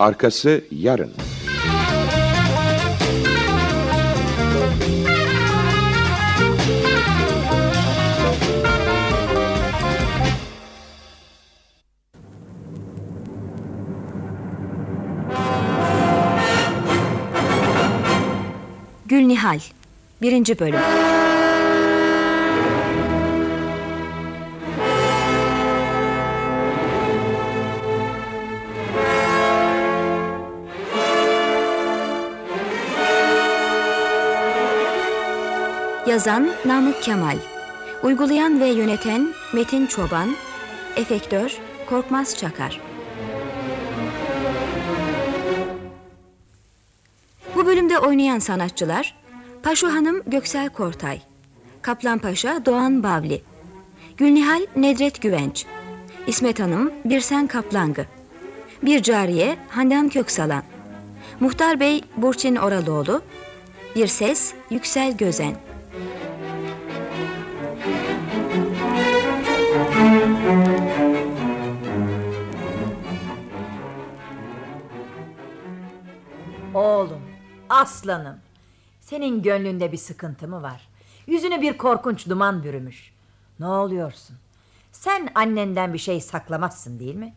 Arkası yarın. Gülnihal 1. Bölüm Yazan Namık Kemal. Uygulayan ve yöneten Metin Çoban. Efektör Korkmaz Çakar. Bu bölümde oynayan sanatçılar Paşu Hanım Göksel Kortay Kaplan Paşa Doğan Bavli Gülnihal Nedret Güvenç İsmet Hanım Birsen Kaplangı Bir Cariye Handan Köksalan Muhtar Bey Burçin Oralıoğlu Bir Ses Yüksel Gözen Oğlum, aslanım. Senin gönlünde bir sıkıntı mı var? Yüzünü bir korkunç duman bürümüş. Ne oluyorsun? Sen annenden bir şey saklamazsın değil mi?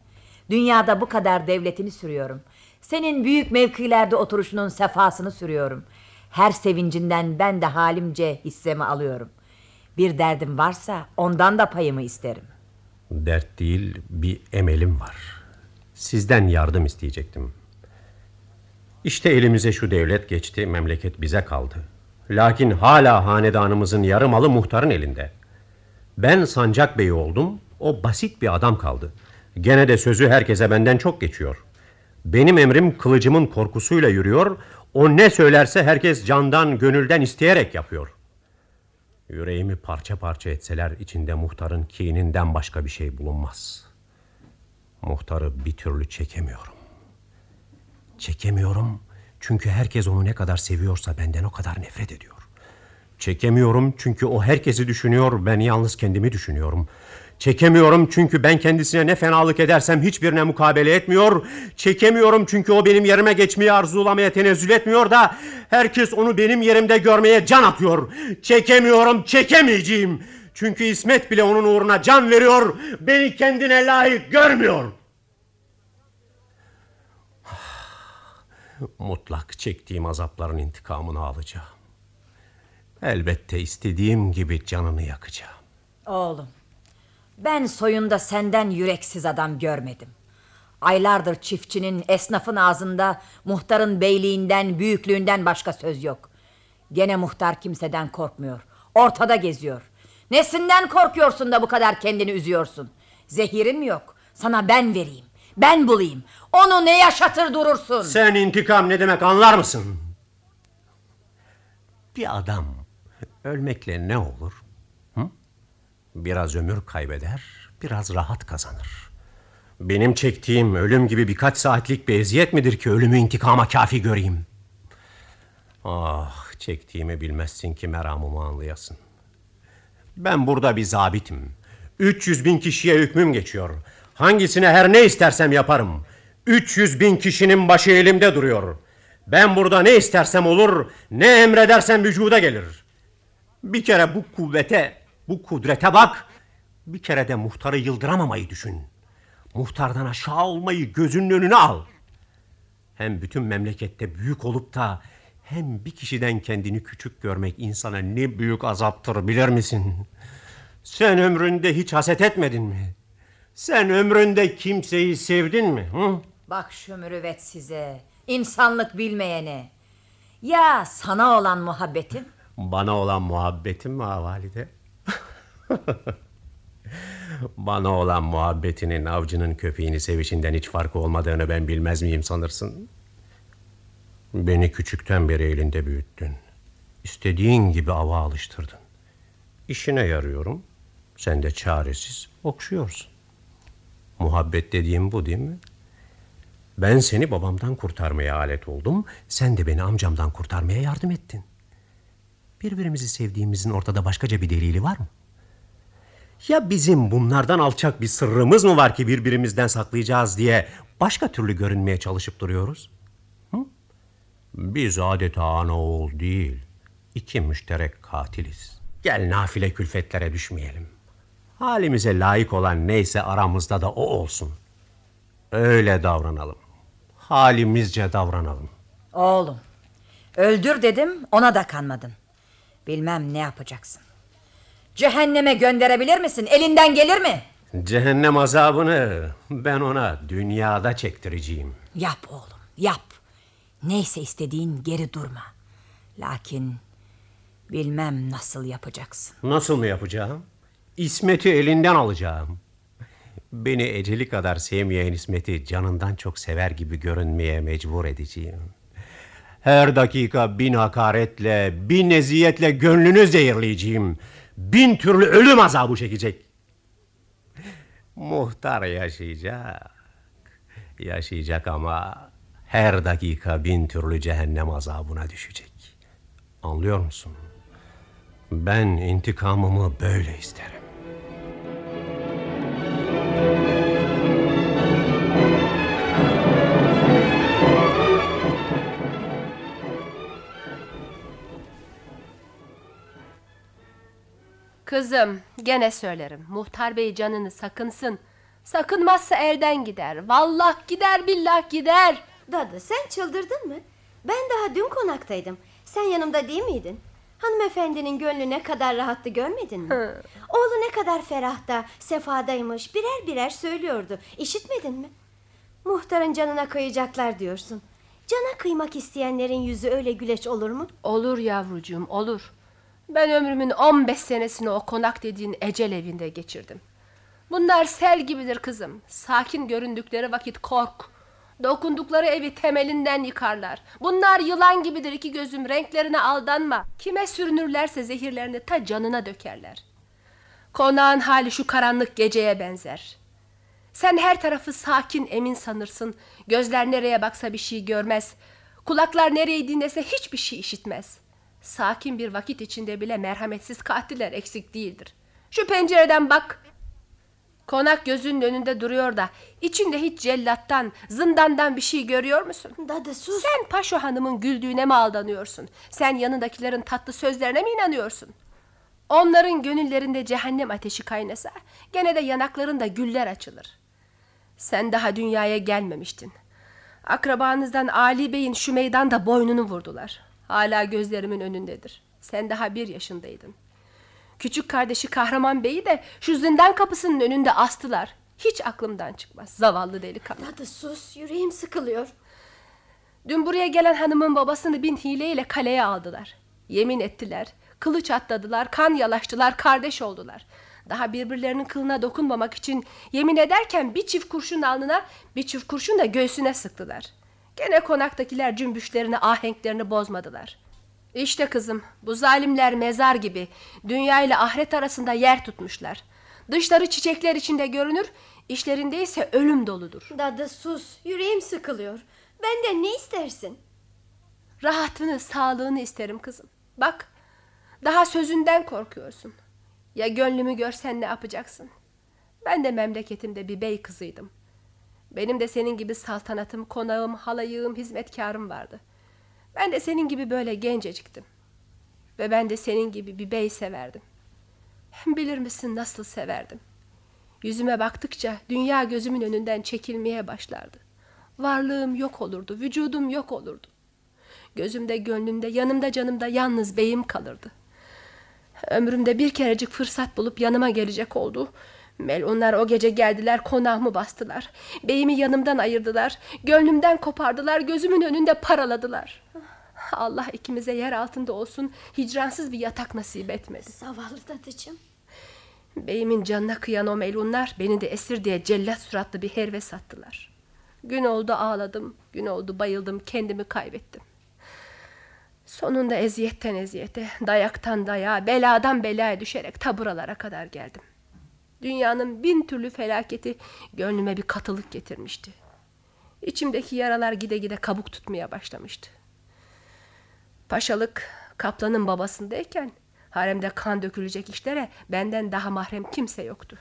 Dünyada bu kadar devletini sürüyorum. Senin büyük mevkilerde oturuşunun sefasını sürüyorum. Her sevincinden ben de halimce hissemi alıyorum. Bir derdim varsa ondan da payımı isterim. Dert değil bir emelim var. Sizden yardım isteyecektim. İşte elimize şu devlet geçti, memleket bize kaldı. Lakin hala hanedanımızın yarı malı muhtarın elinde. Ben sancak beyi oldum, o basit bir adam kaldı. Gene de sözü herkese benden çok geçiyor. Benim emrim kılıcımın korkusuyla yürüyor, o ne söylerse herkes candan, gönülden isteyerek yapıyor. Yüreğimi parça parça etseler içinde muhtarın kininden başka bir şey bulunmaz. Muhtarı bir türlü çekemiyorum. Çekemiyorum çünkü herkes onu ne kadar seviyorsa benden o kadar nefret ediyor. Çekemiyorum çünkü o herkesi düşünüyor, ben yalnız kendimi düşünüyorum. Çekemiyorum çünkü ben kendisine ne fenalık edersem hiçbirine mukabele etmiyor. Çekemiyorum çünkü o benim yerime geçmeyi arzulamaya tenezzül etmiyor da herkes onu benim yerimde görmeye can atıyor. Çekemiyorum, çekemeyeceğim. Çünkü İsmet bile onun uğruna can veriyor, beni kendine layık görmüyor. Mutlak çektiğim azapların intikamını alacağım. Elbette istediğim gibi canını yakacağım. Oğlum, ben soyunda senden yüreksiz adam görmedim. Aylardır çiftçinin, esnafın ağzında muhtarın beyliğinden, büyüklüğünden başka söz yok. Gene muhtar kimseden korkmuyor. Ortada geziyor. Nesinden korkuyorsun da bu kadar kendini üzüyorsun? Zehirin mi yok? Sana ben vereyim. Ben bulayım. Onu ne yaşatır durursun? Sen intikam ne demek anlar mısın? Bir adam ölmekle ne olur? Hı? Biraz ömür kaybeder, biraz rahat kazanır. Benim çektiğim ölüm gibi birkaç saatlik bir eziyet midir ki ölümü intikama kafi göreyim? Ah, çektiğimi bilmezsin ki meramımı anlayasın. Ben burada bir zabitim. 300 bin kişiye hükmüm geçiyor. Hangisine her ne istersem yaparım. 300 bin kişinin başı elimde duruyor. Ben burada ne istersem olur, ne emredersem vücuda gelir. Bir kere bu kuvvete, bu kudrete bak. Bir kere de muhtarı yıldıramamayı düşün. Muhtardan aşağı olmayı gözünün önüne al. Hem bütün memlekette büyük olup da hem bir kişiden kendini küçük görmek insana ne büyük azaptır bilir misin? Sen ömründe hiç haset etmedin mi? Sen ömründe kimseyi sevdin mi? Hı? Bak şu mürüvvet size. insanlık bilmeyene. Ya sana olan muhabbetim? Bana olan muhabbetin mi ha valide? Bana olan muhabbetinin avcının köpeğini sevişinden hiç farkı olmadığını ben bilmez miyim sanırsın? Beni küçükten beri elinde büyüttün. İstediğin gibi ava alıştırdın. İşine yarıyorum. Sen de çaresiz okşuyorsun. Muhabbet dediğim bu değil mi? Ben seni babamdan kurtarmaya alet oldum. Sen de beni amcamdan kurtarmaya yardım ettin. Birbirimizi sevdiğimizin ortada başkaca bir delili var mı? Ya bizim bunlardan alçak bir sırrımız mı var ki birbirimizden saklayacağız diye başka türlü görünmeye çalışıp duruyoruz? Hı? Biz adeta ana oğul değil, iki müşterek katiliz. Gel nafile külfetlere düşmeyelim. Halimize layık olan neyse aramızda da o olsun. Öyle davranalım. Halimizce davranalım. Oğlum, öldür dedim ona da kanmadın. Bilmem ne yapacaksın. Cehenneme gönderebilir misin? Elinden gelir mi? Cehennem azabını ben ona dünyada çektireceğim. Yap oğlum, yap. Neyse istediğin geri durma. Lakin bilmem nasıl yapacaksın. Nasıl mı yapacağım? İsmet'i elinden alacağım. Beni eceli kadar sevmeyen İsmet'i canından çok sever gibi görünmeye mecbur edeceğim. Her dakika bin hakaretle, bin eziyetle gönlünü zehirleyeceğim. Bin türlü ölüm azabı çekecek. Muhtar yaşayacak. Yaşayacak ama her dakika bin türlü cehennem azabına düşecek. Anlıyor musun? Ben intikamımı böyle isterim. Kızım gene söylerim. Muhtar bey canını sakınsın. Sakınmazsa elden gider. Vallah gider billah gider. Dadı sen çıldırdın mı? Ben daha dün konaktaydım. Sen yanımda değil miydin? Hanımefendinin gönlü ne kadar rahattı görmedin mi? Oğlu ne kadar ferahta, sefadaymış birer birer söylüyordu. İşitmedin mi? Muhtarın canına kıyacaklar diyorsun. Cana kıymak isteyenlerin yüzü öyle güleç olur mu? Olur yavrucuğum olur. Ben ömrümün 15 senesini o konak dediğin ecel evinde geçirdim. Bunlar sel gibidir kızım. Sakin göründükleri vakit kork. Dokundukları evi temelinden yıkarlar. Bunlar yılan gibidir iki gözüm renklerine aldanma. Kime sürünürlerse zehirlerini ta canına dökerler. Konağın hali şu karanlık geceye benzer. Sen her tarafı sakin emin sanırsın. Gözler nereye baksa bir şey görmez. Kulaklar nereyi dinlese hiçbir şey işitmez. Sakin bir vakit içinde bile merhametsiz katiller eksik değildir. Şu pencereden bak. Konak gözünün önünde duruyor da içinde hiç cellattan, zindandan bir şey görüyor musun? Dadı sus. Sen Paşo Hanım'ın güldüğüne mi aldanıyorsun? Sen yanındakilerin tatlı sözlerine mi inanıyorsun? Onların gönüllerinde cehennem ateşi kaynasa gene de yanaklarında güller açılır. Sen daha dünyaya gelmemiştin. Akrabanızdan Ali Bey'in şu meydanda boynunu vurdular. Hala gözlerimin önündedir. Sen daha bir yaşındaydın. Küçük kardeşi Kahraman Bey'i de şu zindan kapısının önünde astılar. Hiç aklımdan çıkmaz. Zavallı delikanlı. Dadı sus yüreğim sıkılıyor. Dün buraya gelen hanımın babasını bin hileyle kaleye aldılar. Yemin ettiler, kılıç atladılar, kan yalaştılar, kardeş oldular. Daha birbirlerinin kılına dokunmamak için yemin ederken bir çift kurşun alnına, bir çift kurşun da göğsüne sıktılar. Gene konaktakiler cümbüşlerini, ahenklerini bozmadılar. İşte kızım, bu zalimler mezar gibi dünya ile ahiret arasında yer tutmuşlar. Dışları çiçekler içinde görünür, işlerinde ise ölüm doludur. Dadı sus yüreğim sıkılıyor. Benden ne istersin? Rahatını, sağlığını isterim kızım. Bak, daha sözünden korkuyorsun. Ya gönlümü görsen ne yapacaksın? Ben de memleketimde bir bey kızıydım. Benim de senin gibi saltanatım, konağım, halayığım, hizmetkarım vardı. Ben de senin gibi böyle genceciktim. Ve ben de senin gibi bir bey severdim. Bilir misin nasıl severdim? Yüzüme baktıkça dünya gözümün önünden çekilmeye başlardı. Varlığım yok olurdu, vücudum yok olurdu. Gözümde, gönlümde, yanımda, canımda yalnız beyim kalırdı. Ömrümde bir kerecik fırsat bulup yanıma gelecek oldu. Melunlar o gece geldiler konağımı bastılar. Beyimi yanımdan ayırdılar. Gönlümden kopardılar. Gözümün önünde paraladılar. Allah ikimize yer altında olsun hicransız bir yatak nasip etmedi. Zavallı dadıcığım. Beyimin canına kıyan o melunlar beni de esir diye cellat suratlı bir herve sattılar. Gün oldu ağladım, gün oldu bayıldım, kendimi kaybettim. Sonunda eziyetten eziyete, dayaktan dayağa, beladan belaya düşerek taburalara kadar geldim. Dünyanın bin türlü felaketi gönlüme bir katılık getirmişti. İçimdeki yaralar gide gide kabuk tutmaya başlamıştı. Paşalık kaplanın babasındayken haremde kan dökülecek işlere benden daha mahrem kimse yoktu.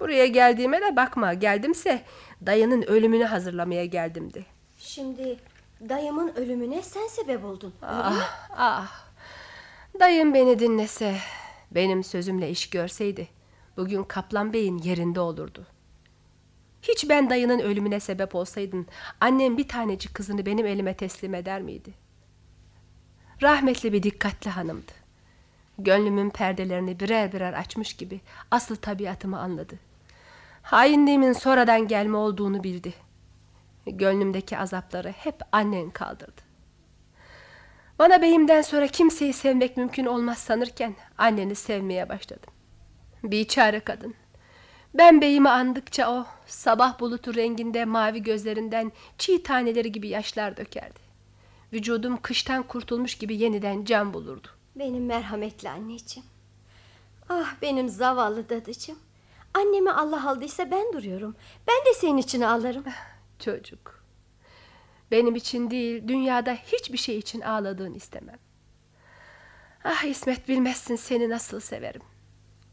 Buraya geldiğime de bakma. Geldimse dayının ölümünü hazırlamaya geldimdi. Şimdi dayımın ölümüne sen sebep oldun. Ah, ah. Dayım beni dinlese, benim sözümle iş görseydi, bugün Kaplan Bey'in yerinde olurdu. Hiç ben dayının ölümüne sebep olsaydın, annem bir tanecik kızını benim elime teslim eder miydi? Rahmetli bir dikkatli hanımdı. Gönlümün perdelerini birer birer açmış gibi asıl tabiatımı anladı. Hainliğimin sonradan gelme olduğunu bildi. Gönlümdeki azapları hep annen kaldırdı. Bana beyimden sonra kimseyi sevmek mümkün olmaz sanırken anneni sevmeye başladım. Biçare kadın. Ben beyimi andıkça o sabah bulutu renginde mavi gözlerinden çiğ taneleri gibi yaşlar dökerdi. Vücudum kıştan kurtulmuş gibi yeniden can bulurdu. Benim merhametli anneciğim. Ah benim zavallı dadıcığım. Annemi Allah aldıysa ben duruyorum. Ben de senin için ağlarım. Çocuk. Benim için değil, dünyada hiçbir şey için ağladığını istemem. Ah İsmet bilmezsin seni nasıl severim.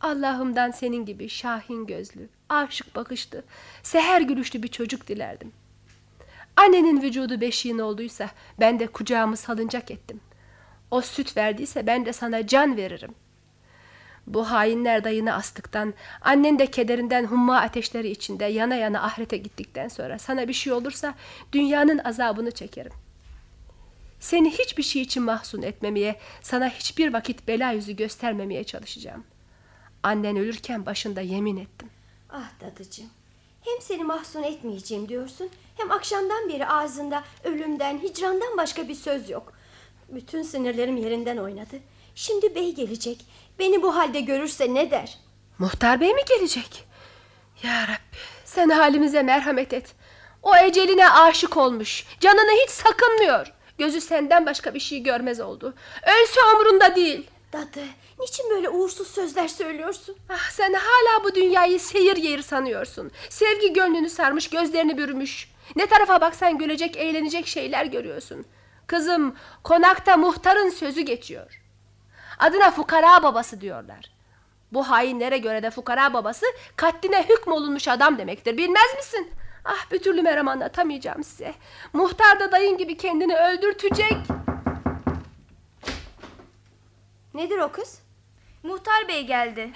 Allah'ımdan senin gibi şahin gözlü, aşık bakışlı, seher gülüşlü bir çocuk dilerdim. Annenin vücudu beşiğin olduysa ben de kucağımı salıncak ettim. O süt verdiyse ben de sana can veririm. Bu hainler dayını astıktan, annen de kederinden humma ateşleri içinde yana yana ahirete gittikten sonra sana bir şey olursa dünyanın azabını çekerim. Seni hiçbir şey için mahzun etmemeye, sana hiçbir vakit bela yüzü göstermemeye çalışacağım. Annen ölürken başında yemin ettim. Ah dadıcığım. Hem seni mahzun etmeyeceğim diyorsun. Hem akşamdan beri ağzında ölümden, hicrandan başka bir söz yok. Bütün sinirlerim yerinden oynadı. Şimdi bey gelecek. Beni bu halde görürse ne der? Muhtar bey mi gelecek? Ya Rabbi sen halimize merhamet et. O eceline aşık olmuş. Canını hiç sakınmıyor. Gözü senden başka bir şey görmez oldu. Ölse umrunda değil. Dadı, niçin böyle uğursuz sözler söylüyorsun? Ah sen hala bu dünyayı seyir yeri sanıyorsun. Sevgi gönlünü sarmış, gözlerini bürümüş. Ne tarafa baksan gülecek, eğlenecek şeyler görüyorsun. Kızım, konakta muhtarın sözü geçiyor. Adına fukara babası diyorlar. Bu hainlere göre de fukara babası katline hükmolunmuş adam demektir. Bilmez misin? Ah bir türlü meram anlatamayacağım size. Muhtar da dayın gibi kendini öldürtecek. Nedir o kız? Muhtar bey geldi.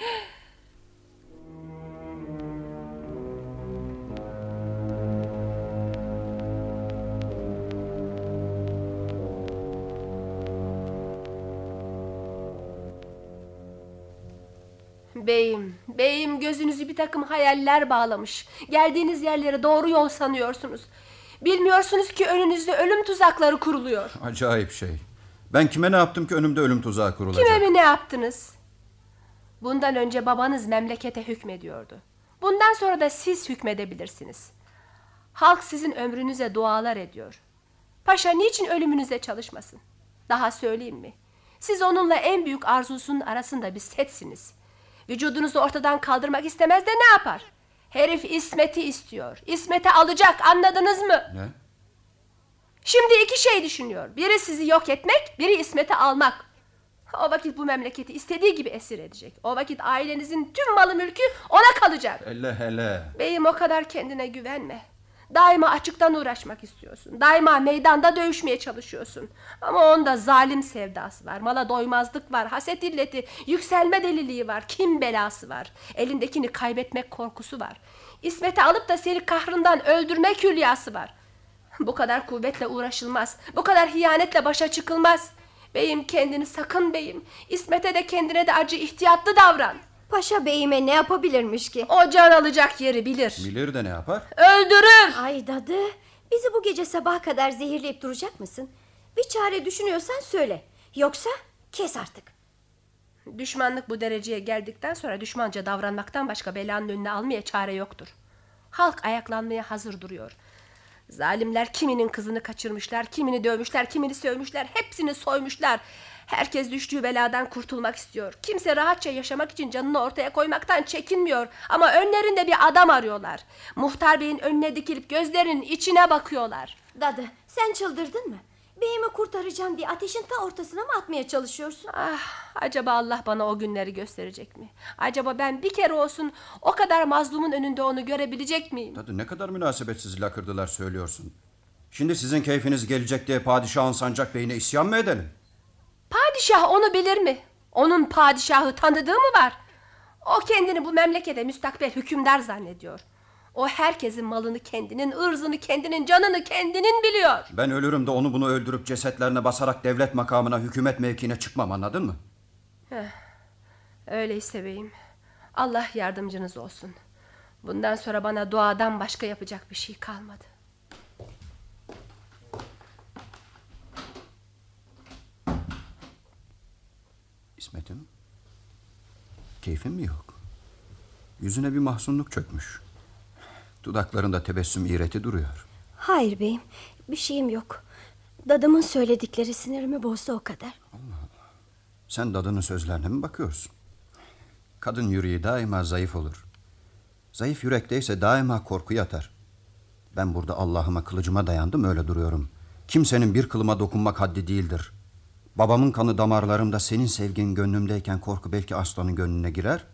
Beyim, beyim gözünüzü bir takım hayaller bağlamış. Geldiğiniz yerlere doğru yol sanıyorsunuz. Bilmiyorsunuz ki önünüzde ölüm tuzakları kuruluyor. Acayip şey. Ben kime ne yaptım ki önümde ölüm tuzağı kurulacak? Kime mi ne yaptınız? Bundan önce babanız memlekete hükmediyordu. Bundan sonra da siz hükmedebilirsiniz. Halk sizin ömrünüze dualar ediyor. Paşa niçin ölümünüze çalışmasın? Daha söyleyeyim mi? Siz onunla en büyük arzusunun arasında bir setsiniz. Vücudunuzu ortadan kaldırmak istemez de ne yapar? Herif İsmet'i istiyor. İsmet'i alacak anladınız mı? Ne? Şimdi iki şey düşünüyor. Biri sizi yok etmek, biri İsmet'i almak. O vakit bu memleketi istediği gibi esir edecek. O vakit ailenizin tüm malı mülkü ona kalacak. Hele hele. Beyim o kadar kendine güvenme. Daima açıktan uğraşmak istiyorsun. Daima meydanda dövüşmeye çalışıyorsun. Ama onda zalim sevdası var. Mala doymazlık var. Haset illeti, yükselme deliliği var. Kim belası var. Elindekini kaybetmek korkusu var. İsmet'i alıp da seni kahrından öldürmek hülyası var. Bu kadar kuvvetle uğraşılmaz. Bu kadar hiyanetle başa çıkılmaz. Beyim kendini sakın beyim. İsmet'e de kendine de acı ihtiyatlı davran. Paşa beyime ne yapabilirmiş ki? O can alacak yeri bilir. Bilir de ne yapar? Öldürür. Ay dadı, bizi bu gece sabaha kadar zehirleyip duracak mısın? Bir çare düşünüyorsan söyle. Yoksa kes artık. Düşmanlık bu dereceye geldikten sonra düşmanca davranmaktan başka belanın önüne almaya çare yoktur. Halk ayaklanmaya hazır duruyor. Zalimler kiminin kızını kaçırmışlar, kimini dövmüşler, kimini sövmüşler, hepsini soymuşlar. Herkes düştüğü beladan kurtulmak istiyor. Kimse rahatça yaşamak için canını ortaya koymaktan çekinmiyor. Ama önlerinde bir adam arıyorlar. Muhtar beyin önüne dikilip gözlerinin içine bakıyorlar. Dadı, sen çıldırdın mı? Beyimi kurtaracağım diye ateşin ta ortasına mı atmaya çalışıyorsun? Ah, acaba Allah bana o günleri gösterecek mi? Acaba ben bir kere olsun o kadar mazlumun önünde onu görebilecek miyim? Dadı ne kadar münasebetsiz lakırdılar söylüyorsun. Şimdi sizin keyfiniz gelecek diye padişahın sancak beyine isyan mı edelim? Padişah onu bilir mi? Onun padişahı tanıdığı mı var? O kendini bu memlekete müstakbel hükümdar zannediyor. O herkesin malını kendinin, ırzını kendinin, canını kendinin biliyor. Ben ölürüm de onu bunu öldürüp cesetlerine basarak devlet makamına, hükümet mevkine çıkmam anladın mı? Öyleyse beyim. Allah yardımcınız olsun. Bundan sonra bana duadan başka yapacak bir şey kalmadı. İsmet'im, keyfin mi yok? Yüzüne bir mahzunluk çökmüş. Dudaklarında tebessüm iğreti duruyor. Hayır beyim bir şeyim yok. Dadımın söyledikleri sinirimi bozdu o kadar. Sen dadının sözlerine mi bakıyorsun? Kadın yüreği daima zayıf olur. Zayıf yürekteyse daima korku yatar. Ben burada Allah'ıma kılıcıma dayandım öyle duruyorum. Kimsenin bir kılıma dokunmak haddi değildir. Babamın kanı damarlarımda senin sevgin gönlümdeyken korku belki aslanın gönlüne girer.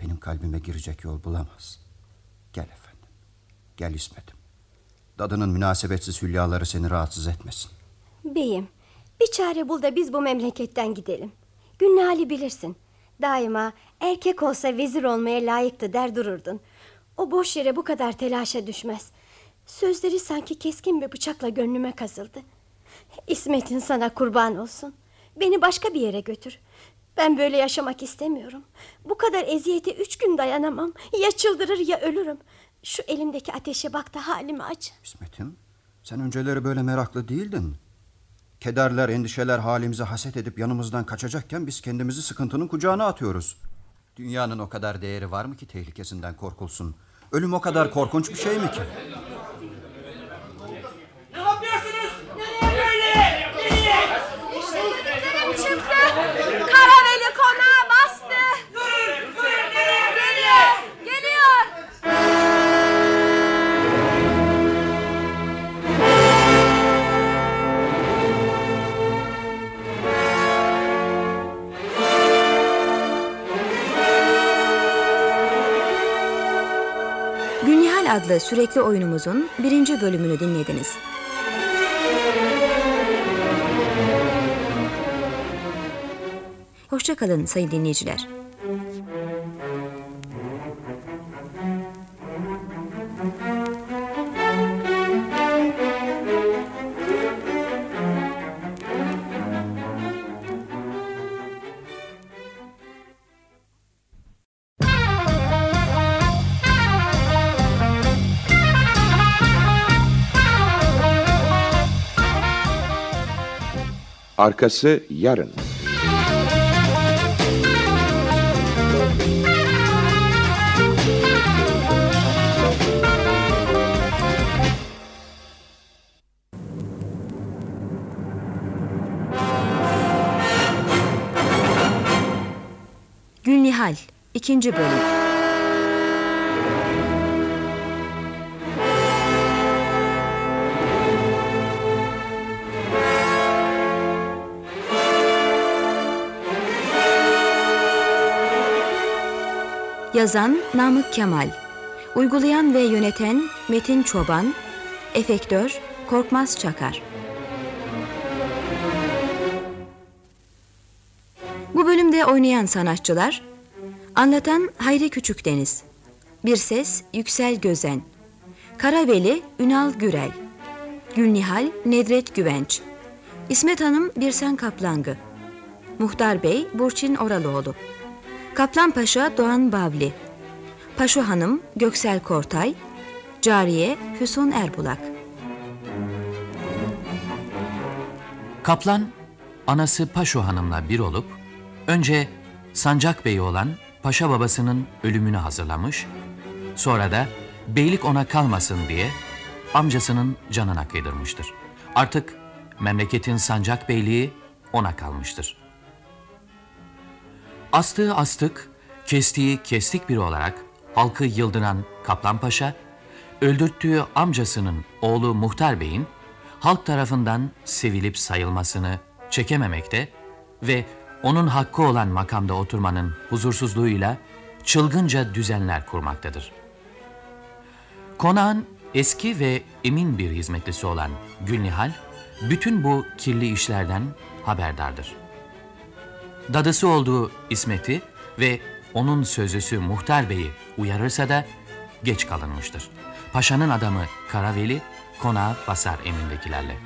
Benim kalbime girecek yol bulamaz. Gel İsmet'im. Dadının münasebetsiz hülyaları seni rahatsız etmesin. Beyim bir çare bul da biz bu memleketten gidelim. Günlü hali bilirsin. Daima erkek olsa vezir olmaya layıktı der dururdun. O boş yere bu kadar telaşa düşmez. Sözleri sanki keskin bir bıçakla gönlüme kazıldı. İsmet'in sana kurban olsun. Beni başka bir yere götür. Ben böyle yaşamak istemiyorum. Bu kadar eziyete üç gün dayanamam. Ya çıldırır ya ölürüm. Şu elimdeki ateşe bak da halimi aç. İsmet'im sen önceleri böyle meraklı değildin. Kederler, endişeler halimize haset edip yanımızdan kaçacakken biz kendimizi sıkıntının kucağına atıyoruz. Dünyanın o kadar değeri var mı ki tehlikesinden korkulsun? Ölüm o kadar korkunç bir şey mi ki? Ne yapıyorsunuz? Böyle! Nereye? Çıktı. Gülnihal adlı sürekli oyunumuzun birinci bölümünü dinlediniz. Hoşçakalın sayın dinleyiciler. Arkası yarın. Gülnihal 2. bölüm. Yazan Namık Kemal. Uygulayan ve yöneten Metin Çoban. Efektör Korkmaz Çakar. Bu bölümde oynayan sanatçılar Anlatan Hayri Küçükdeniz Bir Ses Yüksel Gözen. Karaveli Ünal Gürel. Gülnihal Nedret Güvenç. İsmet Hanım Birsen Kaplangı. Muhtar Bey Burçin Oralıoğlu Kaplan Paşa Doğan Bavli Paşu Hanım Göksel Kortay Cariye Füsun Erbulak Kaplan, anası Paşo Hanım'la bir olup, önce Sancak Bey'i olan Paşa babasının ölümünü hazırlamış, sonra da beylik ona kalmasın diye amcasının canına kıydırmıştır. Artık memleketin Sancak Beyliği ona kalmıştır. Astığı astık, kestiği kestik biri olarak halkı yıldıran Kaplan Paşa, öldürttüğü amcasının oğlu Muhtar Bey'in halk tarafından sevilip sayılmasını çekememekte ve onun hakkı olan makamda oturmanın huzursuzluğuyla çılgınca düzenler kurmaktadır. Konağın eski ve emin bir hizmetlisi olan Gülnihal, bütün bu kirli işlerden haberdardır. Dadısı olduğu İsmet'i ve onun sözlüsü Muhtar Bey'i uyarırsa da geç kalınmıştır. Paşanın adamı Karaveli konağa basar emindekilerle.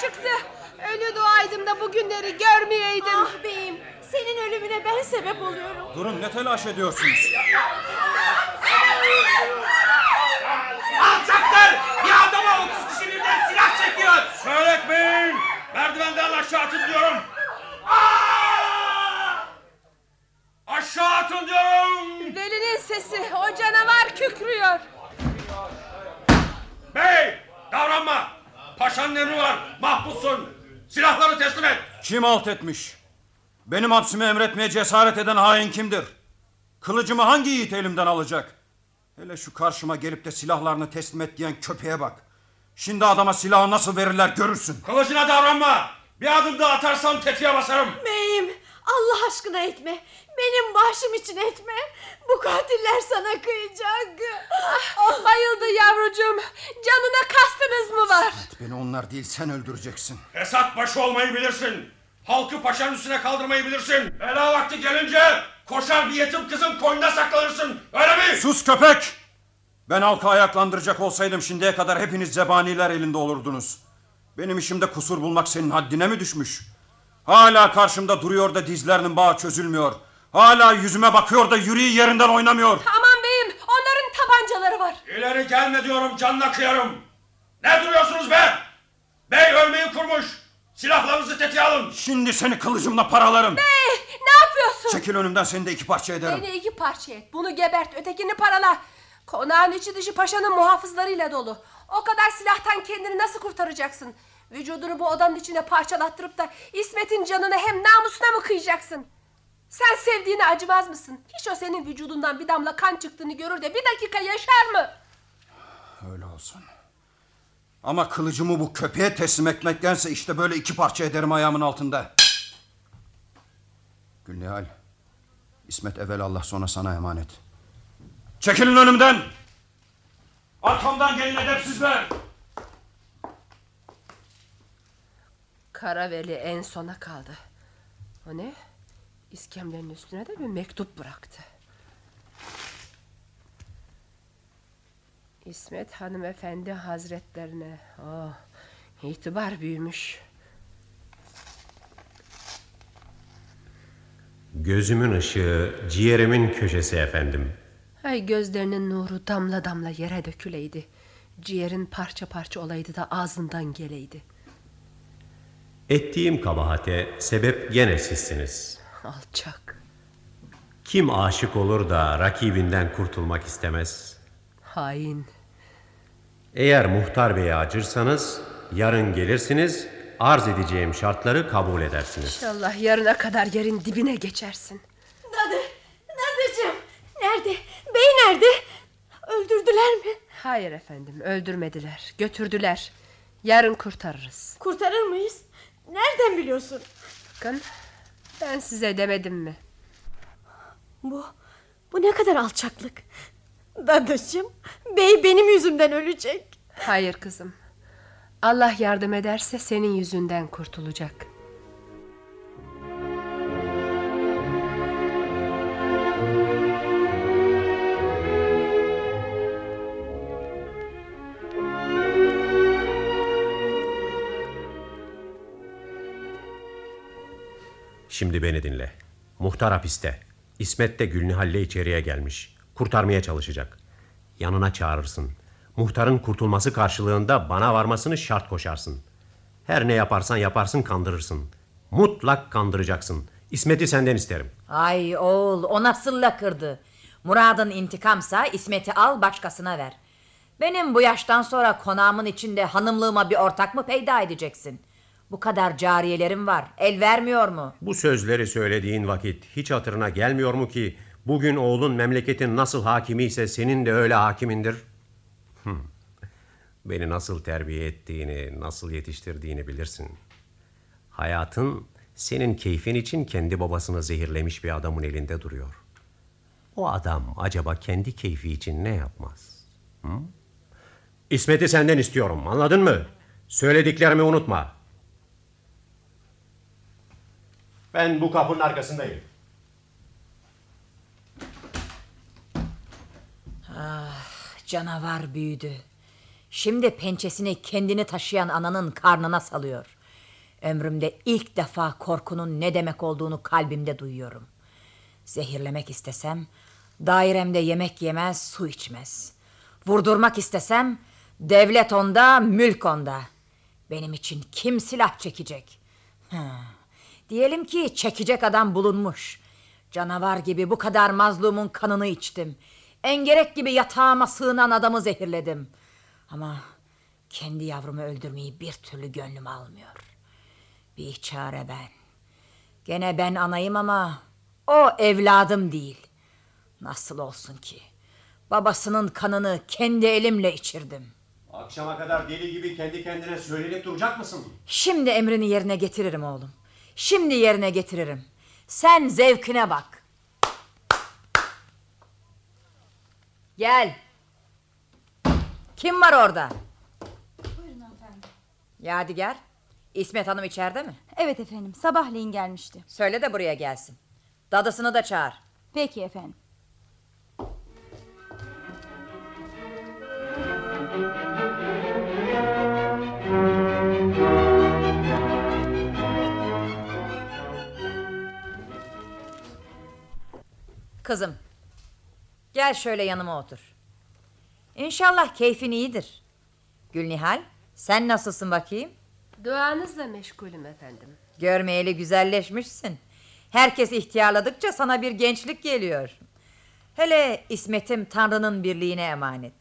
Çıktı. Ölü doğaydım da bugünleri görmeyeydim. Ah beyim senin ölümüne ben sebep oluyorum. Durun ne telaş ediyorsunuz? Alçaklar! Bir adama 30 kişi birden silah çekiyor. Söyletmeyin. Merdivenden aşağı atın diyorum. Aa! Aşağı atın diyorum. Delinin sesi o canavar kükrüyor. Bey! Davranma. Paşanın emri var. Mahpussun. Silahları teslim et. Kim alt etmiş? Benim hapsimi emretmeye cesaret eden hain kimdir? Kılıcımı hangi yiğit elimden alacak? Hele şu karşıma gelip de silahlarını teslim et diyen köpeğe bak. Şimdi adama silahı nasıl verirler görürsün. Kılıcına davranma. Bir adım daha atarsam tetiğe basarım. Beyim Allah aşkına etme. Benim başım için etme. Bu katiller sana kıyacak. Ah, bayıldı yavrucuğum. Canına kastınız mı var? Beni onlar değil sen öldüreceksin. Fesat başı olmayı bilirsin. Halkı paşanın üstüne kaldırmayı bilirsin. Bela vakti gelince koşar bir yetim kızın koynuna saklanırsın. Öyle mi? Sus köpek! Ben halkı ayaklandıracak olsaydım şimdiye kadar hepiniz zebaniler elinde olurdunuz. Benim işimde kusur bulmak senin haddine mi düşmüş? Hala karşımda duruyor da dizlerinin bağı çözülmüyor. Hala yüzüme bakıyor da yüreği yerinden oynamıyor. Aman beyim onların tabancaları var. İleri gelme diyorum canına kıyarım. Ne duruyorsunuz be? Bey ölmeyi kurmuş. Silahlarınızı tetiğe alın. Şimdi seni kılıcımla paralarım. Hey, ne yapıyorsun? Çekil önümden seni de iki parça ederim. Beni iki parça et. Bunu gebert ötekini parala. Konağın içi dışı paşanın muhafızlarıyla dolu. O kadar silahtan kendini nasıl kurtaracaksın? Vücudunu bu odanın içine parçalattırıp da İsmet'in canını hem namusuna mı kıyacaksın? Sen sevdiğine acımaz mısın? Hiç o senin vücudundan bir damla kan çıktığını görür de bir dakika yaşar mı? Öyle olsun. Ama kılıcımı bu köpeğe teslim etmektense işte böyle iki parça ederim ayağımın altında. Gülnihal. İsmet evvel Allah sonra sana emanet. Çekilin önümden. Arkamdan gelin edepsizler. Karaveli en sona kaldı. O ne? İskemlenin üstüne de bir mektup bıraktı. İsmet hanımefendi hazretlerine. Oh, itibar büyümüş. Gözümün ışığı, ciğerimin köşesi efendim. Ay gözlerinin nuru damla damla yere döküleydi. Ciğerin parça parça olaydı da ağzından geleydi. Ettiğim kabahate sebep gene sizsiniz. Alçak, Kim aşık olur da rakibinden kurtulmak istemez? hain. Eğer muhtar beye acırsanız yarın gelirsiniz arz edeceğim şartları kabul edersiniz. İnşallah yarına kadar yerin dibine geçersin. Dadı, dadıcığım. Nerede? Bey nerede? Öldürdüler mi? Hayır efendim öldürmediler götürdüler. Yarın kurtarırız. Kurtarır mıyız? Nereden biliyorsun? Bakın ben size demedim mi? Bu, bu ne kadar alçaklık. Dadıcığım, bey benim yüzümden ölecek. Hayır kızım. Allah yardım ederse senin yüzünden kurtulacak. Şimdi beni dinle. Muhtar hapiste. İsmet de Gülnihal'le içeriye gelmiş. Kurtarmaya çalışacak. Yanına çağırırsın. Muhtarın kurtulması karşılığında bana varmasını şart koşarsın. Her ne yaparsan yaparsın kandırırsın. Mutlak kandıracaksın. İsmet'i senden isterim. Ay oğul o nasıl lakırdı. Murad'ın intikamsa İsmet'i al başkasına ver. Benim bu yaştan sonra konağımın içinde hanımlığıma bir ortak mı peyda edeceksin? Bu kadar cariyelerim var. El vermiyor mu? Bu sözleri söylediğin vakit hiç hatırına gelmiyor mu ki bugün oğlun memleketin nasıl hakimi ise senin de öyle hakimindir? Beni nasıl terbiye ettiğini, nasıl yetiştirdiğini bilirsin. Hayatın senin keyfin için kendi babasını zehirlemiş bir adamın elinde duruyor. O adam acaba kendi keyfi için ne yapmaz? Hı? İsmet'i senden istiyorum, anladın mı? Söylediklerimi unutma. Ben bu kapının arkasındayım. Canavar büyüdü. Şimdi pençesini kendini taşıyan ananın karnına salıyor. Ömrümde ilk defa korkunun ne demek olduğunu kalbimde duyuyorum. Zehirlemek istesem dairemde yemek yemez, su içmez. Vurdurmak istesem devlet onda, mülk onda. Benim için kim silah çekecek? Ha. Diyelim ki çekecek adam bulunmuş. Canavar gibi bu kadar mazlumun kanını içtim. Engerek gibi yatağıma sığınan adamı zehirledim. Ama kendi yavrumu öldürmeyi bir türlü gönlüm almıyor. Bir çare ben. Gene ben anayım ama o evladım değil. Nasıl olsun ki? Babasının kanını kendi elimle içirdim. Akşama kadar deli gibi kendi kendine söylenip duracak mısın? Şimdi emrini yerine getiririm oğlum. Şimdi yerine getiririm. Sen zevkine bak. Gel. Kim var orada? Buyurun hanımefendi. Yadigar. İsmet Hanım içeride mi? Evet efendim sabahleyin gelmişti. Söyle de buraya gelsin. Dadısını da çağır. Peki efendim. Kızım. Gel şöyle yanıma otur. İnşallah keyfin iyidir. Gülnihal sen nasılsın bakayım? Duanızla meşgulüm efendim. Görmeyeli güzelleşmişsin. Herkes ihtiyarladıkça sana bir gençlik geliyor. Hele İsmet'im Tanrı'nın birliğine emanet.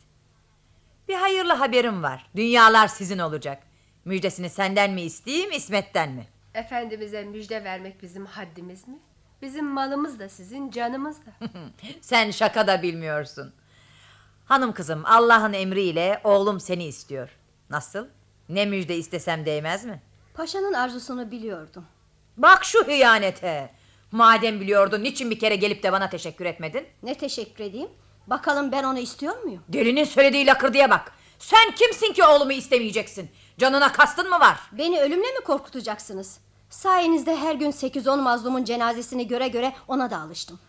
Bir hayırlı haberim var. Dünyalar sizin olacak. Müjdesini senden mi isteyeyim İsmet'ten mi? Efendimiz'e müjde vermek bizim haddimiz mi? Bizim malımız da sizin, canımız da. Sen şaka da bilmiyorsun. Hanım kızım Allah'ın emriyle oğlum seni istiyor. Nasıl? Ne müjde istesem değmez mi? Paşanın arzusunu biliyordum. Bak şu hıyanete. Madem biliyordun niçin bir kere gelip de bana teşekkür etmedin? Ne teşekkür edeyim? Bakalım ben onu istiyor muyum? Delinin söylediği lakırdıya bak. Sen kimsin ki oğlumu istemeyeceksin? Canına kastın mı var? Beni ölümle mi korkutacaksınız? Sayenizde her gün 8-10 mazlumun cenazesini göre göre ona da alıştım.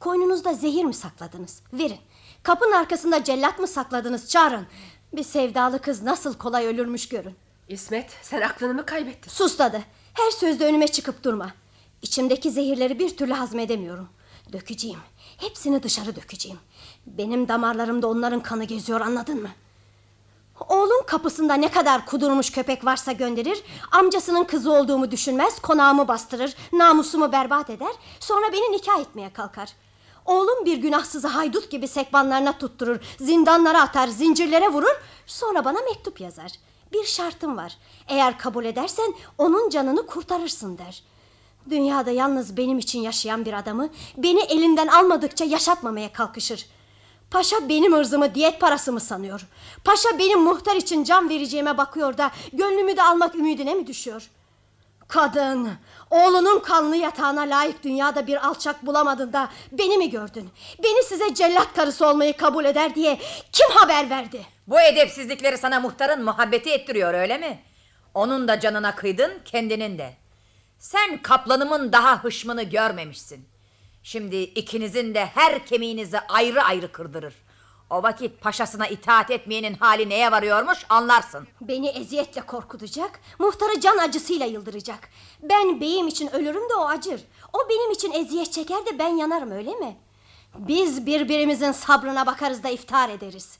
Koynunuzda zehir mi sakladınız? Verin. Kapının arkasında cellat mı sakladınız? Çağırın. Bir sevdalı kız nasıl kolay ölürmüş görün. İsmet sen aklını mı kaybettin? Sus dadı. Her sözde önüme çıkıp durma. İçimdeki zehirleri bir türlü hazmedemiyorum. Dökeceğim. Hepsini dışarı dökeceğim. Benim damarlarımda onların kanı geziyor anladın mı? Oğlum kapısında ne kadar kudurmuş köpek varsa gönderir, amcasının kızı olduğumu düşünmez, konağımı bastırır, namusumu berbat eder, sonra beni nikah etmeye kalkar. Oğlum bir günahsızı haydut gibi sekbanlarına tutturur, zindanlara atar, zincirlere vurur, sonra bana mektup yazar. Bir şartım var, eğer kabul edersen onun canını kurtarırsın der. Dünyada yalnız benim için yaşayan bir adamı beni elinden almadıkça yaşatmamaya kalkışır. Paşa benim ırzımı diyet parası mı sanıyor? Paşa benim muhtar için can vereceğime bakıyor da gönlümü de almak ümidine mi düşüyor? Kadın, oğlunun kanlı yatağına layık dünyada bir alçak bulamadın da beni mi gördün? Beni size cellat karısı olmayı kabul eder diye kim haber verdi? Bu edepsizlikleri sana muhtarın muhabbeti ettiriyor öyle mi? Onun da canına kıydın kendinin de. Sen kaplanımın daha hışmını görmemişsin. Şimdi ikinizin de her kemiğinizi ayrı ayrı kırdırır. O vakit paşasına itaat etmeyenin hali neye varıyormuş anlarsın. Beni eziyetle korkutacak, muhtarı can acısıyla yıldıracak. Ben beyim için ölürüm de o acır. O benim için eziyet çeker de ben yanarım öyle mi? Biz birbirimizin sabrına bakarız da iftar ederiz.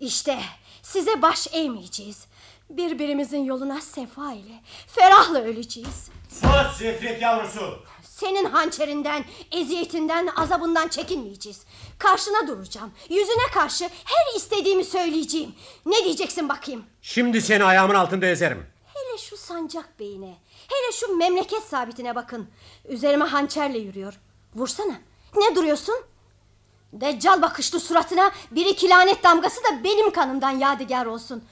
İşte size baş eğmeyeceğiz. Birbirimizin yoluna sefa ile, ferahla öleceğiz. Sus zifrik yavrusu. Senin hançerinden, eziyetinden, azabından çekinmeyeceğiz. Karşına duracağım. Yüzüne karşı her istediğimi söyleyeceğim. Ne diyeceksin bakayım? Şimdi seni ayağımın altında ezerim. Hele şu sancak beyine, hele şu memleket sabitine bakın. Üzerime hançerle yürüyor. Vursana. Ne duruyorsun? Deccal bakışlı suratına bir iki lanet damgası da benim kanımdan yadigar olsun.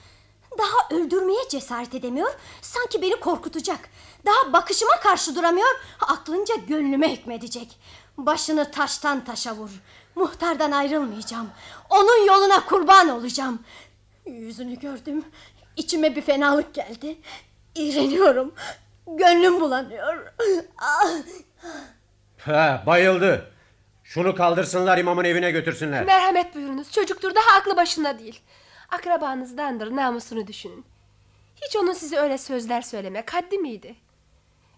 Daha öldürmeye cesaret edemiyor, sanki beni korkutacak. Daha bakışıma karşı duramıyor, aklınca gönlüme hükmedecek. Başını taştan taşa vur. Muhtardan ayrılmayacağım. Onun yoluna kurban olacağım. Yüzünü gördüm. İçime bir fenalık geldi. İğreniyorum. Gönlüm bulanıyor. Ah! Ha, bayıldı. Şunu kaldırsınlar imamın evine götürsünler. Merhamet buyurunuz. Çocuktur daha aklı başında değil. Akrabanızdandır namusunu düşünün. Hiç onun size öyle sözler söylemek haddi miydi?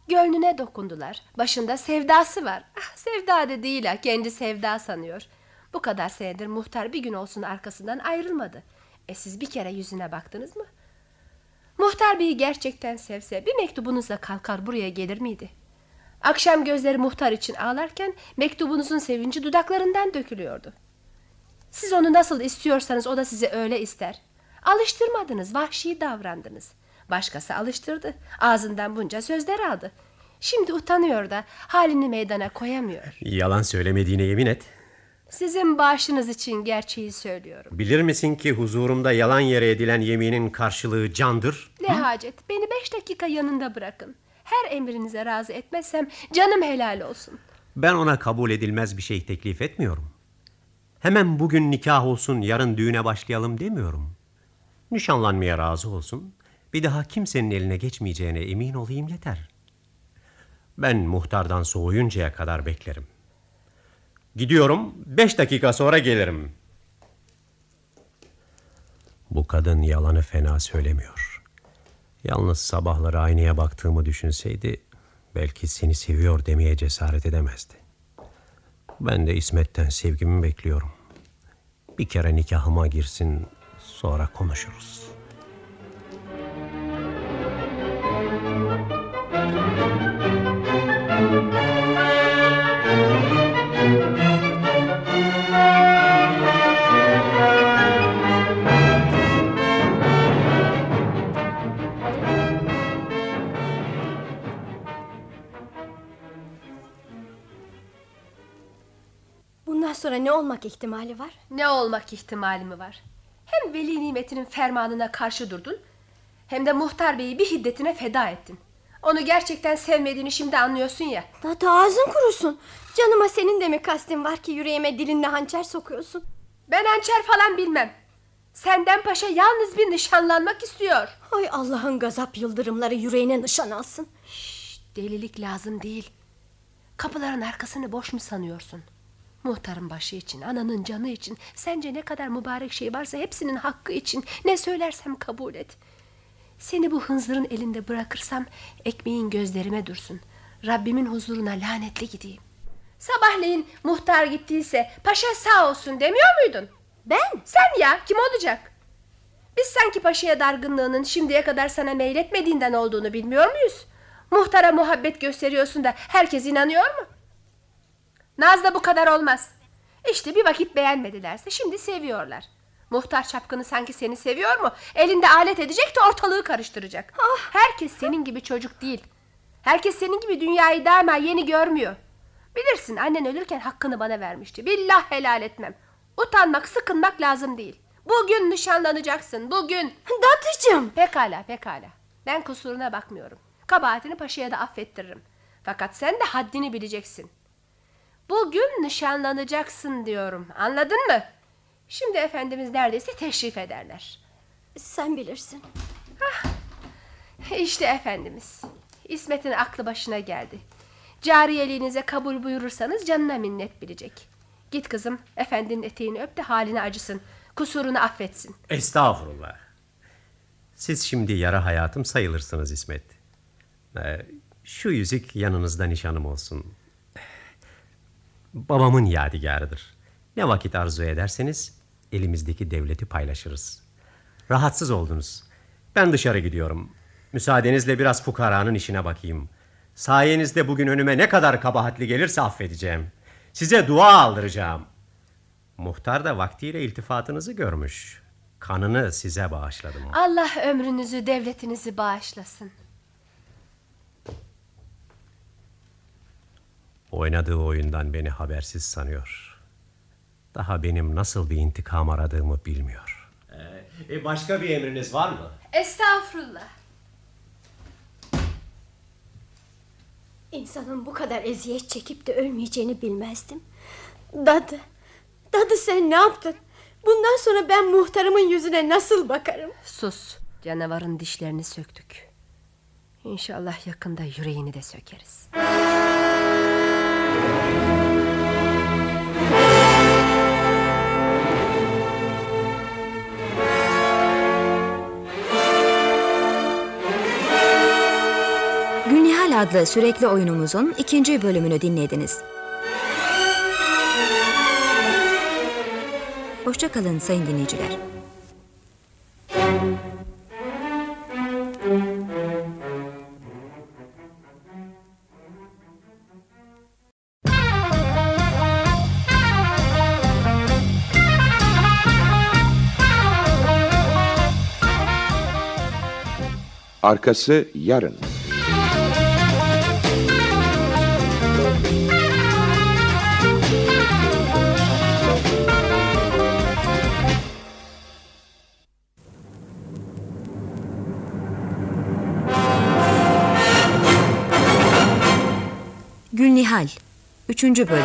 Gönlüne dokundular. Başında sevdası var. Ah, sevda da değil ha. Kendi sevda sanıyor. Bu kadar senedir muhtar bir gün olsun arkasından ayrılmadı. E siz bir kere yüzüne baktınız mı? Muhtar beyi gerçekten sevse bir mektubunuzla kalkar buraya gelir miydi? Akşam gözleri muhtar için ağlarken mektubunuzun sevinci dudaklarından dökülüyordu. Siz onu nasıl istiyorsanız o da sizi öyle ister. Alıştırmadınız, vahşi davrandınız. Başkası alıştırdı. Ağzından bunca sözler aldı. Şimdi utanıyor da halini meydana koyamıyor. Yalan söylemediğine yemin et. Sizin bağışınız için gerçeği söylüyorum. Bilir misin ki huzurumda yalan yere edilen yeminin karşılığı candır? Ne hacet, beni beş dakika yanında bırakın. Her emrinize razı etmezsem canım helal olsun. Ben ona kabul edilmez bir şey teklif etmiyorum. Hemen bugün nikah olsun, yarın düğüne başlayalım demiyorum. Nişanlanmaya razı olsun. Bir daha kimsenin eline geçmeyeceğine emin olayım yeter. Ben muhtardan soğuyuncaya kadar beklerim. Gidiyorum, beş dakika sonra gelirim. Bu kadın yalanı fena söylemiyor. Yalnız sabahları aynaya baktığımı düşünseydi... ...belki seni seviyor demeye cesaret edemezdi. Ben de İsmet'ten sevgimi bekliyorum. Bir kere nikahıma girsin, sonra konuşuruz. Bundan sonra ne olmak ihtimali var? Ne olmak ihtimali mi var? Hem veli nimetinin fermanına karşı durdun... ...hem de muhtar beyi bir hiddetine feda ettin. Onu gerçekten sevmediğini şimdi anlıyorsun ya. Hatta ağzın kurusun. Canıma senin de mi kastin var ki yüreğime dilinle hançer sokuyorsun? Ben hançer falan bilmem. Senden paşa yalnız bir nişanlanmak istiyor. Ay Allah'ın gazap yıldırımları yüreğine nişan alsın. Şşt, delilik lazım değil. Kapıların arkasını boş mu sanıyorsun? Muhtarın başı için, ananın canı için, sence ne kadar mübarek şey varsa hepsinin hakkı için ne söylersem kabul et. Seni bu hınzırın elinde bırakırsam ekmeğin gözlerime dursun. Rabbimin huzuruna lanetli gideyim. Sabahleyin muhtar gittiyse paşa sağ olsun demiyor muydun? Ben? Sen ya kim olacak? Biz sanki paşaya dargınlığının şimdiye kadar sana meyletmediğinden olduğunu bilmiyor muyuz? Muhtara muhabbet gösteriyorsun da herkes inanıyor mu? Naz'da bu kadar olmaz. İşte bir vakit beğenmedilerse şimdi seviyorlar. Muhtar çapkını sanki seni seviyor mu? Elinde alet edecek de ortalığı karıştıracak. Herkes senin gibi çocuk değil. Herkes senin gibi dünyayı daima yeni görmüyor. Bilirsin annen ölürken hakkını bana vermişti. Billah helal etmem. Utanmak, sıkınmak lazım değil. Bugün nişanlanacaksın, bugün. Datıcım. Pekala, pekala. Ben kusuruna bakmıyorum. Kabahatini paşaya da affettiririm. Fakat sen de haddini bileceksin. Bugün nişanlanacaksın diyorum. Anladın mı? Şimdi Efendimiz neredeyse teşrif ederler. Sen bilirsin. İşte Efendimiz. İsmet'in aklı başına geldi. Cariyeliğinize kabul buyurursanız canına minnet bilecek. Git kızım, efendinin eteğini öp de haline acısın. Kusurunu affetsin. Estağfurullah. Siz şimdi yara hayatım sayılırsınız İsmet. Ee, şu yüzük yanınızda nişanım olsun. Babamın yadigarıdır. Ne vakit arzu ederseniz elimizdeki devleti paylaşırız. Rahatsız oldunuz. Ben dışarı gidiyorum. Müsaadenizle biraz fukaranın işine bakayım. Sayenizde bugün önüme ne kadar kabahatli gelirse affedeceğim. Size dua aldıracağım. Muhtar da vaktiyle iltifatınızı görmüş. Kanını size bağışladım. Allah ömrünüzü, devletinizi bağışlasın. Oynadığı oyundan beni habersiz sanıyor. Daha benim nasıl bir intikam aradığımı bilmiyor. E, başka bir emriniz var mı? Estağfurullah. İnsanın bu kadar eziyet çekip de ölmeyeceğini bilmezdim. Dadı, dadı sen ne yaptın? Bundan sonra ben muhtarımın yüzüne nasıl bakarım? Sus. Canavarın dişlerini söktük. İnşallah yakında yüreğini de sökeriz. Adlı sürekli oyunumuzun ikinci bölümünü dinlediniz. Hoşçakalın sayın dinleyiciler. Arkası yarın. 3. bölüm.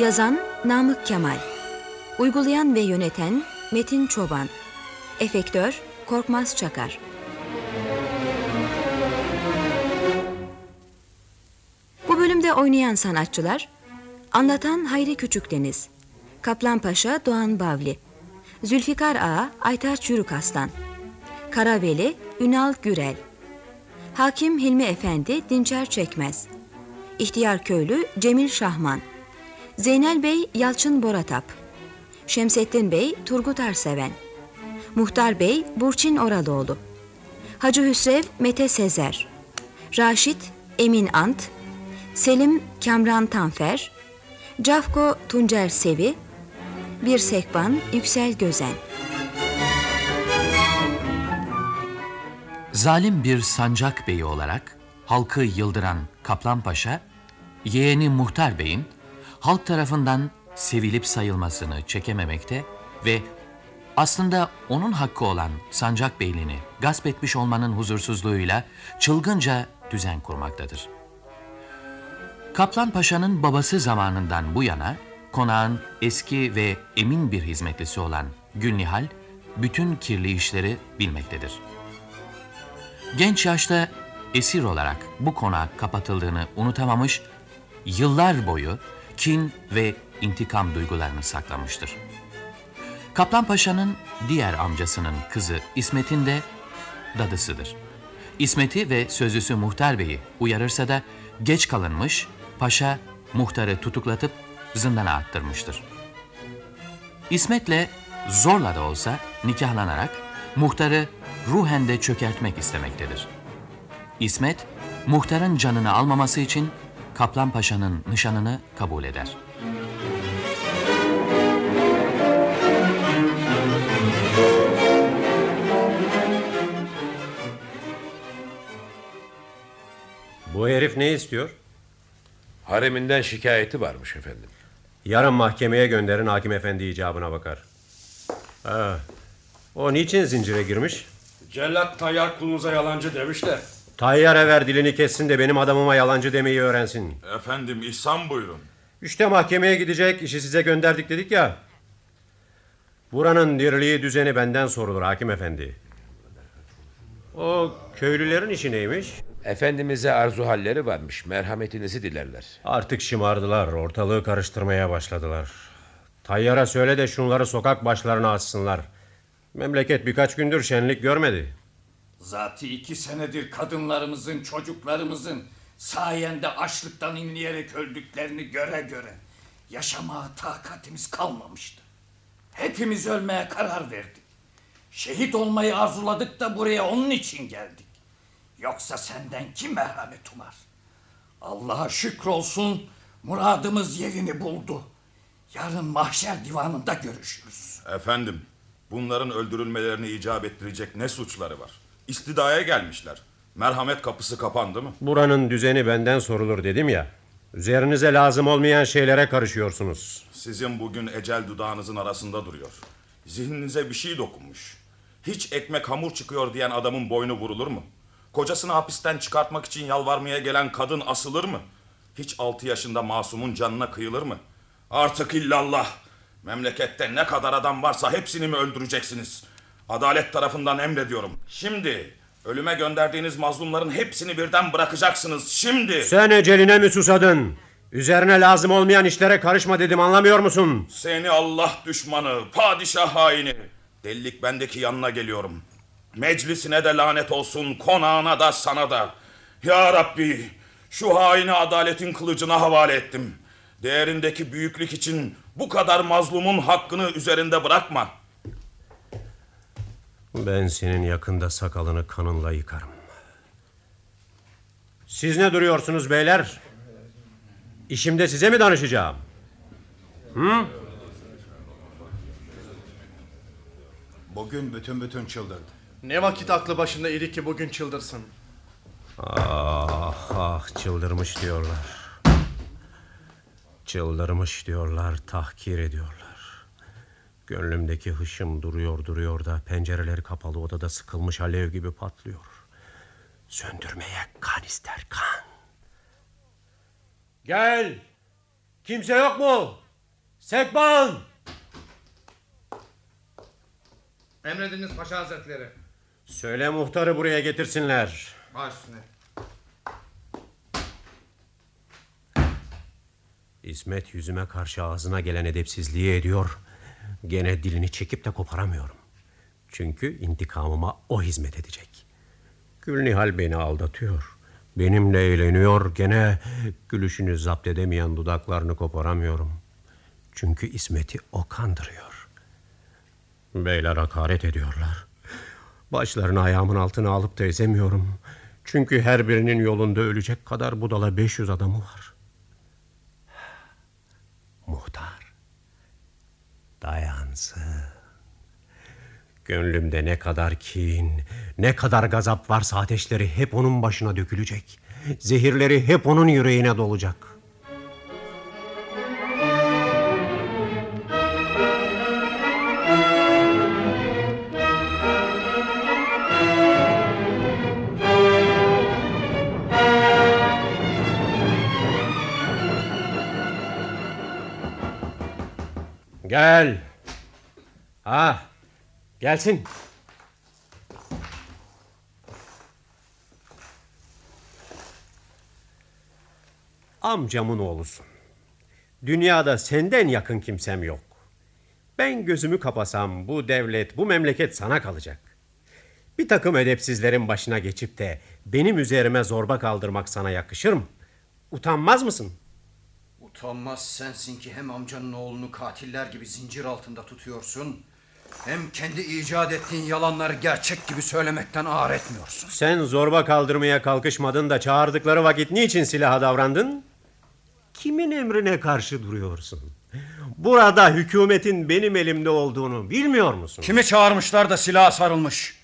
Yazan Namık Kemal. Uygulayan ve yöneten Metin Çoban. Efektör Korkmaz Çakar. Bu bölümde oynayan sanatçılar Anlatan Hayri Küçükdeniz Kaplan Paşa Doğan Bavli. Zülfikar Ağa Aytaç Yürükaslan Karaveli Ünal Gürel. Hakim Hilmi Efendi Dinçer Çekmez. İhtiyar Köylü Cemil Şahman. Zeynel Bey Yalçın Boratap. Şemsettin Bey Turgut Arseven. Muhtar Bey Burçin Oralıoğlu Hacı Hüsrev Mete Sezer. Raşit Emin Ant. Selim Kamran Tanfer Cafko Tuncer Sevi Bir Sekban Yüksel Gözen Zalim bir sancak beyi olarak halkı yıldıran Kaplan Paşa, yeğeni Muhtar Bey'in halk tarafından sevilip sayılmasını çekememekte ve aslında onun hakkı olan sancak beyliğini gasp etmiş olmanın huzursuzluğuyla çılgınca düzen kurmaktadır. Kaplan Paşa'nın babası zamanından bu yana konağın eski ve emin bir hizmetlisi olan Gülnihal bütün kirli işleri bilmektedir. Genç yaşta esir olarak bu konağa kapatıldığını unutamamış, yıllar boyu kin ve intikam duygularını saklamıştır. Kaplan Paşa'nın diğer amcasının kızı İsmet'in de dadısıdır. İsmet'i ve sözlüsü Muhtar Bey'i uyarırsa da geç kalınmış, paşa muhtarı tutuklatıp zindana attırmıştır. İsmet'le zorla da olsa nikahlanarak muhtarı ruhen de çökertmek istemektedir. İsmet, muhtarın canını almaması için Kaplan Paşa'nın nişanını kabul eder. Bu herif ne istiyor? Hareminden şikayeti varmış efendim. Yarın mahkemeye gönderin hakim efendi icabına bakar. Ha, o niçin zincire girmiş? Cellat Tayyar kulunuza yalancı demiş de. Tayyar ever dilini kessin de benim adamıma yalancı demeyi öğrensin. Efendim ihsan buyurun. İşte mahkemeye gidecek işi size gönderdik dedik ya. Buranın dirliği düzeni benden sorulur hakim efendi. O köylülerin işi neymiş? Efendimize arzu halleri varmış. Merhametinizi dilerler. Artık şımardılar. Ortalığı karıştırmaya başladılar. Tayyara söyle de şunları sokak başlarına assınlar. Memleket birkaç gündür şenlik görmedi. Zati iki senedir kadınlarımızın, çocuklarımızın Sayende açlıktan inleyerek öldüklerini göre göre yaşamaya takatimiz kalmamıştı. Hepimiz ölmeye karar verdik. Şehit olmayı arzuladık da buraya onun için geldik. Yoksa senden kim merhamet umar? Allah'a şükrolsun muradımız yerini buldu. Yarın mahşer divanında görüşürüz. Efendim, bunların öldürülmelerini icap ettirecek ne suçları var? İstidaya gelmişler. Merhamet kapısı kapandı mı? Buranın düzeni benden sorulur dedim ya. Üzerinize lazım olmayan şeylere karışıyorsunuz. Sizin bugün ecel dudağınızın arasında duruyor. Zihninize bir şey dokunmuş. Hiç ekmek hamur çıkıyor diyen adamın boynu vurulur mu? Kocasını hapisten çıkartmak için yalvarmaya gelen kadın asılır mı? Hiç altı yaşında masumun canına kıyılır mı? Artık illallah. Memlekette ne kadar adam varsa hepsini mi öldüreceksiniz? Adalet tarafından emrediyorum. Şimdi ölüme gönderdiğiniz mazlumların hepsini birden bırakacaksınız. Şimdi. Sen eceline mi susadın? Üzerine lazım olmayan işlere karışma dedim anlamıyor musun? Seni Allah düşmanı, padişah haini. Delilik bendeki yanına geliyorum. Meclisine de lanet olsun, konağına da sana da. Ya Rabbi, şu haini adaletin kılıcına havale ettim. Değerindeki büyüklük için bu kadar mazlumun hakkını üzerinde bırakma. Ben senin yakında sakalını kanınla yıkarım. Siz ne duruyorsunuz beyler? İşimde size mi danışacağım? Hı? Bugün bütün bütün çıldırdı. Ne vakit aklı başında idi ki bugün çıldırsın. Ah ah çıldırmış diyorlar. Çıldırmış diyorlar, tahkir ediyorlar. Gönlümdeki hışım duruyor duruyor da pencereleri kapalı odada sıkılmış alev gibi patlıyor. Söndürmeye kan ister kan. Gel. Kimse yok mu? Sekban. Emrediniz Paşa Hazretleri. Söyle muhtarı buraya getirsinler. Baş üstüne. İsmet yüzüme karşı ağzına gelen edepsizliği ediyor. Gene dilini çekip de koparamıyorum. Çünkü intikamıma o hizmet edecek. Gülnihal beni aldatıyor. Benimle eğleniyor. Gene gülüşünü zapt edemeyen dudaklarını koparamıyorum. Çünkü İsmet'i o kandırıyor. Beyler hakaret ediyorlar. Başlarını ayağımın altına alıp da ezemiyorum. Çünkü her birinin yolunda ölecek kadar budala 500 adamı var. Muhtar. Dayansın. Gönlümde ne kadar kin, ne kadar gazap varsa ateşleri hep onun başına dökülecek. Zehirleri hep onun yüreğine dolacak. Gel. Ha, gelsin. Amcamın oğlusun. Dünyada senden yakın kimsem yok. Ben gözümü kapasam bu devlet, bu memleket sana kalacak. Bir takım edepsizlerin başına geçip de benim üzerime zorba kaldırmak sana yakışır mı? Utanmaz mısın? Utanmaz sensin ki hem amcanın oğlunu katiller gibi zincir altında tutuyorsun... ...hem kendi icat ettiğin yalanları gerçek gibi söylemekten ağır etmiyorsun. Sen zorba kaldırmaya kalkışmadın da çağırdıkları vakit niçin silaha davrandın? Kimin emrine karşı duruyorsun? Burada hükümetin benim elimde olduğunu bilmiyor musun? Kimi çağırmışlar da silaha sarılmış?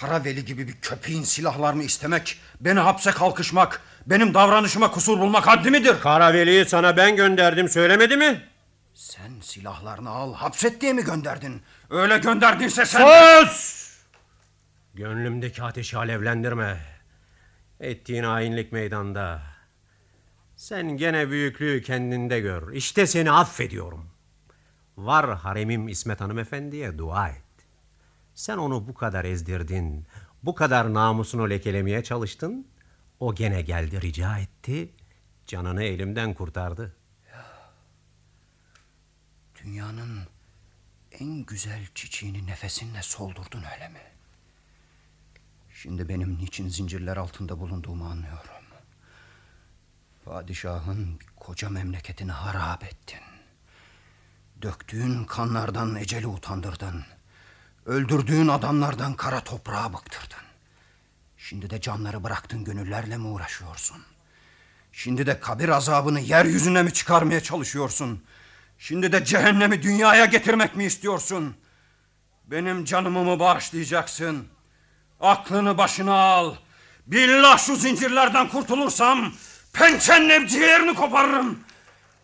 Karaveli gibi bir köpeğin silahlarını istemek, beni hapse kalkışmak, benim davranışıma kusur bulmak haddi midir? Karaveli'yi sana ben gönderdim söylemedi mi? Sen silahlarını al, hapset diye mi gönderdin? Öyle gönderdinse sen... Sus! Gönlümdeki ateşi alevlendirme. Ettiğin hainlik meydanda. Sen gene büyüklüğü kendinde gör. İşte seni affediyorum. Var haremim İsmet hanımefendiye dua et. Sen onu bu kadar ezdirdin. Bu kadar namusunu lekelemeye çalıştın. O gene geldi rica etti. Canını elimden kurtardı. Dünyanın en güzel çiçeğini nefesinle soldurdun öyle mi? Şimdi benim niçin zincirler altında bulunduğumu anlıyorum. Padişahın koca memleketini harap ettin. Döktüğün kanlardan eceli utandırdın. Öldürdüğün adamlardan kara toprağa bıktırdın. Şimdi de canları bıraktın gönüllerle mi uğraşıyorsun? Şimdi de kabir azabını yeryüzüne mi çıkarmaya çalışıyorsun? Şimdi de cehennemi dünyaya getirmek mi istiyorsun? Benim canımı mı bağışlayacaksın? Aklını başına al. Billah şu zincirlerden kurtulursam pençenle ciğerini koparırım.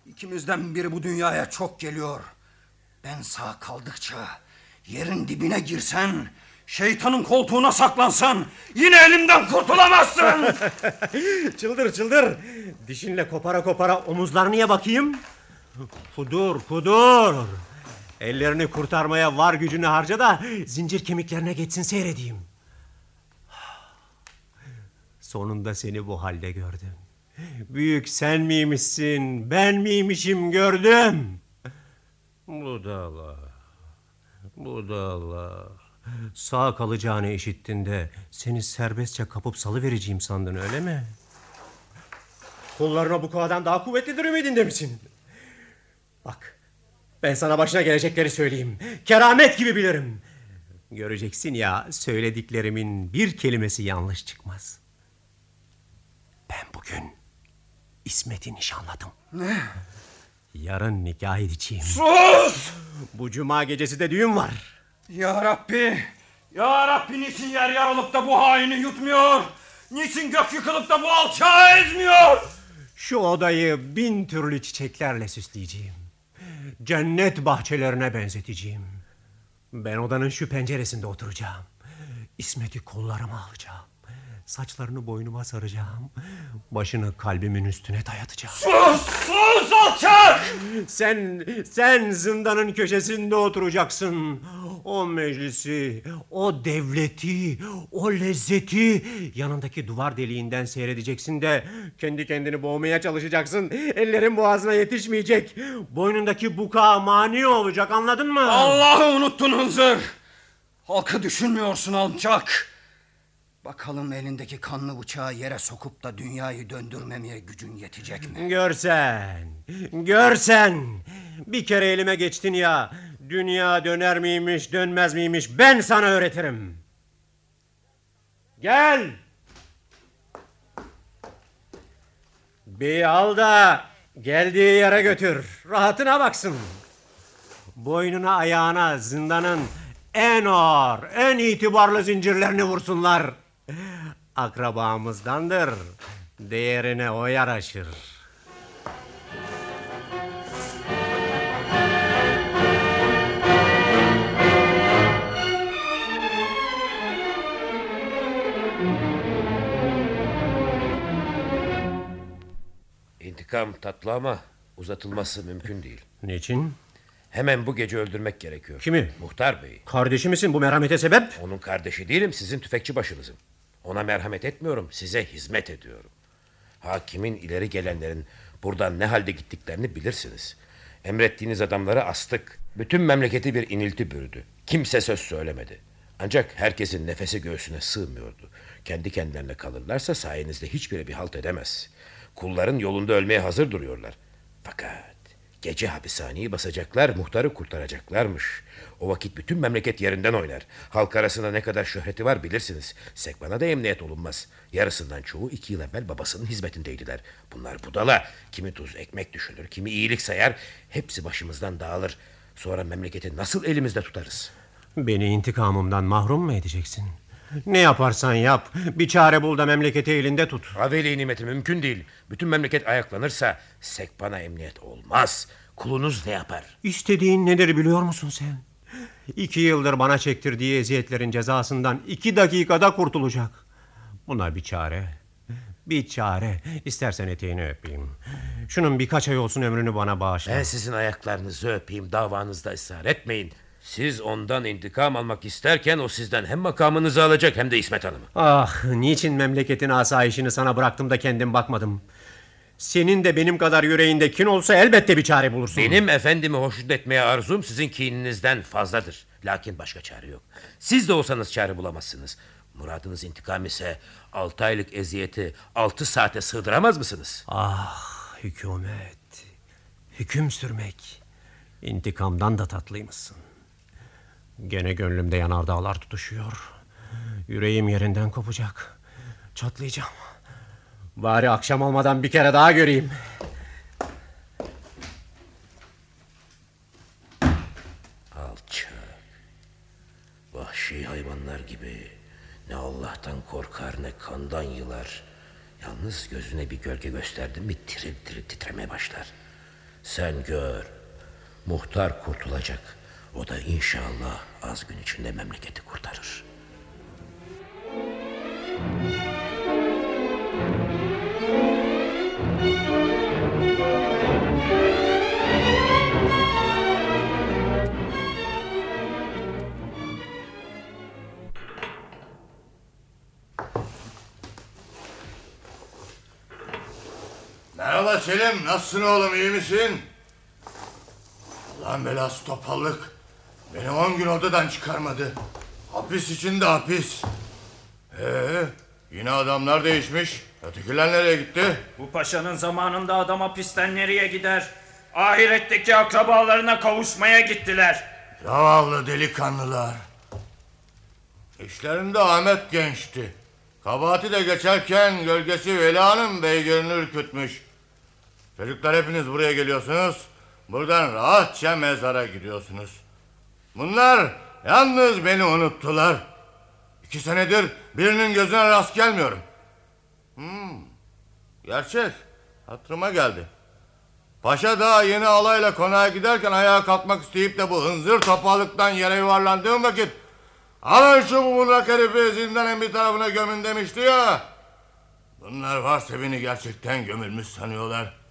İkimizden biri bu dünyaya çok geliyor. Ben sağ kaldıkça yerin dibine girsen, şeytanın koltuğuna saklansan yine elimden kurtulamazsın. çıldır çıldır. Dişinle kopara kopara omuzlarına bakayım. Kudur kudur. Ellerini kurtarmaya var gücünü harca da zincir kemiklerine geçsin seyredeyim. Sonunda seni bu halde gördüm. Büyük sen miymişsin, ben miymişim gördüm. Budala, budala. Sağ kalacağını işittin de seni serbestçe kapıp salıvereceğim sandın öyle mi? Kollarına bu kağıdan daha kuvvetlidir ümidinde misin? Bak ben sana başına gelecekleri söyleyeyim. Keramet gibi bilirim. Göreceksin ya söylediklerimin bir kelimesi yanlış çıkmaz. Ben bugün İsmet'i nişanladım. Ne? Yarın nikah edeceğim. Sus! Bu cuma gecesi de düğün var. Ya Rabbi! Ya Rabbi niçin yer yarılıp da bu haini yutmuyor? Niçin gök yıkılıp da bu alçağı ezmiyor? Şu odayı bin türlü çiçeklerle süsleyeceğim. Cennet bahçelerine benzeteceğim. Ben odanın şu penceresinde oturacağım. İsmet'i kollarıma alacağım. Saçlarını boynuma saracağım. Başını kalbimin üstüne dayatacağım. Sus! Sus alçak! Sen, sen zindanın köşesinde oturacaksın. O meclisi, o devleti, o lezzeti yanındaki duvar deliğinden seyredeceksin de kendi kendini boğmaya çalışacaksın. Ellerin boğazına yetişmeyecek. Boynundaki buka mani olacak anladın mı? Allah'ı unuttun Hınzır. Halkı düşünmüyorsun alçak. Bakalım elindeki kanlı bıçağı yere sokup da dünyayı döndürmemeye gücün yetecek mi? Görsen, görsen. Bir kere elime geçtin ya. Dünya döner miymiş, dönmez miymiş ben sana öğretirim. Gel. Bir al da geldiği yere götür. Rahatına baksın. Boynuna ayağına zindanın en ağır, en itibarlı zincirlerini vursunlar. Akrabamızdandır. Değerine o yaraşır. İntikam tatlı ama uzatılması mümkün değil. Niçin? Hemen bu gece öldürmek gerekiyor. Kimi? Muhtar Bey'i. Kardeşi misin bu merhamete sebep? Onun kardeşi değilim sizin tüfekçi başınızım. Ona merhamet etmiyorum size hizmet ediyorum. Hakimin ileri gelenlerin buradan ne halde gittiklerini bilirsiniz. Emrettiğiniz adamları astık. Bütün memleketi bir inilti bürüdü. Kimse söz söylemedi. Ancak herkesin nefesi göğsüne sığmıyordu. Kendi kendilerine kalırlarsa sayenizde hiçbiri bir halt edemez. Kulların yolunda ölmeye hazır duruyorlar. Fakat gece hapishaneyi basacaklar, muhtarı kurtaracaklarmış. O vakit bütün memleket yerinden oynar. Halk arasında ne kadar şöhreti var bilirsiniz. Sekbana da emniyet olunmaz. Yarısından çoğu iki yıl evvel babasının hizmetindeydiler. Bunlar budala. Kimi tuz ekmek düşünür, kimi iyilik sayar. Hepsi başımızdan dağılır. Sonra memleketi nasıl elimizde tutarız? Beni intikamımdan mahrum mu edeceksin? Ne yaparsan yap. Bir çare bul da memleketi elinde tut. Haveli nimeti mümkün değil. Bütün memleket ayaklanırsa sekbana emniyet olmaz. Kulunuz ne yapar? İstediğin nedir biliyor musun sen? İki yıldır bana çektirdiği eziyetlerin cezasından iki dakikada kurtulacak. Buna bir çare. Bir çare. İstersen eteğini öpeyim. Şunun birkaç ay olsun ömrünü bana bağışla. Ben sizin ayaklarınızı öpeyim davanızda ısrar etmeyin. Siz ondan intikam almak isterken o sizden hem makamınızı alacak hem de İsmet Hanım'ı. Ah niçin memleketin asayişini sana bıraktım da kendim bakmadım. Senin de benim kadar yüreğinde kin olsa elbette bir çare bulursun. Benim efendimi hoşnut etmeye arzum sizin kininizden fazladır. Lakin başka çare yok. Siz de olsanız çare bulamazsınız. Muradınız intikam ise altı aylık eziyeti altı saate sığdıramaz mısınız? Ah hükümet. Hüküm sürmek. İntikamdan da tatlıymışsın. Gene gönlümde yanardağlar tutuşuyor. Yüreğim yerinden kopacak. Çatlayacağım. Bari akşam olmadan bir kere daha göreyim. Alçak. Vahşi hayvanlar gibi ne Allah'tan korkar ne kandan yılar. Yalnız gözüne bir gölge gösterdin mi tiril tiril titremeye başlar. Sen gör. Muhtar kurtulacak. O da inşallah az gün içinde memleketi kurtarır. Merhaba Selim, nasılsın oğlum, iyi misin? Lan belası topallık. Beni on gün odadan çıkarmadı. Hapis içinde hapis. Ee, yine adamlar değişmiş. Ötekiler nereye gitti? Bu paşanın zamanında adam hapisten nereye gider? Ahiretteki akrabalarına kavuşmaya gittiler. Zavallı delikanlılar. İşlerinde Ahmet gençti. Kabahati de geçerken gölgesi Veli Hanım beygirini ürkütmüş. Çocuklar hepiniz buraya geliyorsunuz. Buradan rahatça mezara gidiyorsunuz. Bunlar yalnız beni unuttular. İki senedir birinin gözüne rast gelmiyorum. Hmm, gerçek. Hatırıma geldi. Paşa daha yeni alayla konağa giderken ayağa kalkmak isteyip de bu hınzır topalıktan yere yuvarlandığım vakit Alın şu bubunak herifi zindanın bir tarafına gömün demişti ya. Bunlar varsa beni gerçekten gömülmüş sanıyorlar.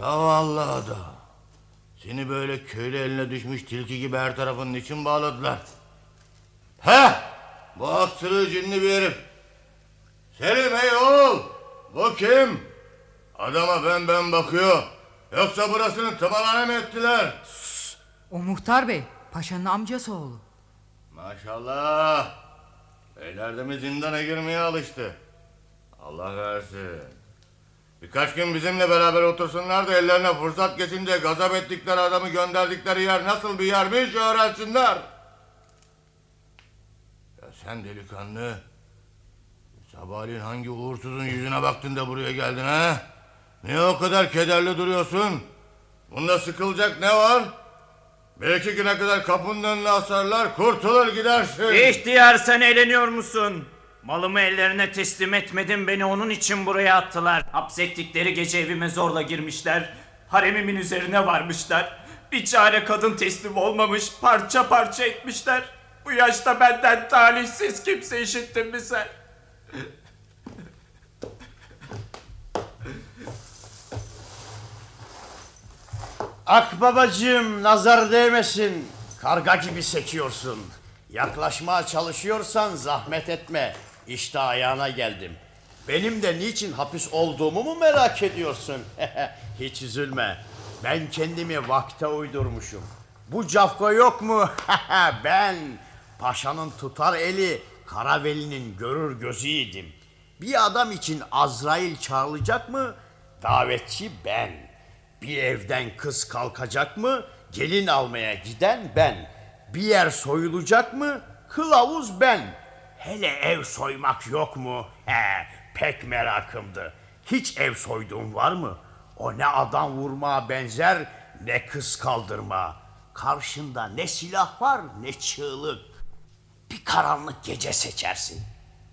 Zavallı adam. Seni böyle köylü eline düşmüş tilki gibi her tarafının için bağladılar. Heh! Bu aksırığı cinli bir herif. Selim ey oğul! Bu kim? Adama ben ben bakıyor. Yoksa burasını tımarhane mı ettiler? O muhtar bey, paşanın amcası oğlu. Maşallah. Beyler de mi zindana girmeye alıştı? Allah versin. Birkaç gün bizimle beraber otursunlar da ellerine fırsat geçince gazap ettikleri adamı gönderdikleri yer nasıl bir yermiş öğrensinler. Ya sen delikanlı. Sabahleyin hangi uğursuzun yüzüne baktın da buraya geldin ha? Niye o kadar kederli duruyorsun? Bunda sıkılacak ne var? Bir iki güne kadar kapının önüne asarlar, kurtulur gidersin. İhtiyar sen eğleniyor musun? Malımı ellerine teslim etmedim beni onun için buraya attılar. Hapsettikleri gece evime zorla girmişler. Haremimin üzerine varmışlar. Bir çare kadın teslim olmamış parça parça etmişler. Bu yaşta benden talihsiz kimse işittin mi sen? Akbabacığım nazar değmesin. Karga gibi sekiyorsun. Yaklaşmaya çalışıyorsan zahmet etme. İşte ayağına geldim. Benim de niçin hapis olduğumu mu merak ediyorsun? Hiç üzülme. Ben kendimi vakte uydurmuşum. Bu cafko yok mu? ben paşanın tutar eli Karaveli'nin görür gözüydim. Bir adam için Azrail çağrılacak mı? Davetçi ben. Bir evden kız kalkacak mı? Gelin almaya giden ben. Bir yer soyulacak mı? Kılavuz ben. Hele ev soymak yok mu? He, pek merakımdı. Hiç ev soyduğun var mı? O ne adam vurmaya benzer ne kız kaldırma. Karşında ne silah var ne çığlık. Bir karanlık gece seçersin.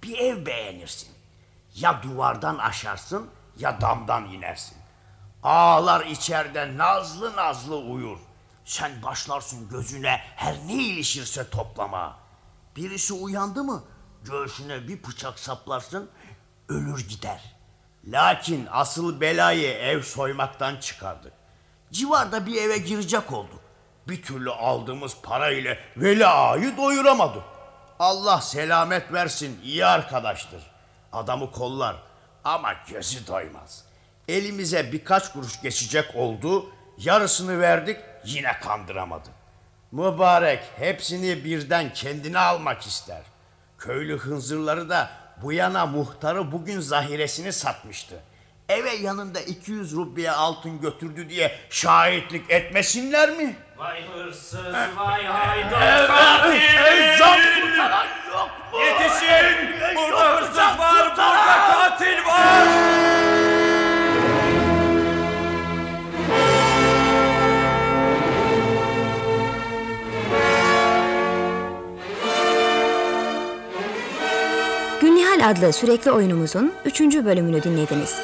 Bir ev beğenirsin. Ya duvardan aşarsın ya damdan inersin. Ağlar içeride nazlı nazlı uyur. Sen başlarsın gözüne her ne ilişirse toplama. Birisi uyandı mı göğsüne bir bıçak saplarsın ölür gider. Lakin asıl belayı ev soymaktan çıkardık. Civarda bir eve girecek oldu. Bir türlü aldığımız para ile Veli Ağa'yı doyuramadı. Allah selamet versin iyi arkadaştır. Adamı kollar ama gözü doymaz. Elimize birkaç kuruş geçecek oldu. Yarısını verdik yine kandıramadı. Mübarek hepsini birden kendine almak ister. Köylü hınzırları da bu yana muhtarı bugün zahiresini satmıştı. Eve yanında 200 rubiye altın götürdü diye şahitlik etmesinler mi? Vay hırsız, vay haydut, Evet, katil! evet, kurtaran yok mu? Yetişin! Burada hırsız var, burada katil var! Adlı sürekli oyunumuzun 3. bölümünü dinlediniz.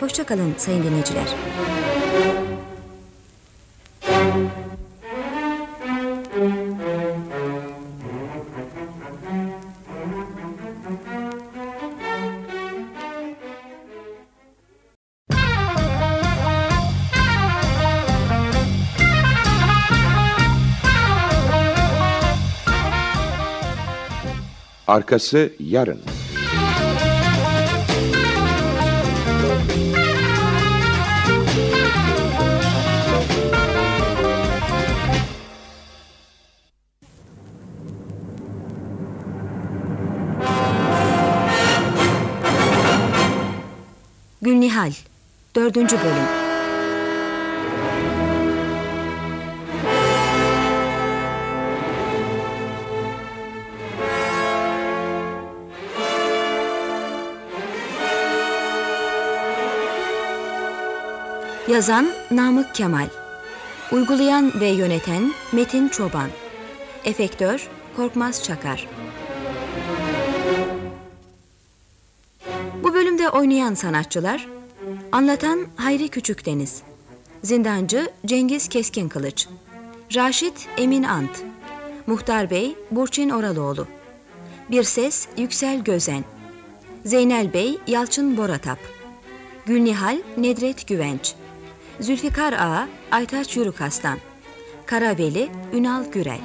Hoşçakalın sayın dinleyiciler. Arkası yarın. Gülnihal 4. bölüm Yazan Namık Kemal. Uygulayan ve yöneten Metin Çoban. Efektör Korkmaz Çakar. Bu bölümde oynayan sanatçılar Anlatan Hayri Küçükdeniz Zindancı Cengiz Keskin Kılıç Raşit Emin Ant Muhtar Bey Burçin Oraloğlu Bir Ses Yüksel Gözen Zeynel Bey Yalçın Boratap Gülnihal Nedret Güvenç Zülfikar Ağa Aytaç Yürükaslan Karaveli Ünal Gürel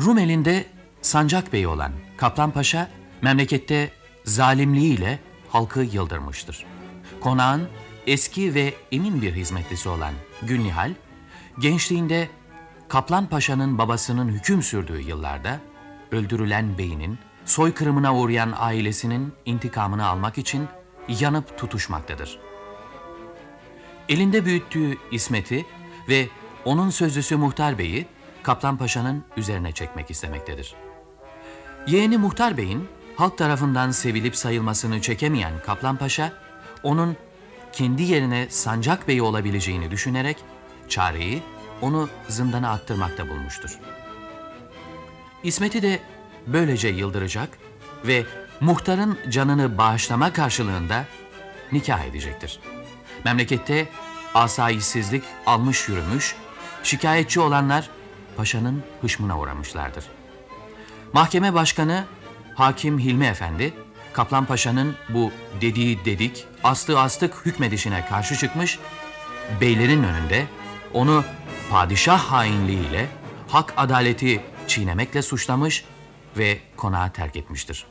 Rumeli'nde sancak beyi olan Kaplan Paşa memlekette zalimliğiyle halkı yıldırmıştır. Konağın eski ve emin bir hizmetlisi olan Gülnihal, gençliğinde Kaplan Paşa'nın babasının hüküm sürdüğü yıllarda öldürülen beyinin soykırımına uğrayan ailesinin intikamını almak için yanıp tutuşmaktadır. Elinde büyüttüğü İsmet'i ve onun sözlüsü Muhtar Bey'i Kaplan Paşa'nın üzerine çekmek istemektedir. Yeğeni Muhtar Bey'in halk tarafından sevilip sayılmasını çekemeyen Kaplan Paşa, onun kendi yerine Sancak Bey olabileceğini düşünerek çareyi onu zindana attırmakta bulmuştur. İsmet'i de böylece yıldıracak ve muhtarın canını bağışlama karşılığında nikah edecektir. Memlekette asayişsizlik almış yürümüş, şikayetçi olanlar paşanın hışmına uğramışlardır. Mahkeme başkanı Hakim Hilmi Efendi, Kaplan Paşa'nın bu dediği dedik, aslı astık hükmedişine karşı çıkmış, beylerin önünde onu padişah hainliğiyle hak adaleti çiğnemekle suçlamış ve konağı terk etmiştir.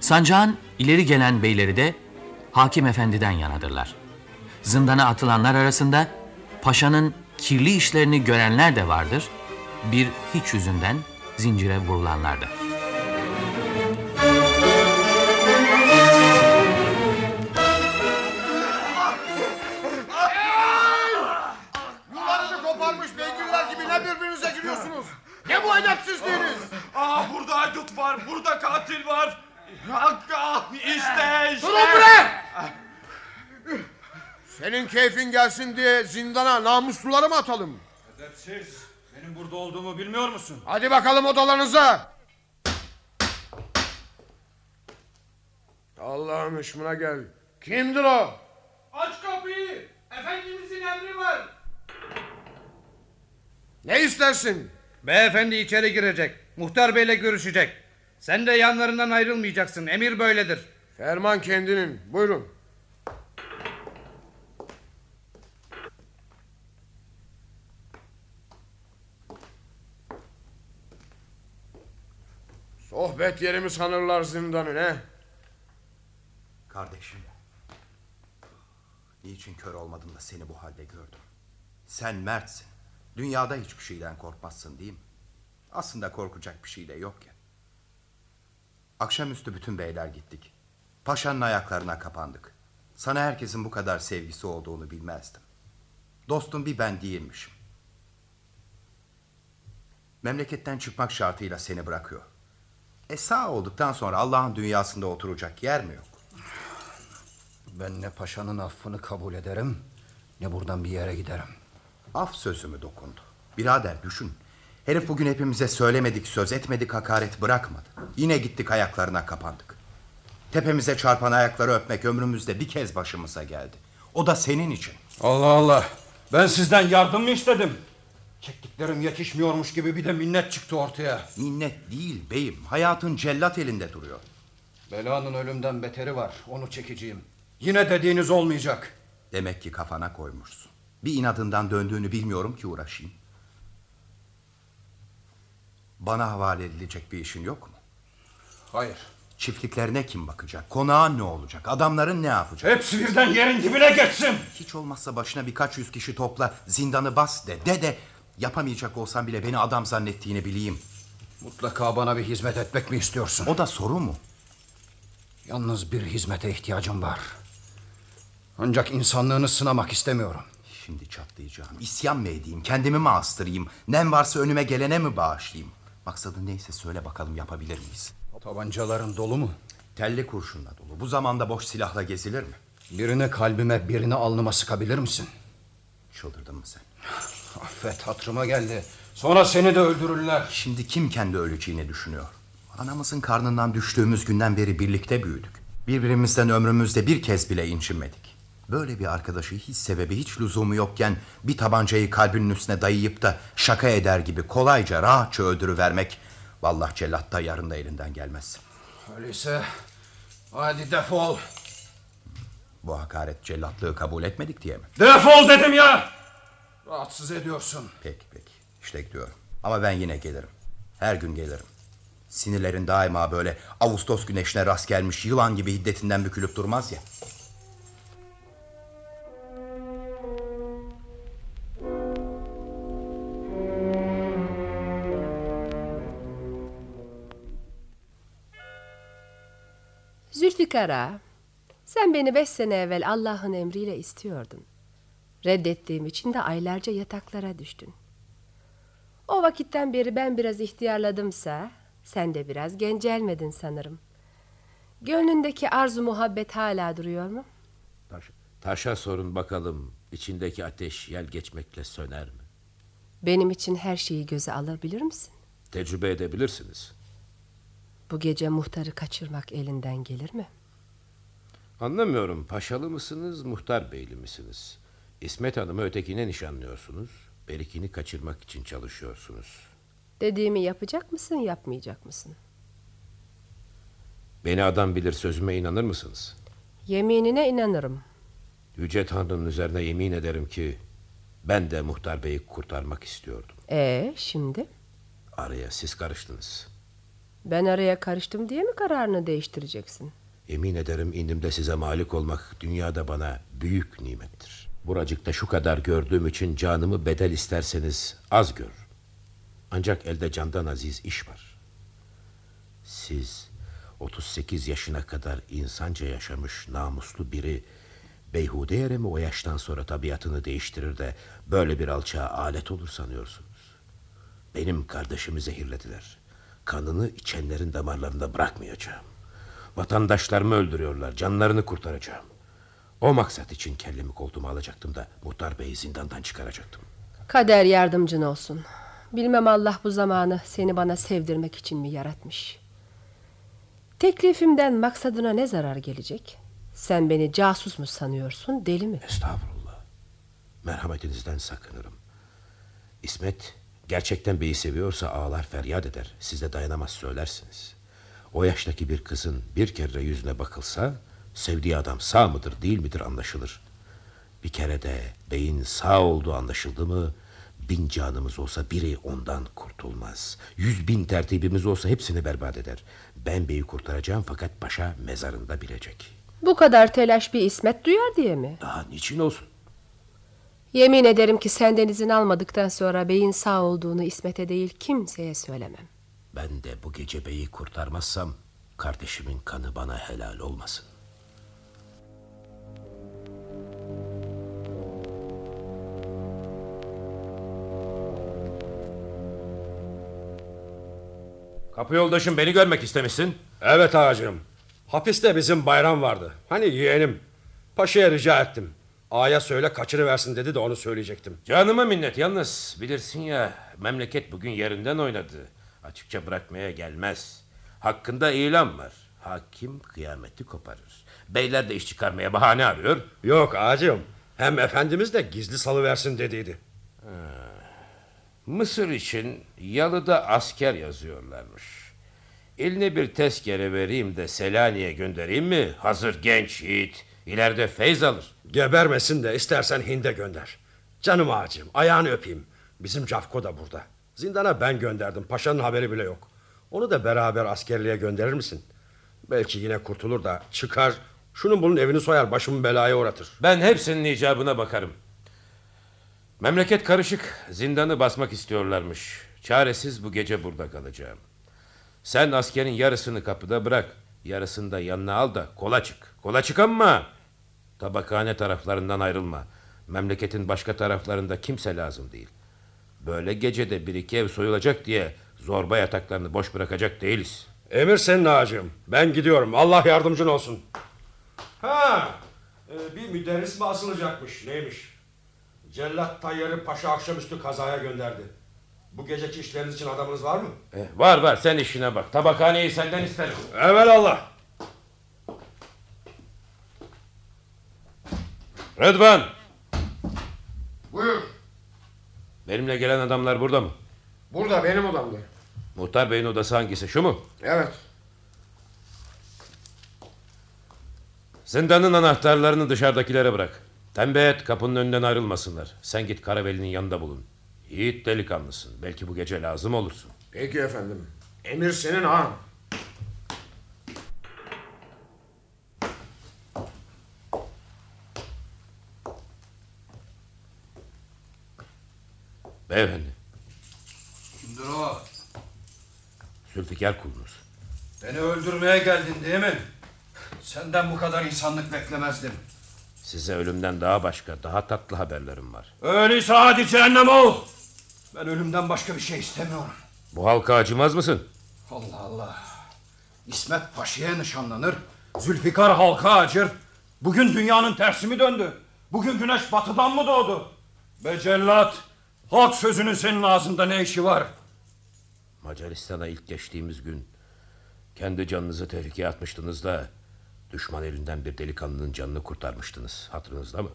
Sancağın ileri gelen beyleri de hakim efendiden yanadırlar. Zindana atılanlar arasında paşanın kirli işlerini görenler de vardır, bir hiç yüzünden zincire vurulanlar da. Ne birbirinize giriyorsunuz? Ne bu edepsizliğiniz? Ah burada haydut var, burada katil var. İşte işte. Durun bre! Senin keyfin gelsin diye zindana namusluları mı atalım? Edepsiz. Benim burada olduğumu bilmiyor musun? Hadi bakalım odalarınıza. Allah'ın hışmına gel. Kimdir o? Aç kapıyı. Efendimizin emri var. Ne istersin? Beyefendi içeri girecek. Muhtar beyle görüşecek. Sen de yanlarından ayrılmayacaksın. Emir böyledir. Ferman kendinin. Buyurun. Sohbet yerimi sanırlar zindanı ne? Kardeşim. Niçin kör olmadın da seni bu halde gördüm? Sen mertsin. Dünyada hiçbir şeyden korkmazsın değil mi? Aslında korkacak bir şey de yok ya. Akşamüstü bütün beyler gittik. Paşanın ayaklarına kapandık. Sana herkesin bu kadar sevgisi olduğunu bilmezdim. Dostum bir ben değilmişim. Memleketten çıkmak şartıyla seni bırakıyor. E sağ olduktan sonra Allah'ın dünyasında oturacak yer mi yok? Ben ne paşanın affını kabul ederim ne buradan bir yere giderim. Af sözü mü dokundu? Birader düşün. Herif bugün hepimize söylemedik, söz etmedik, hakaret bırakmadı. Yine gittik ayaklarına kapandık. Tepemize çarpan ayakları öpmek ömrümüzde bir kez başımıza geldi. O da senin için. Allah Allah. Ben sizden yardım mı istedim? Çektiklerim yetişmiyormuş gibi bir de minnet çıktı ortaya. Minnet değil beyim. Hayatın cellat elinde duruyor. Belanın ölümden beteri var. Onu çekeceğim. Yine dediğiniz olmayacak. Demek ki kafana koymuşsun. Bir inadından döndüğünü bilmiyorum ki uğraşayım. Bana havale edilecek bir işin yok mu? Hayır. Çiftliklerine kim bakacak? Konağın ne olacak? Adamların ne yapacak? Hepsi birden yerin dibine geçsin. Hiç olmazsa başına birkaç yüz kişi topla, zindanı bas de. De de yapamayacak olsam bile beni adam zannettiğini bileyim. Mutlaka bana bir hizmet etmek mi istiyorsun? O da soru mu? Yalnız bir hizmete ihtiyacım var. Ancak insanlığını sınamak istemiyorum. Şimdi çatlayacağım. İsyan mı edeyim? Kendimi mi astırayım? Nem varsa önüme gelene mi bağışlayayım? Maksadın neyse söyle bakalım yapabilir miyiz? Tabancaların dolu mu? Telli kurşunla dolu. Bu zamanda boş silahla gezilir mi? Birini kalbime birini alnıma sıkabilir misin? Çıldırdın mı sen? Affet hatırıma geldi. Sonra seni de öldürürler. Şimdi kim kendi öleceğini düşünüyor? Anamızın karnından düştüğümüz günden beri birlikte büyüdük. Birbirimizden ömrümüzde bir kez bile incinmedik. Böyle bir arkadaşı hiç sebebi hiç lüzumu yokken bir tabancayı kalbinin üstüne dayayıp da şaka eder gibi kolayca rahatça öldürüvermek vallahi cellat da yarın da elinden gelmez. Öyleyse hadi defol. Bu hakaret cellatlığı kabul etmedik diye mi? Defol dedim ya. Rahatsız ediyorsun. Peki peki işte gidiyorum. Ama ben yine gelirim. Her gün gelirim. Sinirlerin daima böyle Ağustos güneşine rast gelmiş yılan gibi hiddetinden bükülüp durmaz ya. Zülfikar ağa, sen beni beş sene evvel Allah'ın emriyle istiyordun. Reddettiğim için de aylarca yataklara düştün. O vakitten beri ben biraz ihtiyarladımsa, sen de biraz gencelmedin sanırım. Gönlündeki arzu muhabbet hala duruyor mu? Taş, taşa sorun bakalım içindeki ateş yel geçmekle söner mi? Benim için her şeyi göze alabilir misin? Tecrübe edebilirsiniz. Bu gece muhtarı kaçırmak elinden gelir mi? Anlamıyorum paşalı mısınız muhtar beyli misiniz? İsmet Hanım'ı ötekine nişanlıyorsunuz. Berikini kaçırmak için çalışıyorsunuz. Dediğimi yapacak mısın yapmayacak mısın? Beni adam bilir sözüme inanır mısınız? Yeminine inanırım. Yüce Tanrı'nın üzerine yemin ederim ki ben de muhtar beyi kurtarmak istiyordum. Ee şimdi? Araya siz karıştınız. Ben araya karıştım diye mi kararını değiştireceksin? Yemin ederim indimde size malik olmak dünyada bana büyük nimettir. Buracıkta şu kadar gördüğüm için canımı bedel isterseniz az gör. Ancak elde candan aziz iş var. Siz 38 yaşına kadar insanca yaşamış namuslu biri beyhude yere mi o yaştan sonra tabiatını değiştirir de böyle bir alçağa alet olur sanıyorsunuz? Benim kardeşimi zehirlediler. Kanını içenlerin damarlarında bırakmayacağım. Vatandaşlarımı öldürüyorlar. Canlarını kurtaracağım. O maksat için kellemi koltuğuma alacaktım da muhtar beyi zindandan çıkaracaktım. Kader yardımcın olsun. Bilmem Allah bu zamanı seni bana sevdirmek için mi yaratmış? Teklifimden maksadına ne zarar gelecek? Sen beni casus mu sanıyorsun, deli mi? Estağfurullah. Merhametinizden sakınırım. İsmet gerçekten beyi seviyorsa ağlar feryat eder. Siz de dayanamaz söylersiniz. O yaştaki bir kızın bir kere yüzüne bakılsa sevdiği adam sağ mıdır değil midir anlaşılır. Bir kere de beyin sağ olduğu anlaşıldı mı bin canımız olsa biri ondan kurtulmaz. Yüz bin tertibimiz olsa hepsini berbat eder. Ben beyi kurtaracağım fakat paşa mezarında bilecek. Bu kadar telaş bir İsmet duyar diye mi? Daha niçin olsun? Yemin ederim ki senden izin almadıktan sonra beyin sağ olduğunu İsmet'e değil kimseye söylemem. Ben de bu gece beyi kurtarmazsam kardeşimin kanı bana helal olmasın. Kapı yoldaşım beni görmek istemişsin. Evet ağacım. Hapiste bizim bayram vardı. Hani yeğenim. Paşa'ya rica ettim. Ağaya söyle kaçırıversin dedi de onu söyleyecektim. Canıma minnet yalnız bilirsin ya memleket bugün yerinden oynadı. Açıkça bırakmaya gelmez. Hakkında ilan var. Hakim kıyameti koparır. Beyler de iş çıkarmaya bahane arıyor. Yok ağacım. Hem efendimiz de gizli salıversin dediydi. Mısır için yalıda asker yazıyorlarmış. Eline bir tezkere vereyim de Selanik'e göndereyim mi? Hazır genç yiğit. İleride feyz alır. Gebermesin de istersen Hind'e gönder. Canım ağacım ayağını öpeyim. Bizim Cafko da burada. Zindana ben gönderdim. Paşanın haberi bile yok. Onu da beraber askerliğe gönderir misin? Belki yine kurtulur da çıkar. Şunun bunun evini soyar başımı belaya uğratır. Ben hepsinin icabına bakarım. Memleket karışık. Zindanı basmak istiyorlarmış. Çaresiz bu gece burada kalacağım. Sen askerin yarısını kapıda bırak. Yarısını da yanına al da kola çık. Kola çık ama tabakhane taraflarından ayrılma. Memleketin başka taraflarında kimse lazım değil. Böyle gecede bir iki ev soyulacak diye zorba yataklarını boş bırakacak değiliz. Emir senin ağacım. Ben gidiyorum. Allah yardımcın olsun. Ha, e, bir müderris mi asılacakmış? Neymiş? Cellat Tayyar'ı Paşa akşamüstü kazaya gönderdi. Bu geceki işleriniz için adamınız var mı? Eh, var var sen işine bak. Tabakhaneyi senden isterim. Evelallah. Rıdvan. Buyur. Benimle gelen adamlar burada mı? Burada benim odamda. Muhtar Bey'in odası hangisi şu mu? Evet. Zindanın anahtarlarını dışarıdakilere bırak. Tembih et kapının önünden ayrılmasınlar. Sen git Karaveli'nin yanında bulun. Yiğit delikanlısın. Belki bu gece lazım olursun. Peki efendim. Emir senin ağam. Beyefendi. Kimdir o? Zülfikar kulunuz. Beni öldürmeye geldin değil mi? Senden bu kadar insanlık beklemezdim. Size ölümden daha başka, daha tatlı haberlerim var. Öyleyse hadi cehennem ol. Ben ölümden başka bir şey istemiyorum. Bu halka acımaz mısın? Allah Allah. İsmet Paşa'ya nişanlanır. Zülfikar halka acır. Bugün dünyanın tersi mi döndü? Bugün güneş batıdan mı doğdu? Be cellat. Halk sözünün senin ağzında ne işi var? Macaristan'a ilk geçtiğimiz gün kendi canınızı tehlikeye atmıştınız da düşman elinden bir delikanlının canını kurtarmıştınız. Hatırınızda mı?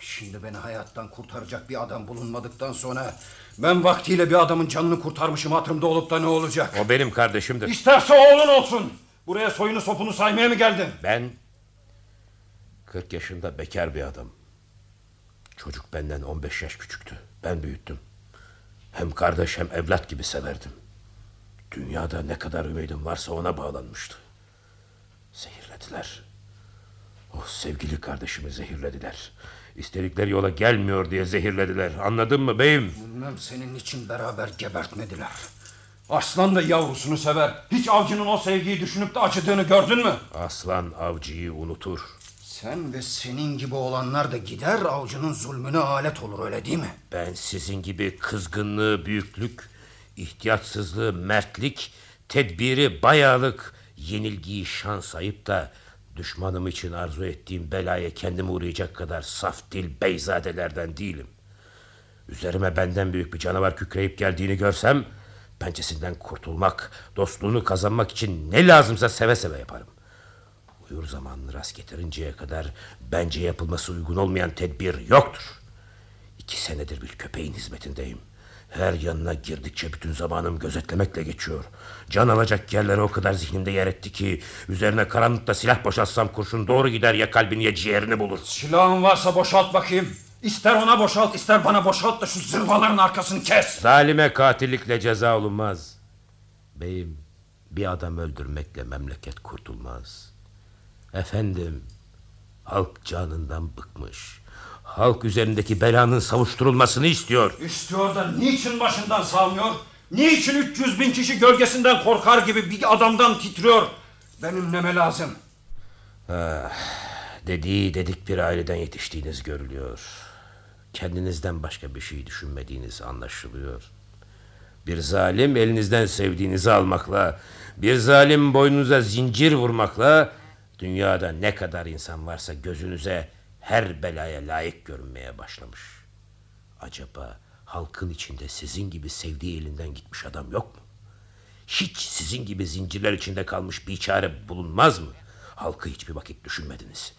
Şimdi beni hayattan kurtaracak bir adam bulunmadıktan sonra ben vaktiyle bir adamın canını kurtarmışım hatırımda olup da ne olacak? O benim kardeşimdir. İsterse oğlun olsun. Buraya soyunu sopunu saymaya mı geldin? Ben 40 yaşında bekar bir adam. Çocuk benden 15 yaş küçüktü. Ben büyüttüm. Hem kardeş hem evlat gibi severdim. Dünyada ne kadar ümidim varsa ona bağlanmıştı. Zehirlediler. O sevgili kardeşimi zehirlediler. İstedikleri yola gelmiyor diye zehirlediler. Anladın mı beyim? Bilmem senin için beraber gebertmediler. Aslan da yavrusunu sever. Hiç avcının o sevgiyi düşünüp de acıdığını gördün mü? Aslan avcıyı unutur. Sen ve senin gibi olanlar da gider avcının zulmüne alet olur öyle değil mi? Ben sizin gibi kızgınlığı, büyüklük, ihtiyatsızlığı, mertlik, tedbiri, bayağılık, yenilgiyi şans sayıp da düşmanım için arzu ettiğim belaya kendimi uğrayacak kadar saf dil beyzadelerden değilim. Üzerime benden büyük bir canavar kükreyip geldiğini görsem pençesinden kurtulmak, dostluğunu kazanmak için ne lazımsa seve seve yaparım. Uyur zamanını rast getirinceye kadar bence yapılması uygun olmayan tedbir yoktur. İki senedir bir köpeğin hizmetindeyim. Her yanına girdikçe bütün zamanım gözetlemekle geçiyor. Can alacak yerlere o kadar zihnimde yer etti ki... ...üzerine karanlıkta silah boşaltsam kurşun doğru gider ya kalbini ya ciğerini bulur. Silahın varsa boşalt bakayım. İster ona boşalt ister bana boşalt da şu zırvaların arkasını kes. Zalime katillikle ceza olunmaz. Beyim bir adam öldürmekle memleket kurtulmaz. Efendim, halk canından bıkmış. Halk üzerindeki belanın savuşturulmasını istiyor. İstiyor da niçin başından salmıyor? Niçin 300 bin kişi gölgesinden korkar gibi bir adamdan titriyor? Benim neme lazım? Ah, dediği dedik bir aileden yetiştiğiniz görülüyor. Kendinizden başka bir şey düşünmediğiniz anlaşılıyor. Bir zalim elinizden sevdiğinizi almakla, bir zalim boynunuza zincir vurmakla dünyada ne kadar insan varsa gözünüze her belaya layık görünmeye başlamış. Acaba halkın içinde sizin gibi sevdiği elinden gitmiş adam yok mu? Hiç sizin gibi zincirler içinde kalmış bir çare bulunmaz mı? Halkı hiçbir vakit düşünmediniz.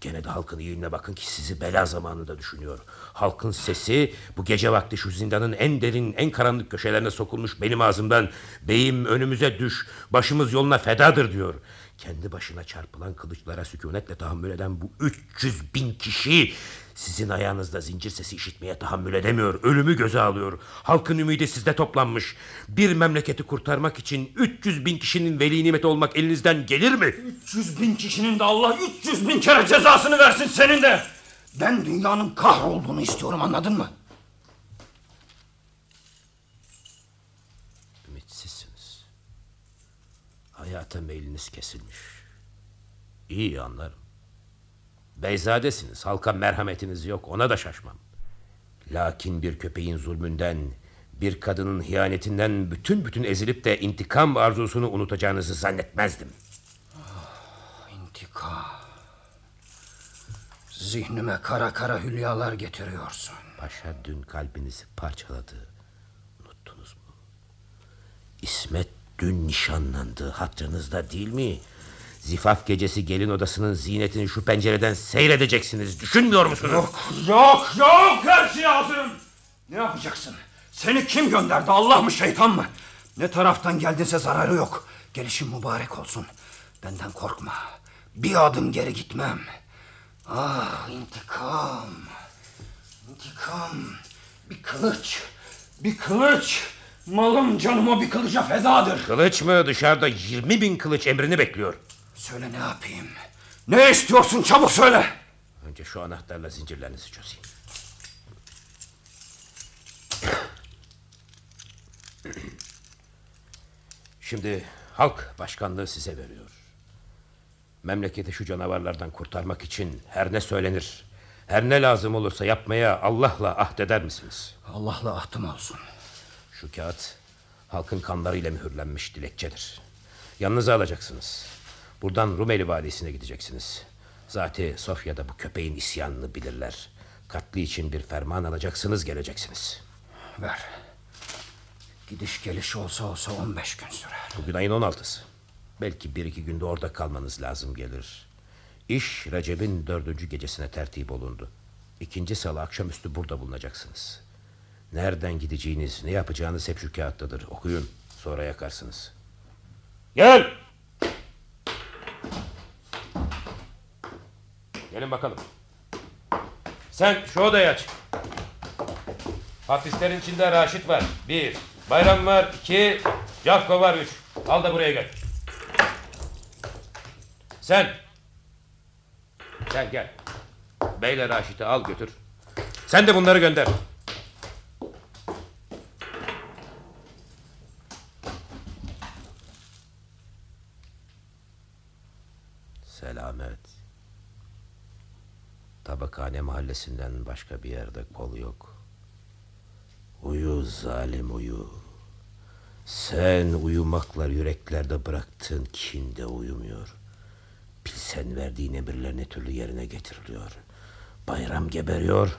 Gene de halkın iyiliğine bakın ki sizi bela zamanında düşünüyor. Halkın sesi bu gece vakti şu zindanın en derin, en karanlık köşelerine sokulmuş benim ağzımdan beyim önümüze düş, başımız yoluna fedadır diyor. Kendi başına çarpılan kılıçlara sükunetle tahammül eden bu 300 bin kişi sizin ayağınızda zincir sesi işitmeye tahammül edemiyor. Ölümü göze alıyor. Halkın ümidi sizde toplanmış. Bir memleketi kurtarmak için 300 bin kişinin veli nimeti olmak elinizden gelir mi? 300 bin kişinin de Allah 300 bin kere cezasını versin senin de. Ben dünyanın kahrolduğunu istiyorum anladın mı? Hayata meyliniz kesilmiş. İyi anlarım. Beyzadesiniz. Halka merhametiniz yok. Ona da şaşmam. Lakin bir köpeğin zulmünden, bir kadının hiyanetinden bütün bütün ezilip de intikam arzusunu unutacağınızı zannetmezdim. İntikam. Zihnime kara kara hülyalar getiriyorsun. Paşa dün kalbinizi parçaladı. Unuttunuz mu? İsmet dün nişanlandı. Hatırınızda değil mi? Zifaf gecesi gelin odasının zinetini şu pencereden seyredeceksiniz. Düşünmüyor musunuz? Yok, yok, yok. Her şeye hazırım. Ne yapacaksın? Seni kim gönderdi? Allah mı şeytan mı? Ne taraftan geldinse zararı yok. Gelişin mübarek olsun. Benden korkma. Bir adım geri gitmem. Ah intikam. İntikam. Bir kılıç. Bir kılıç. Malım canıma bir kılıca fedadır. Kılıç mı? Dışarıda 20 bin kılıç emrini bekliyor. Söyle ne yapayım? Ne istiyorsun çabuk söyle. Önce şu anahtarla zincirlerinizi çözeyim. Şimdi halk başkanlığı size veriyor. Memleketi şu canavarlardan kurtarmak için her ne söylenir, her ne lazım olursa yapmaya Allah'la ahdeder misiniz? Allah'la ahtım olsun. Şu kağıt halkın kanlarıyla mühürlenmiş dilekçedir. Yanınıza alacaksınız. Buradan Rumeli valisine gideceksiniz. Zaten Sofya'da bu köpeğin isyanını bilirler. Katli için bir ferman alacaksınız geleceksiniz. Ver. Gidiş geliş olsa olsa 15 gün sürer. Bugün ayın 16'sı. Belki bir iki günde orada kalmanız lazım gelir. İş Recep'in dördüncü gecesine tertip olundu. İkinci salı akşamüstü burada bulunacaksınız. Nereden gideceğiniz, ne yapacağınız hep şu kağıttadır. Okuyun, sonra yakarsınız. Gel! Gelin bakalım. Sen şu odayı aç. Hapislerin içinde Raşit var. Bir. Bayram var. iki. Cafko var. Üç. Al da buraya gel. Sen. Sen gel. Beyle Raşit'i al götür. Sen de bunları gönder. Selamet. Tabakhane mahallesinden başka bir yerde kol yok. Uyu zalim uyu. Sen uyumakla yüreklerde bıraktığın kin de uyumuyor. Pilsen verdiğin emirler ne türlü yerine getiriliyor. Bayram geberiyor,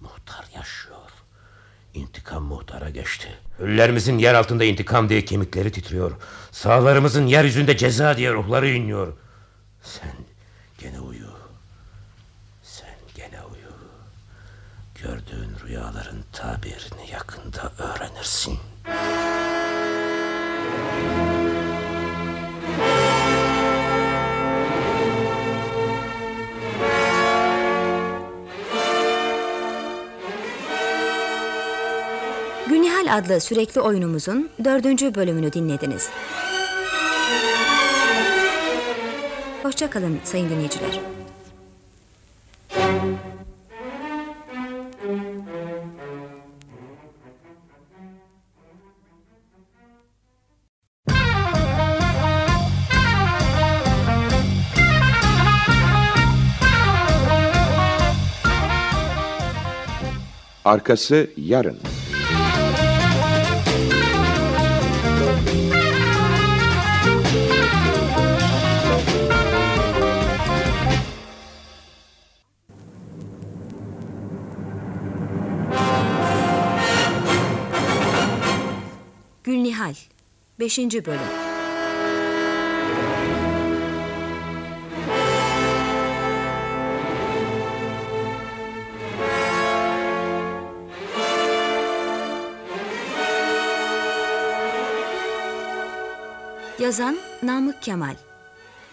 muhtar yaşıyor. İntikam muhtara geçti. Ölülerimizin yer altında intikam diye kemikleri titriyor. Sağlarımızın yeryüzünde ceza diye ruhları inliyor. Sen gene uyu. Sen gene uyu. Gördüğün rüyaların tabirini yakında öğrenirsin. Günihal adlı sürekli oyunumuzun dördüncü bölümünü dinlediniz. Hoşça kalın sayın dinleyiciler. Arkası yarın. Gülnihal 5. Bölüm Yazan Namık Kemal.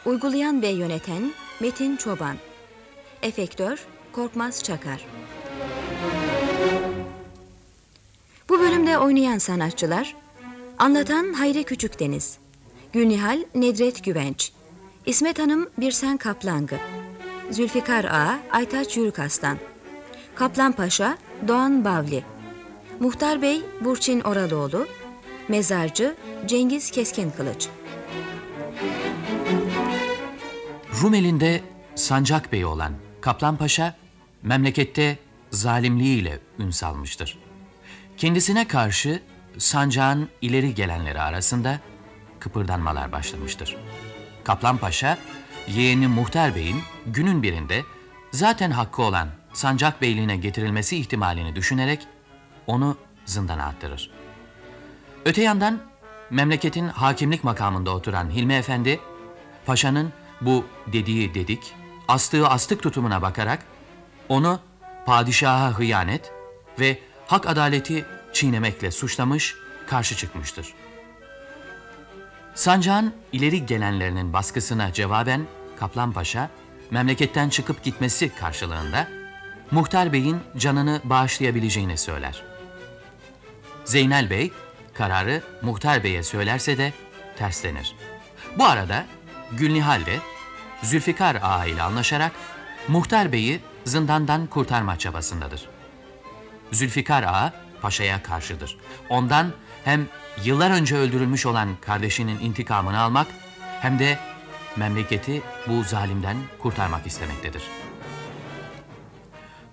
Uygulayan ve yöneten Metin Çoban. Efektör Korkmaz Çakar. Bu bölümde oynayan sanatçılar Anlatan Hayri Küçükdeniz Gülnihal Nedret Güvenç İsmet Hanım Birsen Kaplangı Zülfikar Ağa Aytaç Yürükaslan Kaplan Paşa Doğan Bavli Muhtar Bey Burçin Oraloğlu Mezarcı Cengiz Keskin Kılıç Rumeli'nde Sancak Bey olan Kaplan Paşa, memlekette zalimliğiyle ün salmıştır. Kendisine karşı sancağın ileri gelenleri arasında kıpırdanmalar başlamıştır. Kaplan Paşa, yeğeni Muhtar Bey'in günün birinde zaten hakkı olan Sancak Beyliğine getirilmesi ihtimalini düşünerek onu zindana attırır. Öte yandan memleketin hakimlik makamında oturan Hilmi Efendi, paşanın bu dediği dedik, astığı astık tutumuna bakarak onu padişaha hıyanet ve hak adaleti çiğnemekle suçlamış, karşı çıkmıştır. Sancağın ileri gelenlerinin baskısına cevaben Kaplan Paşa, memleketten çıkıp gitmesi karşılığında Muhtar Bey'in canını bağışlayabileceğini söyler. Zeynel Bey, kararı Muhtar Bey'e söylerse de terslenir. Bu arada Gülnihal de Zülfikar Ağa ile anlaşarak Muhtar Bey'i zindandan kurtarma çabasındadır. Zülfikar Ağa paşaya karşıdır. Ondan hem yıllar önce öldürülmüş olan kardeşinin intikamını almak hem de memleketi bu zalimden kurtarmak istemektedir.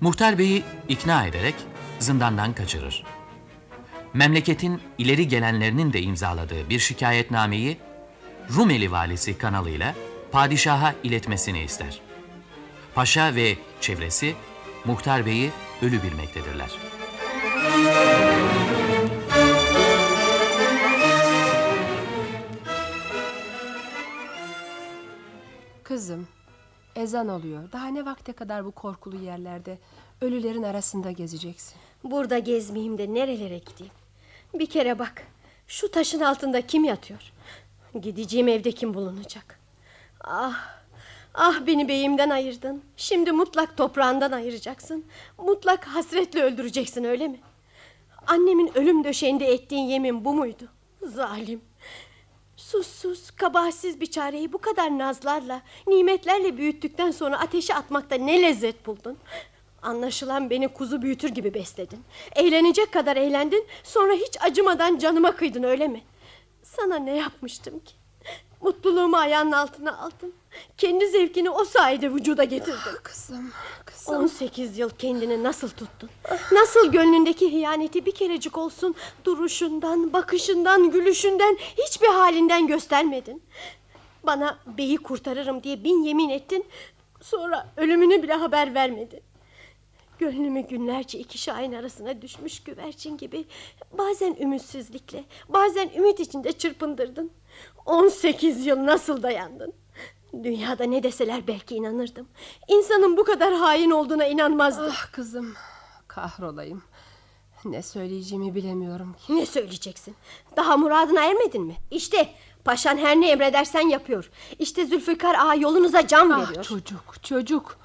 Muhtar Bey'i ikna ederek zindandan kaçırır. Memleketin ileri gelenlerinin de imzaladığı bir şikayetnameyi Rumeli valisi kanalıyla padişaha iletmesini ister. Paşa ve çevresi Muhtar Bey'i ölü bilmektedirler. Kızım, ezan oluyor. Daha ne vakte kadar bu korkulu yerlerde ölülerin arasında gezeceksin? Burada gezmeyeyim de nerelere gideyim? Bir kere bak. Şu taşın altında kim yatıyor? Gideceğim evde kim bulunacak? Ah, ah beni beyimden ayırdın. Şimdi mutlak toprağından ayıracaksın. Mutlak hasretle öldüreceksin öyle mi? Annemin ölüm döşeğinde ettiğin yemin bu muydu? Zalim. Sussuz, kabahatsiz bir çareyi bu kadar nazlarla, nimetlerle büyüttükten sonra ateşe atmakta ne lezzet buldun? Anlaşılan beni kuzu büyütür gibi besledin. Eğlenecek kadar eğlendin, sonra hiç acımadan canıma kıydın öyle mi? Sana ne yapmıştım ki? Mutluluğumu ayağının altına aldın. Kendi zevkini o sayede vücuda getirdin. Ah, kızım, kızım. 18 yıl kendini nasıl tuttun? Nasıl gönlündeki hıyaneti bir kerecik olsun duruşundan, bakışından, gülüşünden, hiçbir halinden göstermedin? Bana beyi kurtarırım diye bin yemin ettin. Sonra ölümünü bile haber vermedin. Gönlümü günlerce iki şahin arasına düşmüş güvercin gibi bazen ümitsizlikle, bazen ümit içinde çırpındırdın. 18 yıl nasıl dayandın? Dünyada ne deseler belki inanırdım. İnsanın bu kadar hain olduğuna inanmazdım. Ah kızım, kahrolayım. Ne söyleyeceğimi bilemiyorum ki. Ne söyleyeceksin? Daha muradına ermedin mi? İşte paşan her ne emredersen yapıyor. İşte Zülfikar ağa yolunuza can Ah veriyor. çocuk, çocuk.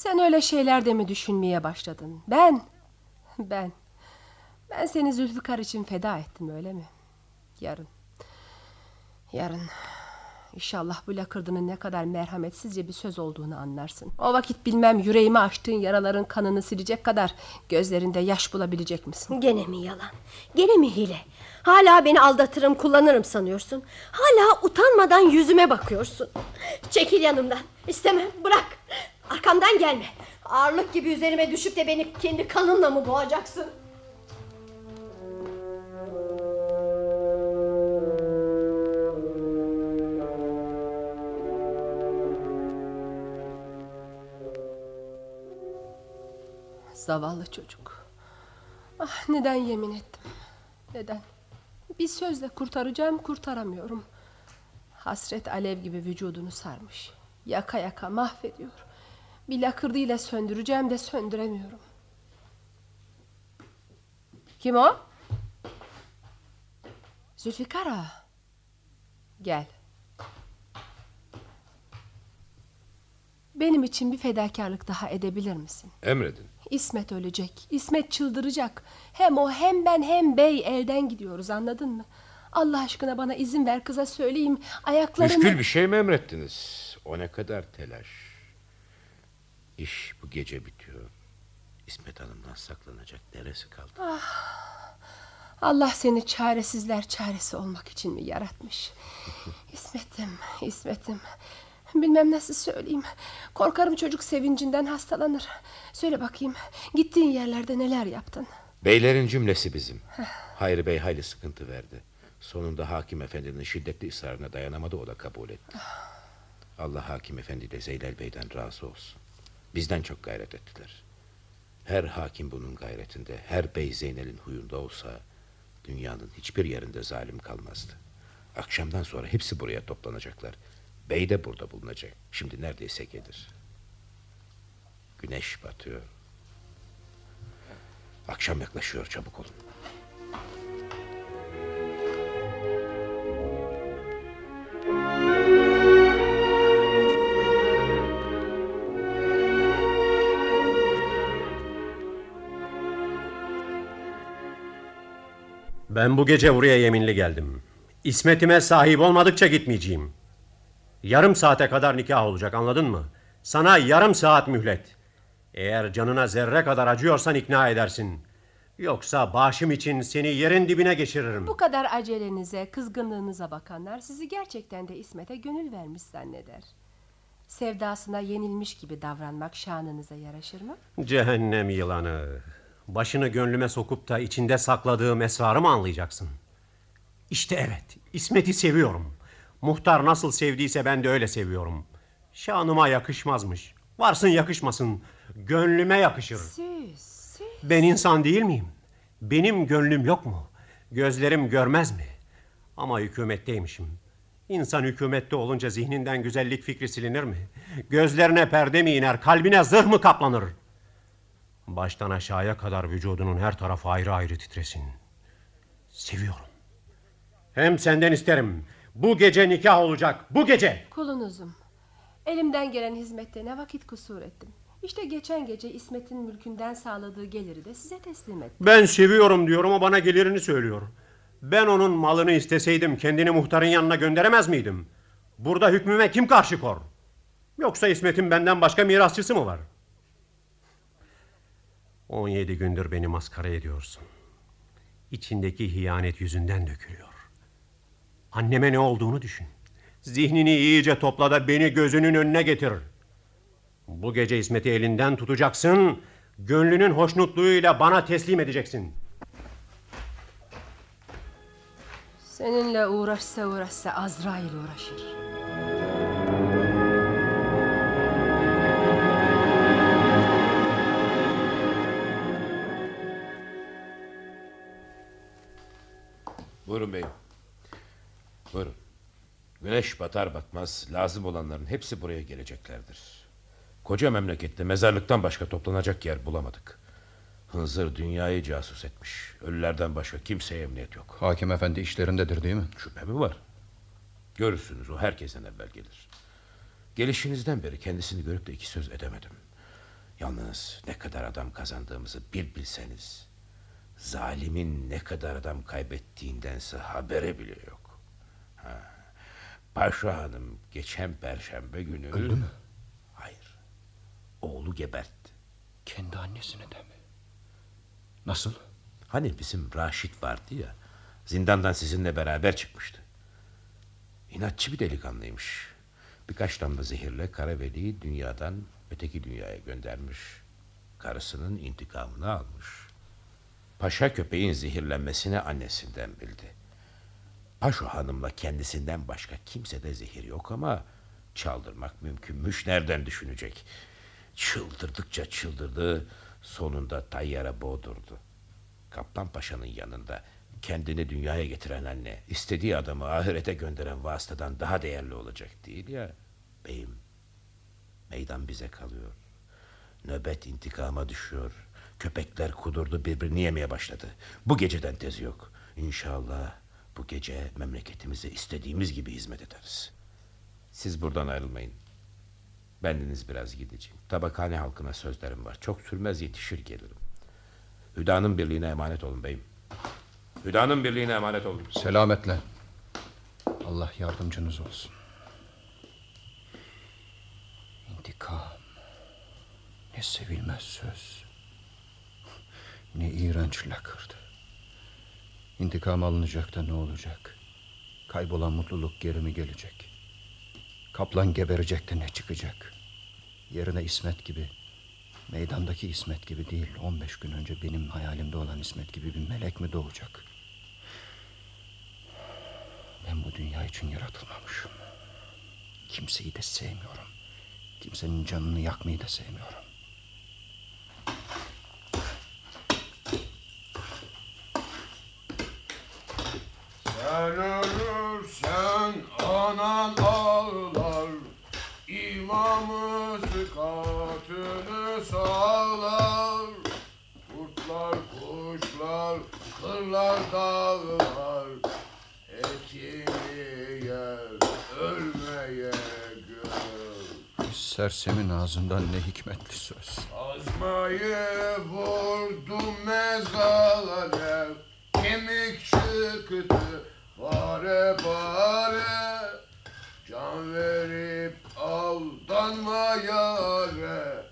Sen öyle şeyler de mi düşünmeye başladın? Ben, ben. Ben seni Zülfikar için feda ettim öyle mi? Yarın, yarın, İnşallah bu lakırdının ne kadar merhametsizce bir söz olduğunu anlarsın. O vakit bilmem yüreğimi açtığın yaraların kanını silecek kadar gözlerinde yaş bulabilecek misin? Gene mi yalan? Gene mi hile? Hala beni aldatırım kullanırım sanıyorsun. Hala utanmadan yüzüme bakıyorsun. Çekil yanımdan. İstemem bırak. Arkamdan gelme. Ağırlık gibi üzerime düşüp de beni kendi kanınla mı boğacaksın? Zavallı çocuk. Ah neden yemin ettim? Neden? Bir sözle kurtaracağım kurtaramıyorum. Hasret alev gibi vücudunu sarmış. Yaka yaka mahvediyor. Bir lakırdıyla söndüreceğim de söndüremiyorum. Kim o? Zülfikar ağa. Gel. Benim için bir fedakarlık daha edebilir misin? Emredin. İsmet ölecek. İsmet çıldıracak. Hem o hem ben hem bey elden gidiyoruz anladın mı? Allah aşkına bana izin ver kıza söyleyeyim. Ayaklarını... Müşkül bir şey mi emrettiniz? O ne kadar telaş. İş bu gece bitiyor. İsmet Hanım'dan saklanacak neresi kaldı? Ah, Allah seni çaresizler çaresi olmak için mi yaratmış? İsmet'im, İsmet'im. Bilmem nasıl söyleyeyim. Korkarım çocuk sevincinden hastalanır. Söyle bakayım. Gittiğin yerlerde neler yaptın? Beylerin cümlesi bizim. Hayri Bey hayli sıkıntı verdi. Sonunda hakim efendinin şiddetli ısrarına dayanamadı o da kabul etti. Allah hakim efendi de Zeylel Bey'den razı olsun. Bizden çok gayret ettiler. Her hakim bunun gayretinde, her bey Zeynel'in huyunda olsa dünyanın hiçbir yerinde zalim kalmazdı. Akşamdan sonra hepsi buraya toplanacaklar. Bey de burada bulunacak. Şimdi neredeyse gelir. Güneş batıyor. Akşam yaklaşıyor çabuk olun. Ben bu gece buraya yeminli geldim. İsmetime sahip olmadıkça gitmeyeceğim. Yarım saate kadar nikah olacak anladın mı? Sana yarım saat mühlet. Eğer canına zerre kadar acıyorsan ikna edersin. Yoksa başım için seni yerin dibine geçiririm. Bu kadar acelenize, kızgınlığınıza bakanlar sizi gerçekten de İsmet'e gönül vermiş zanneder. Sevdasına yenilmiş gibi davranmak şanınıza yaraşır mı? Cehennem yılanı. Başını gönlüme sokup da içinde sakladığım esrarı mı anlayacaksın? İşte evet, İsmet'i seviyorum. Muhtar nasıl sevdiyse ben de öyle seviyorum. Şanıma yakışmazmış. Varsın yakışmasın. Gönlüme yakışır. Siz, siz. Ben insan değil miyim? Benim gönlüm yok mu? Gözlerim görmez mi? Ama hükümetteymişim. İnsan hükümette olunca zihninden güzellik fikri silinir mi? Gözlerine perde mi iner, kalbine zırh mı kaplanır? Baştan aşağıya kadar vücudunun her tarafı ayrı ayrı titresin. Seviyorum. Hem senden isterim. Bu gece nikah olacak. Bu gece. Kulunuzum. Elimden gelen hizmette ne vakit kusur ettim. İşte geçen gece İsmet'in mülkünden sağladığı geliri de size teslim ettim. Ben seviyorum diyorum o bana gelirini söylüyor. Ben onun malını isteseydim kendini muhtarın yanına gönderemez miydim? Burada hükmüme kim karşı kor? Yoksa İsmet'in benden başka mirasçısı mı var? 17 gündür beni maskara ediyorsun. İçindeki hiyanet yüzünden dökülüyor. Anneme ne olduğunu düşün. Zihnini iyice topla da beni gözünün önüne getir. Bu gece İsmet'i elinden tutacaksın. Gönlünün hoşnutluğuyla bana teslim edeceksin. Seninle uğraşsa uğraşsa Azrail uğraşır. Buyurun beyim. Buyurun. Güneş batar batmaz lazım olanların hepsi buraya geleceklerdir. Koca memlekette mezarlıktan başka toplanacak yer bulamadık. Hınzır dünyayı casus etmiş. Ölülerden başka kimseye emniyet yok. Hakim efendi işlerindedir değil mi? Şüphe mi var? Görürsünüz o herkesten evvel gelir. Gelişinizden beri kendisini görüp de iki söz edemedim. Yalnız ne kadar adam kazandığımızı bir bilseniz. Zalimin ne kadar adam kaybettiğindense haberi bile yok. Ha, Paşa Hanım geçen perşembe günü... Öldü mü? Hayır. Oğlu gebertti. Kendi annesini de mi? Nasıl? Hani bizim Raşit vardı ya... Zindandan sizinle beraber çıkmıştı. İnatçı bir delikanlıymış. Birkaç damla zehirle Karaveli'yi dünyadan öteki dünyaya göndermiş. Karısının intikamını almış. Paşa köpeğin zehirlenmesini annesinden bildi. Paşa hanımla kendisinden başka kimsede zehir yok ama çaldırmak mümkünmüş. Nereden düşünecek? Çıldırdıkça çıldırdı. Sonunda tayyara boğdurdu. Kaptan Paşa'nın yanında kendini dünyaya getiren anne istediği adamı ahirete gönderen vasıtadan daha değerli olacak değil ya. Beyim meydan bize kalıyor. Nöbet intikama düşüyor. Köpekler kudurdu birbirini yemeye başladı. Bu geceden tezi yok. İnşallah bu gece memleketimize istediğimiz gibi hizmet ederiz. Siz buradan ayrılmayın. Bendeniz biraz gideceğim. Tabakhane halkına sözlerim var. Çok sürmez yetişir gelirim. Hüda'nın birliğine emanet olun beyim. Hüda'nın birliğine emanet olun. Selametle. Allah yardımcınız olsun. İntikam. Ne sevilmez söz. Ne iğrenç lakırdı. İntikam alınacak da ne olacak? Kaybolan mutluluk geri mi gelecek? Kaplan geberecek de ne çıkacak? Yerine İsmet gibi, meydandaki İsmet gibi değil, 15 gün önce benim hayalimde olan İsmet gibi bir melek mi doğacak? Ben bu dünya için yaratılmamışım. Kimseyi de sevmiyorum. Kimsenin canını yakmayı da sevmiyorum. Sen ölürsen anan ağlar İmamı sıkatını sağlar Kurtlar kuşlar kırlar dağlar Etini yer ölmeye gör Sersemin ağzından ne hikmetli söz. Azmayı vurdum mezara Kemik çıktı pare pare Can verip aldanma yare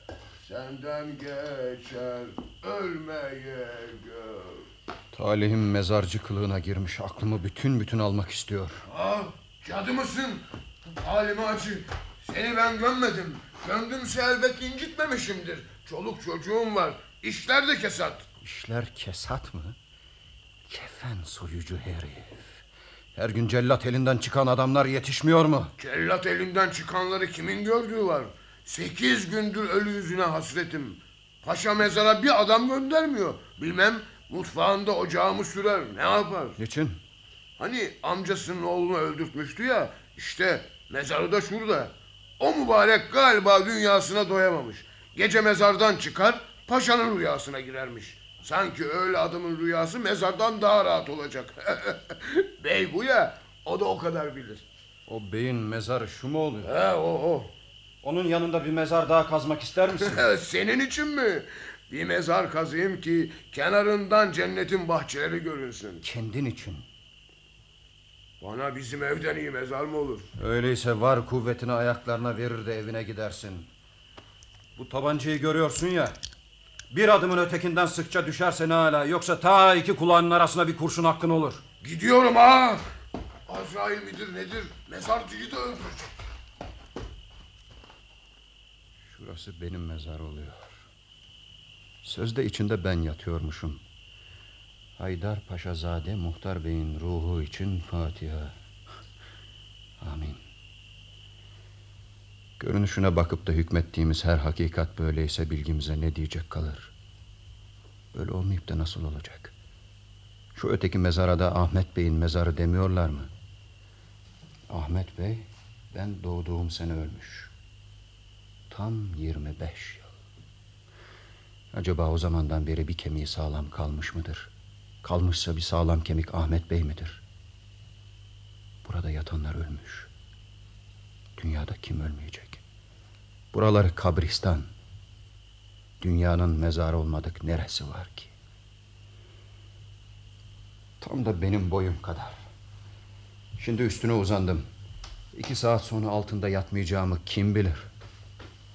Senden geçer ölmeye gör Talihim mezarcı kılığına girmiş. Aklımı bütün bütün almak istiyor. Ah cadı mısın? Halime acı. Seni ben gömmedim. Gömdümse elbet incitmemişimdir. Çoluk çocuğum var. İşler de kesat. İşler kesat mı? Kefen soyucu herif. Her gün cellat elinden çıkan adamlar yetişmiyor mu? Cellat elinden çıkanları kimin gördüğü var? Sekiz gündür ölü yüzüne hasretim. Paşa mezara bir adam göndermiyor. Bilmem mutfağında ocağımı sürer ne yapar? Niçin? Hani amcasının oğlunu öldürtmüştü ya. İşte mezarı da şurada. O mübarek galiba dünyasına doyamamış. Gece mezardan çıkar paşanın rüyasına girermiş. Sanki öyle adamın rüyası mezardan daha rahat olacak. Bey bu ya o da o kadar bilir. O beyin mezarı şu mu oluyor? He o o. Onun yanında bir mezar daha kazmak ister misin? Senin için mi? Bir mezar kazayım ki kenarından cennetin bahçeleri görünsün. Kendin için. Bana bizim evden iyi mezar mı olur? Öyleyse var kuvvetini ayaklarına verir de evine gidersin. Bu tabancayı görüyorsun ya. Bir adımın ötekinden sıkça düşerse ne hala. Yoksa ta iki kulağının arasına bir kurşun hakkın olur. Gidiyorum ha. Azrail midir nedir? Mezarcıyı da öldürecek. Şurası benim mezar oluyor. Sözde içinde ben yatıyormuşum. Haydar Paşazade Muhtar Bey'in ruhu için Fatiha. Amin. Görünüşüne bakıp da hükmettiğimiz her hakikat böyleyse bilgimize ne diyecek kalır? Böyle olmayıp da nasıl olacak? Şu öteki mezara da Ahmet Bey'in mezarı demiyorlar mı? Ahmet Bey ben doğduğum sene ölmüş. Tam 25 yıl. Acaba o zamandan beri bir kemiği sağlam kalmış mıdır? Kalmışsa bir sağlam kemik Ahmet Bey midir? Burada yatanlar ölmüş. Dünyada kim ölmeyecek? Buraları kabristan. Dünyanın mezarı olmadık neresi var ki? Tam da benim boyum kadar. Şimdi üstüne uzandım. İki saat sonra altında yatmayacağımı kim bilir?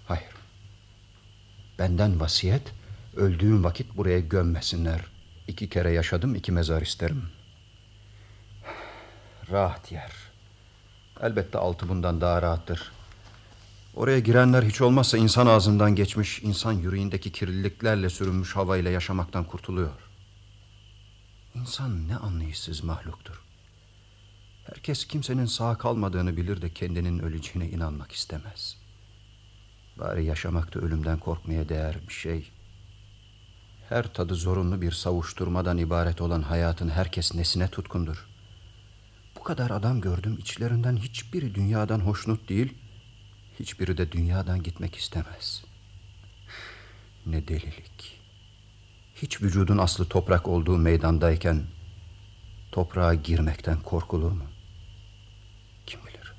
Hayır. Benden vasiyet öldüğüm vakit buraya gömmesinler. İki kere yaşadım iki mezar isterim. Rahat yer. Elbette altı bundan daha rahattır. Oraya girenler hiç olmazsa insan ağzından geçmiş, insan yüreğindeki kirliliklerle sürünmüş havayla yaşamaktan kurtuluyor. İnsan ne anlayışsız mahluktur. Herkes kimsenin sağ kalmadığını bilir de kendinin öleceğine inanmak istemez. Bari yaşamakta ölümden korkmaya değer bir şey. Her tadı zorunlu bir savuşturmadan ibaret olan hayatın herkes nesine tutkundur. Bu kadar adam gördüm içlerinden hiçbiri dünyadan hoşnut değil, hiçbiri de dünyadan gitmek istemez. Ne delilik. Hiç vücudun aslı toprak olduğu meydandayken toprağa girmekten korkulur mu? Kim bilir?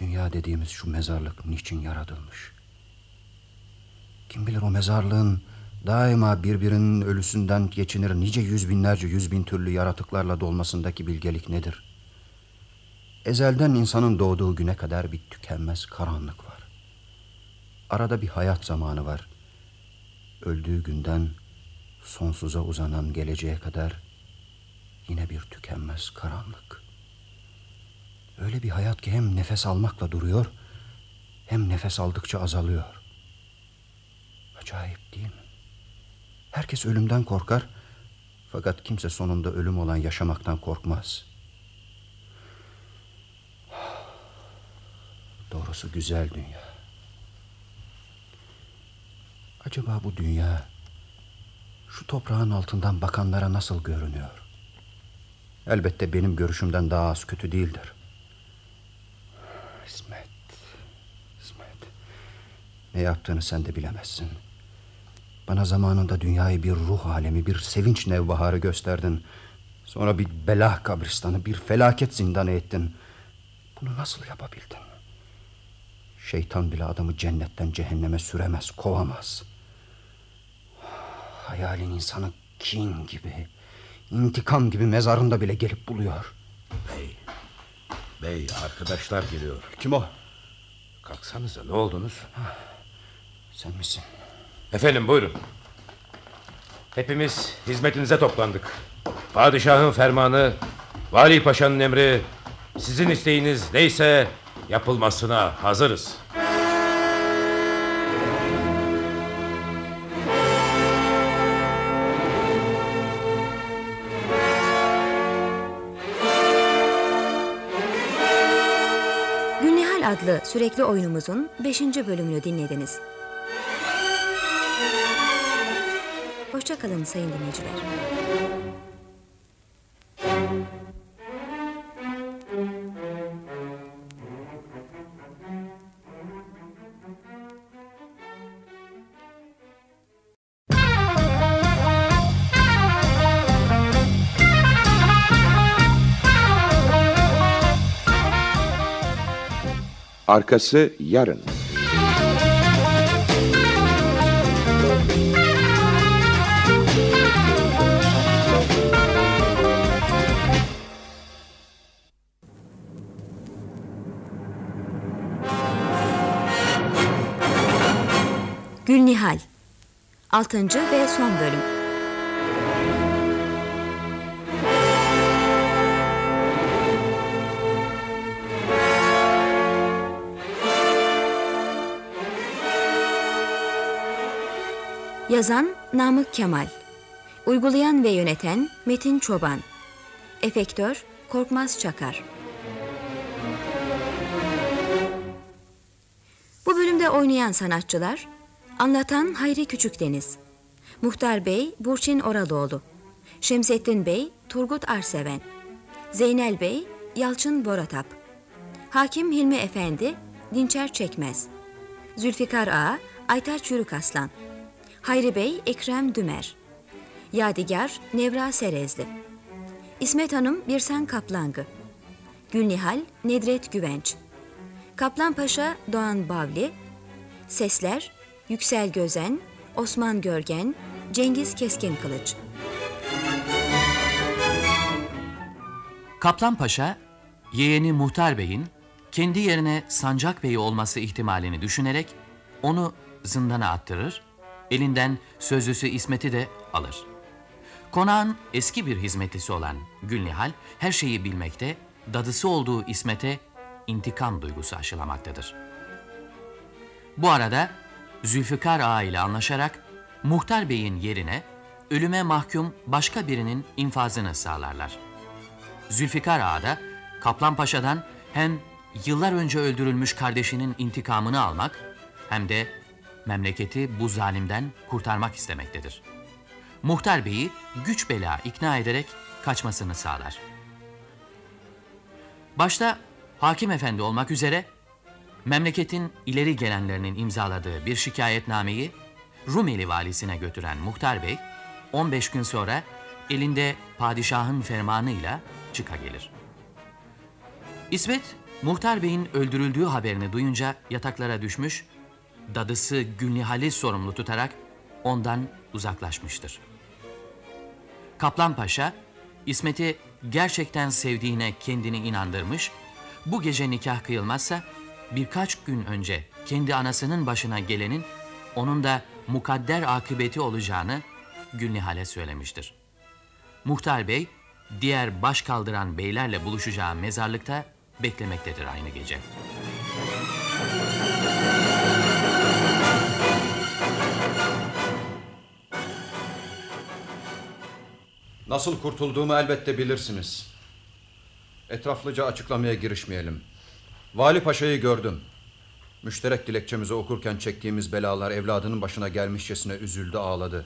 Dünya dediğimiz şu mezarlık niçin yaratılmış? Kim bilir o mezarlığın daima birbirinin ölüsünden geçinir nice yüz binlerce yüz bin türlü yaratıklarla dolmasındaki bilgelik nedir? Ezelden insanın doğduğu güne kadar bir tükenmez karanlık var. Arada bir hayat zamanı var. Öldüğü günden sonsuza uzanan geleceğe kadar yine bir tükenmez karanlık. Öyle bir hayat ki hem nefes almakla duruyor hem nefes aldıkça azalıyor. Acayip değil mi? Herkes ölümden korkar fakat kimse sonunda ölüm olan yaşamaktan korkmaz. Doğrusu güzel dünya. Acaba bu dünya şu toprağın altından bakanlara nasıl görünüyor? Elbette benim görüşümden daha az kötü değildir. İsmet, İsmet. Ne yaptığını sen de bilemezsin. Bana zamanında dünyayı bir ruh alemi, bir sevinç nevbaharı gösterdin. Sonra bir bela kabristanı, bir felaket zindanı ettin. Bunu nasıl yapabildin? Şeytan bile adamı cennetten cehenneme süremez, kovamaz. Hayalin insanı kin gibi, intikam gibi mezarında bile gelip buluyor. Bey, bey arkadaşlar geliyor. Kim o? Kalksanıza ne oldunuz? Sen misin? Efendim buyurun. Hepimiz hizmetinize toplandık. Padişahın fermanı, Vali Paşa'nın emri, sizin isteğiniz neyse yapılmasına hazırız. Gülnihal adlı sürekli oyunumuzun 5. bölümünü dinlediniz. Hoşçakalın sayın dinleyiciler. Arkası yarın. Gülnihal 6. ve son bölüm Yazan Namık Kemal. Uygulayan ve yöneten Metin Çoban. Efektör Korkmaz Çakar. Bu bölümde oynayan sanatçılar Anlatan Hayri Küçükdeniz Muhtar Bey Burçin Oralıoğlu Şemsettin Bey Turgut Arseven Zeynel Bey Yalçın Boratap Hakim Hilmi Efendi Dinçer Çekmez Zülfikar Ağa Aytaç Yürük Aslan Hayri Bey Ekrem Dümer. Yadigar Nevra Serezli. İsmet Hanım Birsen Kaplangı. Gülnihal Nedret Güvenç. Kaplan Paşa Doğan Bavli. Sesler Yüksel Gözen Osman Görgen Cengiz Keskin Kılıç. Kaplan Paşa, yeğeni Muhtar Bey'in kendi yerine Sancak Bey olması ihtimalini düşünerek onu zindana attırır, elinden sözlüsü İsmet'i de alır. Konağın eski bir hizmetlisi olan Gülnihal her şeyi bilmekte, dadısı olduğu İsmet'e intikam duygusu aşılamaktadır. Bu arada Zülfikar Ağa ile anlaşarak Muhtar Bey'in yerine ölüme mahkum başka birinin infazını sağlarlar. Zülfikar Ağa da Kaplan Paşa'dan hem yıllar önce öldürülmüş kardeşinin intikamını almak hem de memleketi bu zalimden kurtarmak istemektedir. Muhtar Bey'i güç bela ikna ederek kaçmasını sağlar. Başta hakim efendi olmak üzere memleketin ileri gelenlerinin imzaladığı bir şikayetnameyi Rumeli valisine götüren Muhtar Bey 15 gün sonra elinde padişahın fermanıyla çıka gelir. İsmet, Muhtar Bey'in öldürüldüğü haberini duyunca yataklara düşmüş, dadısı Gülnihal'i sorumlu tutarak ondan uzaklaşmıştır. Kaplan Paşa, İsmet'i gerçekten sevdiğine kendini inandırmış, bu gece nikah kıyılmazsa birkaç gün önce kendi anasının başına gelenin onun da mukadder akıbeti olacağını Gülnihal'e söylemiştir. Muhtar Bey, diğer baş kaldıran beylerle buluşacağı mezarlıkta beklemektedir aynı gece. Nasıl kurtulduğumu elbette bilirsiniz. Etraflıca açıklamaya girişmeyelim. Vali Paşa'yı gördüm. Müşterek dilekçemizi okurken çektiğimiz belalar evladının başına gelmişçesine üzüldü ağladı.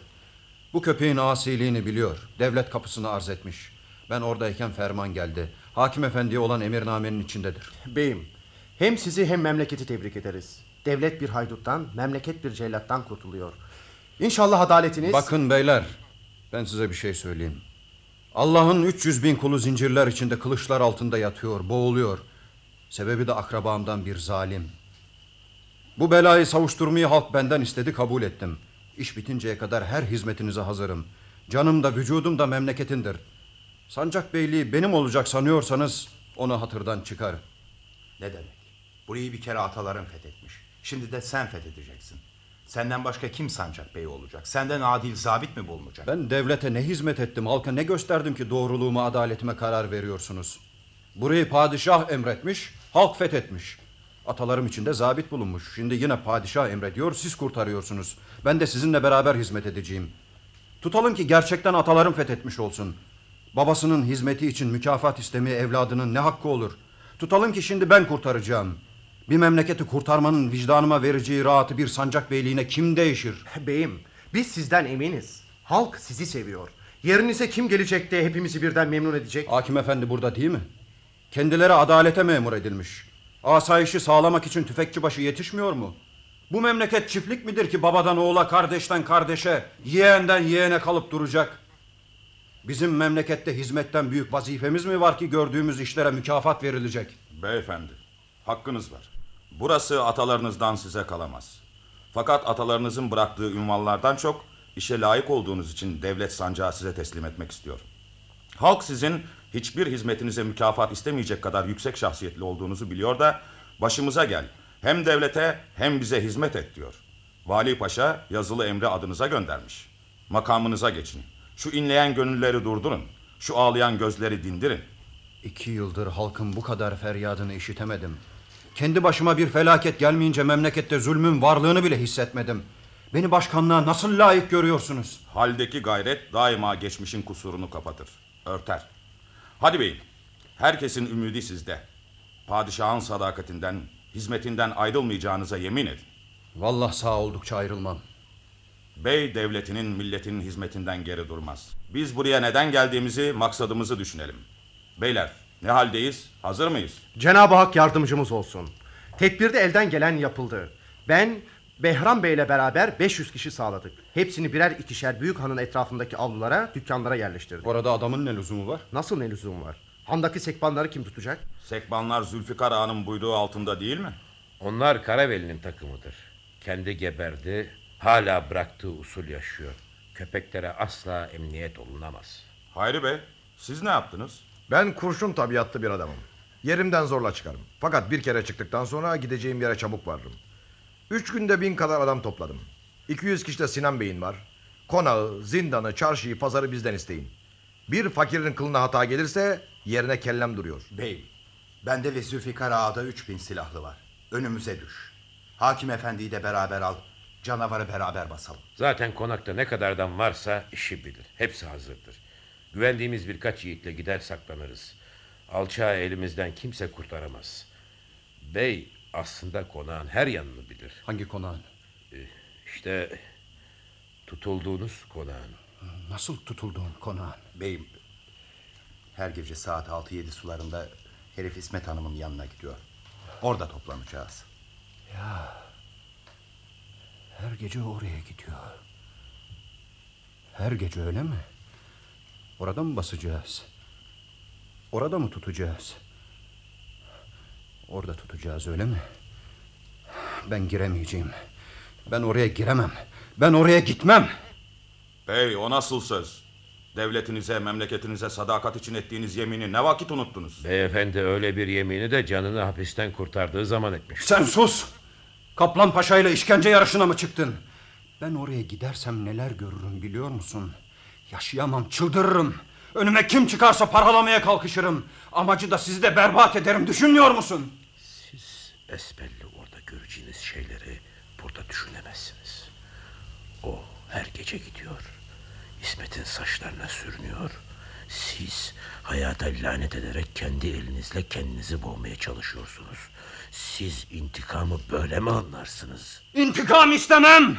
Bu köpeğin asiliğini biliyor. Devlet kapısını arz etmiş. Ben oradayken ferman geldi. Hakim efendiye olan emirnamenin içindedir. Beyim, hem sizi hem memleketi tebrik ederiz. Devlet bir hayduttan, memleket bir cellattan kurtuluyor. İnşallah adaletiniz... Bakın beyler, ben size bir şey söyleyeyim. Allah'ın 300 bin kulu zincirler içinde kılıçlar altında yatıyor, boğuluyor. Sebebi de akrabamdan bir zalim. Bu belayı savuşturmayı halk benden istedi, kabul ettim. İş bitinceye kadar her hizmetinize hazırım. Canım da vücudum da memleketindir. Sancak Beyliği benim olacak sanıyorsanız onu hatırdan çıkar. Ne demek? Burayı bir kere ataların fethetmiş. Şimdi de sen fethedeceksin. Senden başka kim sancak bey olacak? Senden adil zabit mi bulunacak? Ben devlete ne hizmet ettim, halka ne gösterdim ki doğruluğuma, adaletime karar veriyorsunuz. Burayı padişah emretmiş, halk fethetmiş. Atalarım içinde zabit bulunmuş. Şimdi yine padişah emrediyor, siz kurtarıyorsunuz. Ben de sizinle beraber hizmet edeceğim. Tutalım ki gerçekten atalarım fethetmiş olsun. Babasının hizmeti için mükafat istemeye evladının ne hakkı olur? Tutalım ki şimdi ben kurtaracağım. Bir memleketi kurtarmanın vicdanıma vereceği rahatı bir sancak beyliğine kim değişir? Beyim, biz sizden eminiz. Halk sizi seviyor. Yerinize kim gelecek de hepimizi birden memnun edecek? Hakim efendi burada değil mi? Kendileri adalete memur edilmiş. Asayişi sağlamak için tüfekçi başı yetişmiyor mu? Bu memleket çiftlik midir ki babadan oğula, kardeşten kardeşe, yeğenden yeğene kalıp duracak? Bizim memlekette hizmetten büyük vazifemiz mi var ki gördüğümüz işlere mükafat verilecek? Beyefendi, hakkınız var. Burası atalarınızdan size kalamaz. Fakat atalarınızın bıraktığı ünvanlardan çok işe layık olduğunuz için devlet sancağı size teslim etmek istiyor. Halk sizin hiçbir hizmetinize mükafat istemeyecek kadar yüksek şahsiyetli olduğunuzu biliyor da başımıza gel. Hem devlete hem bize hizmet et diyor. Vali Paşa yazılı emri adınıza göndermiş. Makamınıza geçin. Şu inleyen gönülleri durdurun. Şu ağlayan gözleri dindirin. İki yıldır halkın bu kadar feryadını işitemedim. Kendi başıma bir felaket gelmeyince memlekette zulmün varlığını bile hissetmedim. Beni başkanlığa nasıl layık görüyorsunuz? Haldeki gayret daima geçmişin kusurunu kapatır, örter. Hadi beyim, herkesin ümidi sizde. Padişahın sadakatinden, hizmetinden ayrılmayacağınıza yemin edin. Vallahi sağ oldukça ayrılmam. Bey devletinin milletinin hizmetinden geri durmaz. Biz buraya neden geldiğimizi, maksadımızı düşünelim. Beyler, ne haldeyiz? Hazır mıyız? Cenab-ı Hak yardımcımız olsun. Tedbirde elden gelen yapıldı. Ben Behram Bey ile beraber 500 kişi sağladık. Hepsini birer ikişer büyük hanın etrafındaki avlulara, dükkanlara yerleştirdik. Orada adamın ne lüzumu var? Nasıl ne lüzumu var? Handaki sekbanları kim tutacak? Sekbanlar Zülfikar Ağa'nın buyruğu altında değil mi? Onlar Karaveli'nin takımıdır. Kendi geberdi, hala bıraktığı usul yaşıyor. Köpeklere asla emniyet olunamaz. Hayri Bey, siz ne yaptınız? Ben kurşun tabiatlı bir adamım. Yerimden zorla çıkarım. Fakat bir kere çıktıktan sonra gideceğim yere çabuk varırım. Üç günde bin kadar adam topladım. 200 kişi de Sinan Bey'in var. Konağı, zindanı, çarşıyı, pazarı bizden isteyin. Bir fakirin kılına hata gelirse yerine kellem duruyor. Beyim, bende ve Zülfikar Ağa'da üç bin silahlı var. Önümüze düş. Hakim efendiyi de beraber al. Canavarı beraber basalım. Zaten konakta ne kadardan varsa işi bilir. Hepsi hazırdır. Güvendiğimiz birkaç yiğitle gider saklanırız. Alçağı elimizden kimse kurtaramaz. Bey aslında konağın her yanını bilir. Hangi konağın? İşte tutulduğunuz konağın. Nasıl tutulduğun konağın? Beyim, her gece saat 6-7 sularında herif İsmet Hanım'ın yanına gidiyor. Orada toplanacağız. Ya. Her gece oraya gidiyor. Her gece öyle mi? Orada mı basacağız? Orada mı tutacağız? Orada tutacağız öyle mi? Ben giremeyeceğim. Ben oraya giremem. Ben oraya gitmem. Bey o nasıl söz? Devletinize, memleketinize sadakat için ettiğiniz yemini ne vakit unuttunuz? Beyefendi öyle bir yemini de canını hapisten kurtardığı zaman etmiş. Sen sus! Kaplan Paşa ile işkence yarışına mı çıktın? Ben oraya gidersem neler görürüm biliyor musun? Yaşayamam, çıldırırım. Önüme kim çıkarsa paralamaya kalkışırım. Amacı da sizi de berbat ederim, düşünmüyor musun? Siz besbelli orada göreceğiniz şeyleri burada düşünemezsiniz. O her gece gidiyor. İsmet'in saçlarına sürünüyor. Siz hayata lanet ederek kendi elinizle kendinizi boğmaya çalışıyorsunuz. Siz intikamı böyle mi anlarsınız? İntikam istemem!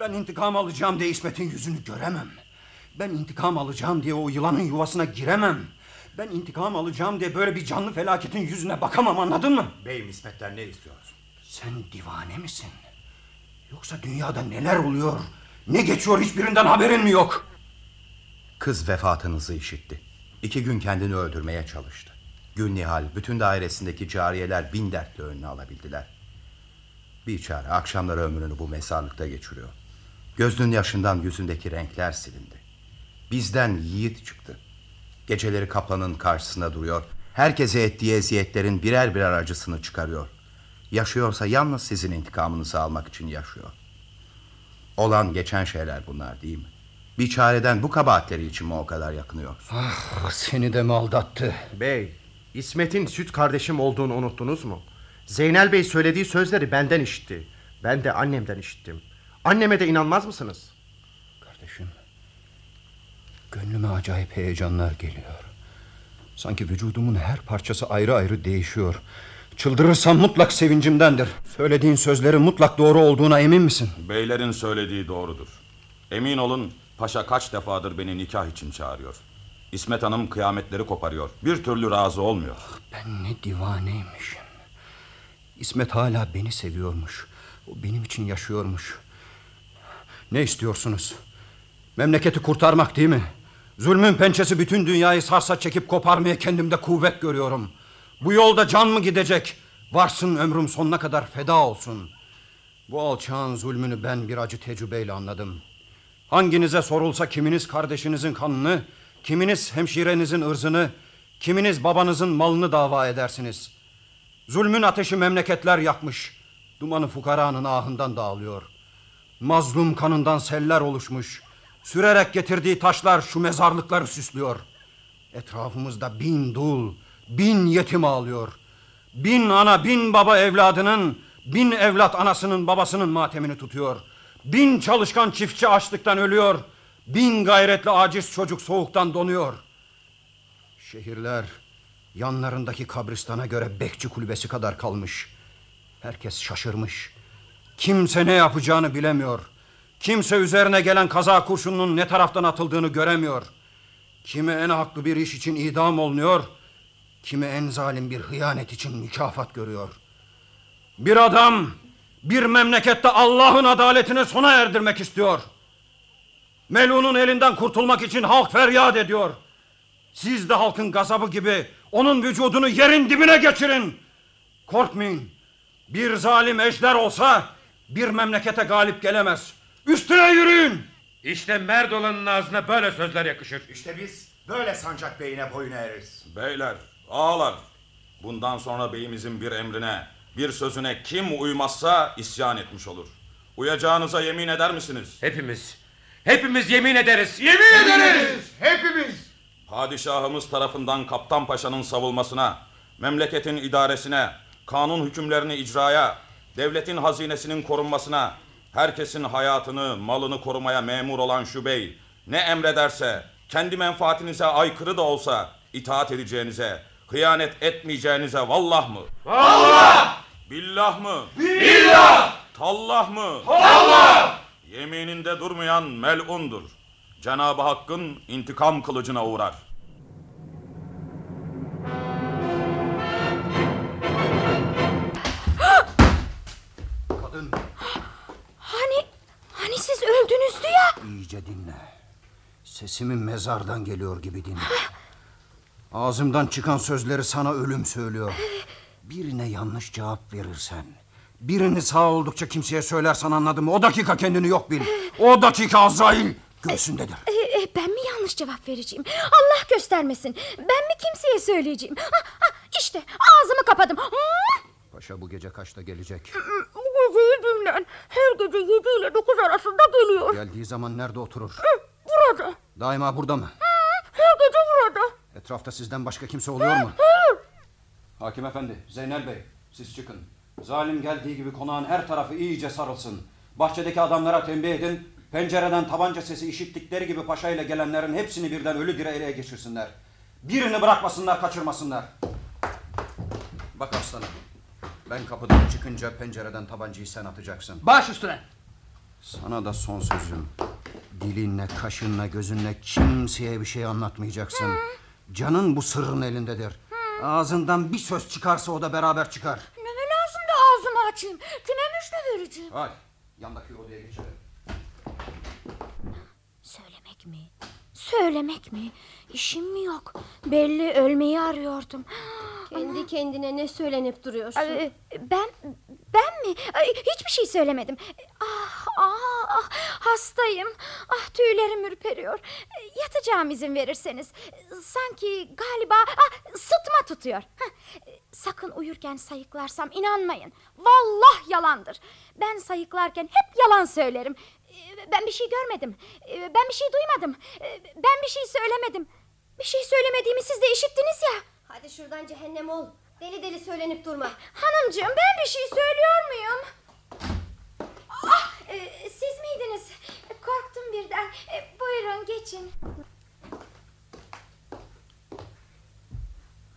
Ben intikam alacağım diye İsmet'in yüzünü göremem. Ben intikam alacağım diye o yılanın yuvasına giremem. Ben intikam alacağım diye böyle bir canlı felaketin yüzüne bakamam anladın mı? Beyim İsmet'ten ne istiyorsun? Sen divane misin? Yoksa dünyada neler oluyor? Ne geçiyor hiçbirinden haberin mi yok? Kız vefatınızı işitti. İki gün kendini öldürmeye çalıştı. Gülnihal, bütün dairesindeki cariyeler bin dertle önüne alabildiler. Biçare akşamları ömrünü bu mezarlıkta geçiriyor. Gözünün yaşından yüzündeki renkler silindi. Bizden yiğit çıktı. Geceleri kaplanın karşısında duruyor. Herkese ettiği eziyetlerin birer birer acısını çıkarıyor. Yaşıyorsa yalnız sizin intikamınızı almak için yaşıyor. Olan geçen şeyler bunlar değil mi? Bir çareden bu kabahatleri için mi o kadar yakınıyorsun? Ah, seni de mi aldattı? Bey, İsmet'in süt kardeşim olduğunu unuttunuz mu? Zeynel Bey söylediği sözleri benden işitti. Ben de annemden işittim. Anneme de inanmaz mısınız? Gönlüme acayip heyecanlar geliyor. Sanki vücudumun her parçası ayrı ayrı değişiyor. Çıldırırsam mutlak sevincimdendir. Söylediğin sözlerin mutlak doğru olduğuna emin misin? Beylerin söylediği doğrudur. Emin olun paşa kaç defadır beni nikah için çağırıyor. İsmet Hanım kıyametleri koparıyor. Bir türlü razı olmuyor. Ben ne divaneymişim. İsmet hala beni seviyormuş. O benim için yaşıyormuş. Ne istiyorsunuz? Memleketi kurtarmak değil mi? Zulmün pençesi bütün dünyayı sarsa çekip koparmaya kendimde kuvvet görüyorum. Bu yolda can mı gidecek? Varsın ömrüm sonuna kadar feda olsun. Bu alçağın zulmünü ben bir acı tecrübeyle anladım. Hanginize sorulsa kiminiz kardeşinizin kanını, kiminiz hemşirenizin ırzını, kiminiz babanızın malını dava edersiniz. Zulmün ateşi memleketler yakmış. Dumanı fukaranın ahından dağılıyor. Mazlum kanından seller oluşmuş. Sürerek getirdiği taşlar şu mezarlıkları süslüyor. Etrafımızda bin dul, bin yetim ağlıyor. Bin ana, bin baba evladının, bin evlat anasının babasının matemini tutuyor. Bin çalışkan çiftçi açlıktan ölüyor. Bin gayretli aciz çocuk soğuktan donuyor. Şehirler yanlarındaki kabristana göre bekçi kulübesi kadar kalmış. Herkes şaşırmış. Kimse ne yapacağını bilemiyor. Kimse üzerine gelen kaza kurşununun ne taraftan atıldığını göremiyor. Kimi en haklı bir iş için idam olunuyor. Kimi en zalim bir hıyanet için mükafat görüyor. Bir adam bir memlekette Allah'ın adaletini sona erdirmek istiyor. Melun'un elinden kurtulmak için halk feryat ediyor. Siz de halkın gazabı gibi onun vücudunu yerin dibine geçirin. Korkmayın. Bir zalim ejder olsa bir memlekete galip gelemez. Üstüne yürüyün. İşte merd olanın ağzına böyle sözler yakışır. İşte biz böyle sancak beyine boyun eğeriz. Beyler, ağalar, Bundan sonra beyimizin bir emrine, bir sözüne kim uymazsa isyan etmiş olur. Uyacağınıza yemin eder misiniz? Hepimiz. Hepimiz yemin ederiz. Yemin ederiz. Hepimiz. Padişahımız tarafından Kaptan Paşa'nın savulmasına, memleketin idaresine, kanun hükümlerini icraya, devletin hazinesinin korunmasına, herkesin hayatını, malını korumaya memur olan şu bey, ne emrederse, kendi menfaatinize aykırı da olsa itaat edeceğinize, hıyanet etmeyeceğinize vallah mı? Vallah! Billah mı? Billah! Tallah mı? Tallah! Yemininde durmayan melundur. Cenab-ı Hakk'ın intikam kılıcına uğrar. Siz öldünüzdü ya. iyice dinle. Sesimin mezardan geliyor gibi dinle. Ağzımdan çıkan sözleri sana ölüm söylüyor. Birine yanlış cevap verirsen... ...birini sağ oldukça kimseye söylersen anladın mı? O dakika kendini yok bil. O dakika Azrail göğsündedir. Ee, e, ben mi yanlış cevap vereceğim? Allah göstermesin. Ben mi kimseye söyleyeceğim? Ha, ha, işte ağzımı kapadım. Paşa bu gece kaçta gelecek? Geceyi dinlen. Her gece yedi ile dokuz arasında geliyor. Geldiği zaman nerede oturur? Burada. Daima burada mı? Her gece burada. Etrafta sizden başka kimse oluyor mu? Hakim efendi, Zeynel Bey, siz çıkın. Zalim geldiği gibi konağın her tarafı iyice sarılsın. Bahçedeki adamlara tembih edin. Pencereden tabanca sesi işittikleri gibi paşayla gelenlerin hepsini birden ölü diri ele geçirsinler. Birini bırakmasınlar, kaçırmasınlar. Bak aslanım, ben kapıdan çıkınca pencereden tabancayı sen atacaksın. Baş üstüne. Sana da son sözüm. Dilinle, kaşınla, gözünle kimseye bir şey anlatmayacaksın. Canın bu sırrın elindedir. Ağzından bir söz çıkarsa o da beraber çıkar. Ne lazım da ağzımı açayım? Kime müjde vereceğim? Hay, yandaki odaya geçelim. Söylemek mi? Söylemek mi? İşim mi yok? Belli ölmeyi arıyordum. Kendi kendine ne söylenip duruyorsun? ben ben mi? Ay, Hiçbir şey söylemedim. Ah, ah, ah, hastayım. Ah tüylerim ürperiyor. Yatacağım izin verirseniz. Sanki galiba ah, sıtma tutuyor. Heh, Sakın uyurken sayıklarsam inanmayın. Vallah yalandır. Ben sayıklarken hep yalan söylerim. Ben bir şey görmedim. Ben bir şey duymadım. Ben bir şey söylemedim. Bir şey söylemediğimi siz de işittiniz ya. Hadi şuradan cehennem ol. Deli deli söylenip durma. Hanımcığım ben bir şey söylüyor muyum? Ah, e, siz miydiniz? Korktum birden. E, buyurun geçin.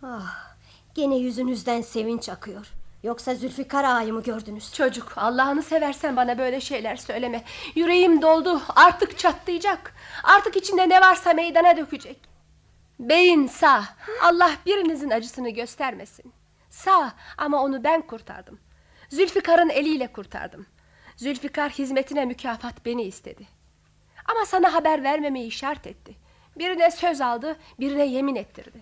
Ah, gene yüzünüzden sevinç akıyor. Yoksa Zülfikar ağayı mı gördünüz? Çocuk Allah'ını seversen bana böyle şeyler söyleme. Yüreğim doldu artık çatlayacak. Artık içinde ne varsa meydana dökecek. Beyin sağ. Allah birinizin acısını göstermesin. Sağ ama onu ben kurtardım. Zülfikar'ın eliyle kurtardım. Zülfikar hizmetine mükafat beni istedi. Ama sana haber vermemeyi şart etti. Birine söz aldı, birine yemin ettirdi.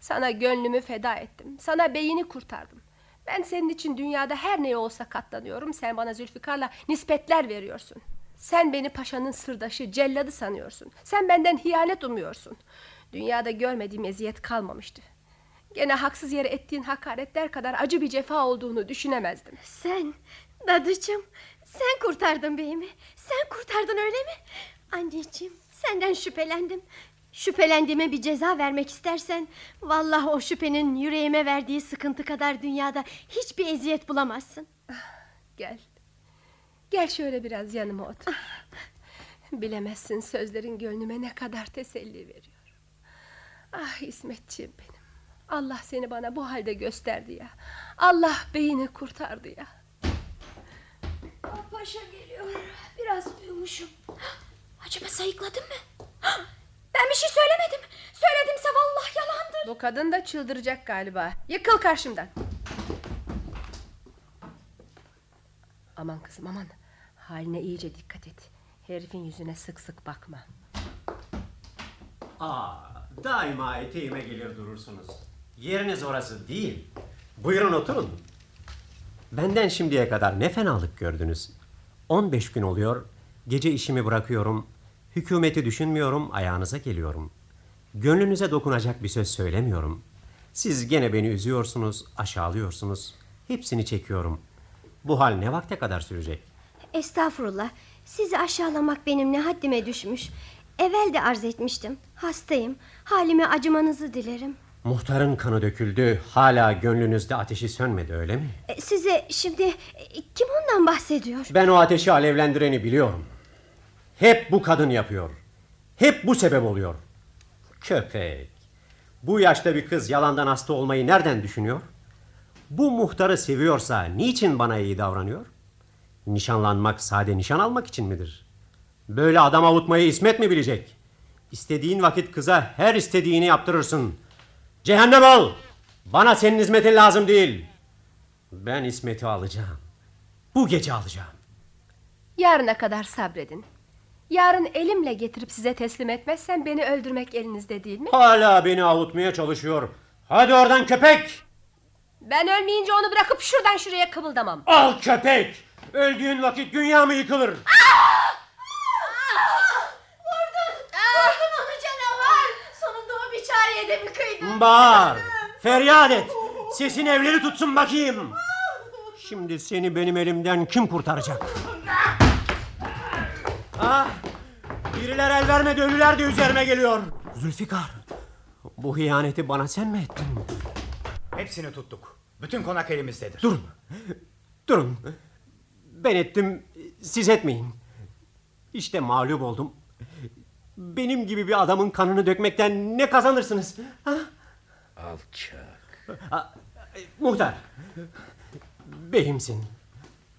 Sana gönlümü feda ettim. Sana beyini kurtardım. Ben senin için dünyada her ne olsa katlanıyorum. Sen bana Zülfikar'la nispetler veriyorsun. Sen beni paşanın sırdaşı, celladı sanıyorsun. Sen benden hiyanet umuyorsun. Dünyada görmediğim eziyet kalmamıştı. Gene haksız yere ettiğin hakaretler kadar acı bir cefa olduğunu düşünemezdim. Sen, dadıcığım, sen kurtardın beyimi. Sen kurtardın öyle mi? Anneciğim, senden şüphelendim. Şüphelendiğime bir ceza vermek istersen... ...vallahi o şüphenin yüreğime verdiği sıkıntı kadar dünyada hiçbir eziyet bulamazsın. Gel. Gel şöyle biraz yanıma otur. Bilemezsin sözlerin gönlüme ne kadar teselli veriyor. Ah İsmetciğim benim. Allah seni bana bu halde gösterdi ya. Allah beyini kurtardı ya. Ah, Paşa geliyor. Biraz uyumuşum. Acaba sayıkladın mı? Ben bir şey söylemedim. Söyledimse vallahi yalandır. Bu kadın da çıldıracak galiba. Yıkıl karşımdan. Aman kızım aman. Haline iyice dikkat et. Herifin yüzüne sık sık bakma. Aa, daima eteğime gelir durursunuz. Yeriniz orası değil. Buyurun oturun. Benden şimdiye kadar ne fenalık gördünüz. 15 gün oluyor. Gece işimi bırakıyorum. Hükümeti düşünmüyorum, ayağınıza geliyorum. Gönlünüze dokunacak bir söz söylemiyorum. Siz gene beni üzüyorsunuz, aşağılıyorsunuz. Hepsini çekiyorum. Bu hal ne vakte kadar sürecek? Estağfurullah. Sizi aşağılamak benim ne haddime düşmüş. Evvel de arz etmiştim. Hastayım. Halime acımanızı dilerim. Muhtarın kanı döküldü. Hala gönlünüzde ateşi sönmedi öyle mi? E, Size şimdi e, kim ondan bahsediyor? Ben o ateşi alevlendireni biliyorum. Hep bu kadın yapıyor. Hep bu sebep oluyor. Köpek. Bu yaşta bir kız yalandan hasta olmayı nereden düşünüyor? Bu muhtarı seviyorsa niçin bana iyi davranıyor? Nişanlanmak sade nişan almak için midir? Böyle adam avutmayı İsmet mi bilecek? İstediğin vakit kıza her istediğini yaptırırsın. Cehennem ol! Bana senin hizmetin lazım değil. Ben İsmet'i alacağım. Bu gece alacağım. Yarına kadar sabredin. Yarın elimle getirip size teslim etmezsem beni öldürmek elinizde değil mi? Hala beni avutmaya çalışıyor. Hadi oradan köpek! Ben ölmeyince onu bırakıp şuradan şuraya kıvıldamam. Al köpek! Öldüğün vakit dünya mı yıkılır? Vurdun! Vurdun onu canavar! Sonunda o biçareye de mi kıydın? Bağır! Feryat et! Sesin evleri tutsun bakayım! Şimdi seni benim elimden kim kurtaracak? Ah! Biriler el vermedi ölüler de üzerime geliyor. Zülfikar! Bu ihaneti bana sen mi ettin? Hepsini tuttuk. Bütün konak elimizdedir. Durun. Durun. Ben ettim, siz etmeyin. İşte mağlup oldum. Benim gibi bir adamın kanını dökmekten ne kazanırsınız? Ha? Alçak. Ha, Muhtar. Beyimsin.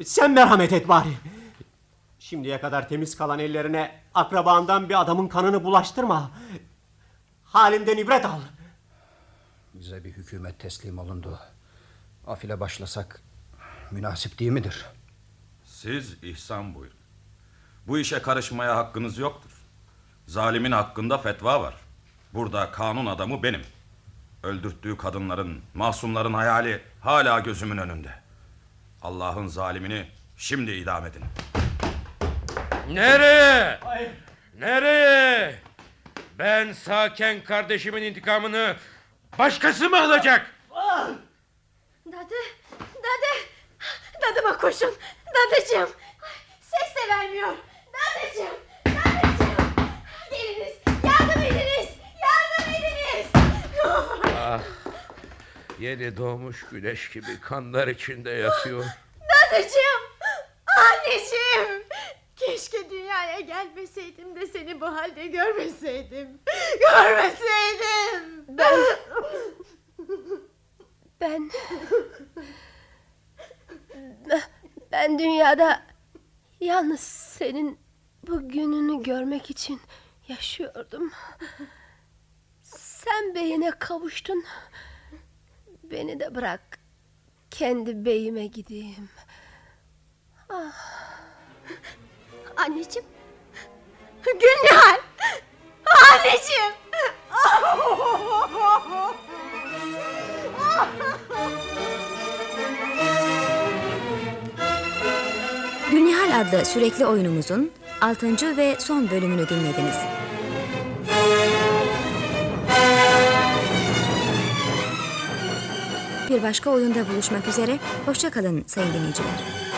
Sen merhamet et bari. Şimdiye kadar temiz kalan ellerine akrabandan bir adamın kanını bulaştırma. Halimden ibret al. Bize bir hükümet teslim olundu. Afile başlasak münasip değil midir? Siz ihsan buyurun. Bu işe karışmaya hakkınız yoktur. Zalimin hakkında fetva var. Burada kanun adamı benim. Öldürttüğü kadınların, masumların hayali hala gözümün önünde. Allah'ın zalimini şimdi idam edin. Nereye? Nereye? Ben sağken kardeşimin intikamını başkası mı alacak? Dadı, dadı, dadıma koşun, dadıcığım. Ses de vermiyor. Dadıcığım. Geliniz, yardım ediniz, yardım ediniz. Ah, yeni doğmuş güneş gibi kanlar içinde yatıyor. Dadıcığım, anneciğim. Keşke dünyaya gelmeseydim de seni bu halde görmeseydim. Görmeseydim. Ben... Ben... Ben dünyada yalnız senin bu gününü görmek için yaşıyordum. Sen beyine kavuştun. Beni de bırak. Kendi beyime gideyim. Ah. Anneciğim. Gülnihal. Anneciğim. Gülnihal adlı sürekli oyunumuzun 6. ve son bölümünü dinlediniz. Bir başka oyunda buluşmak üzere, hoşçakalın sayın dinleyiciler.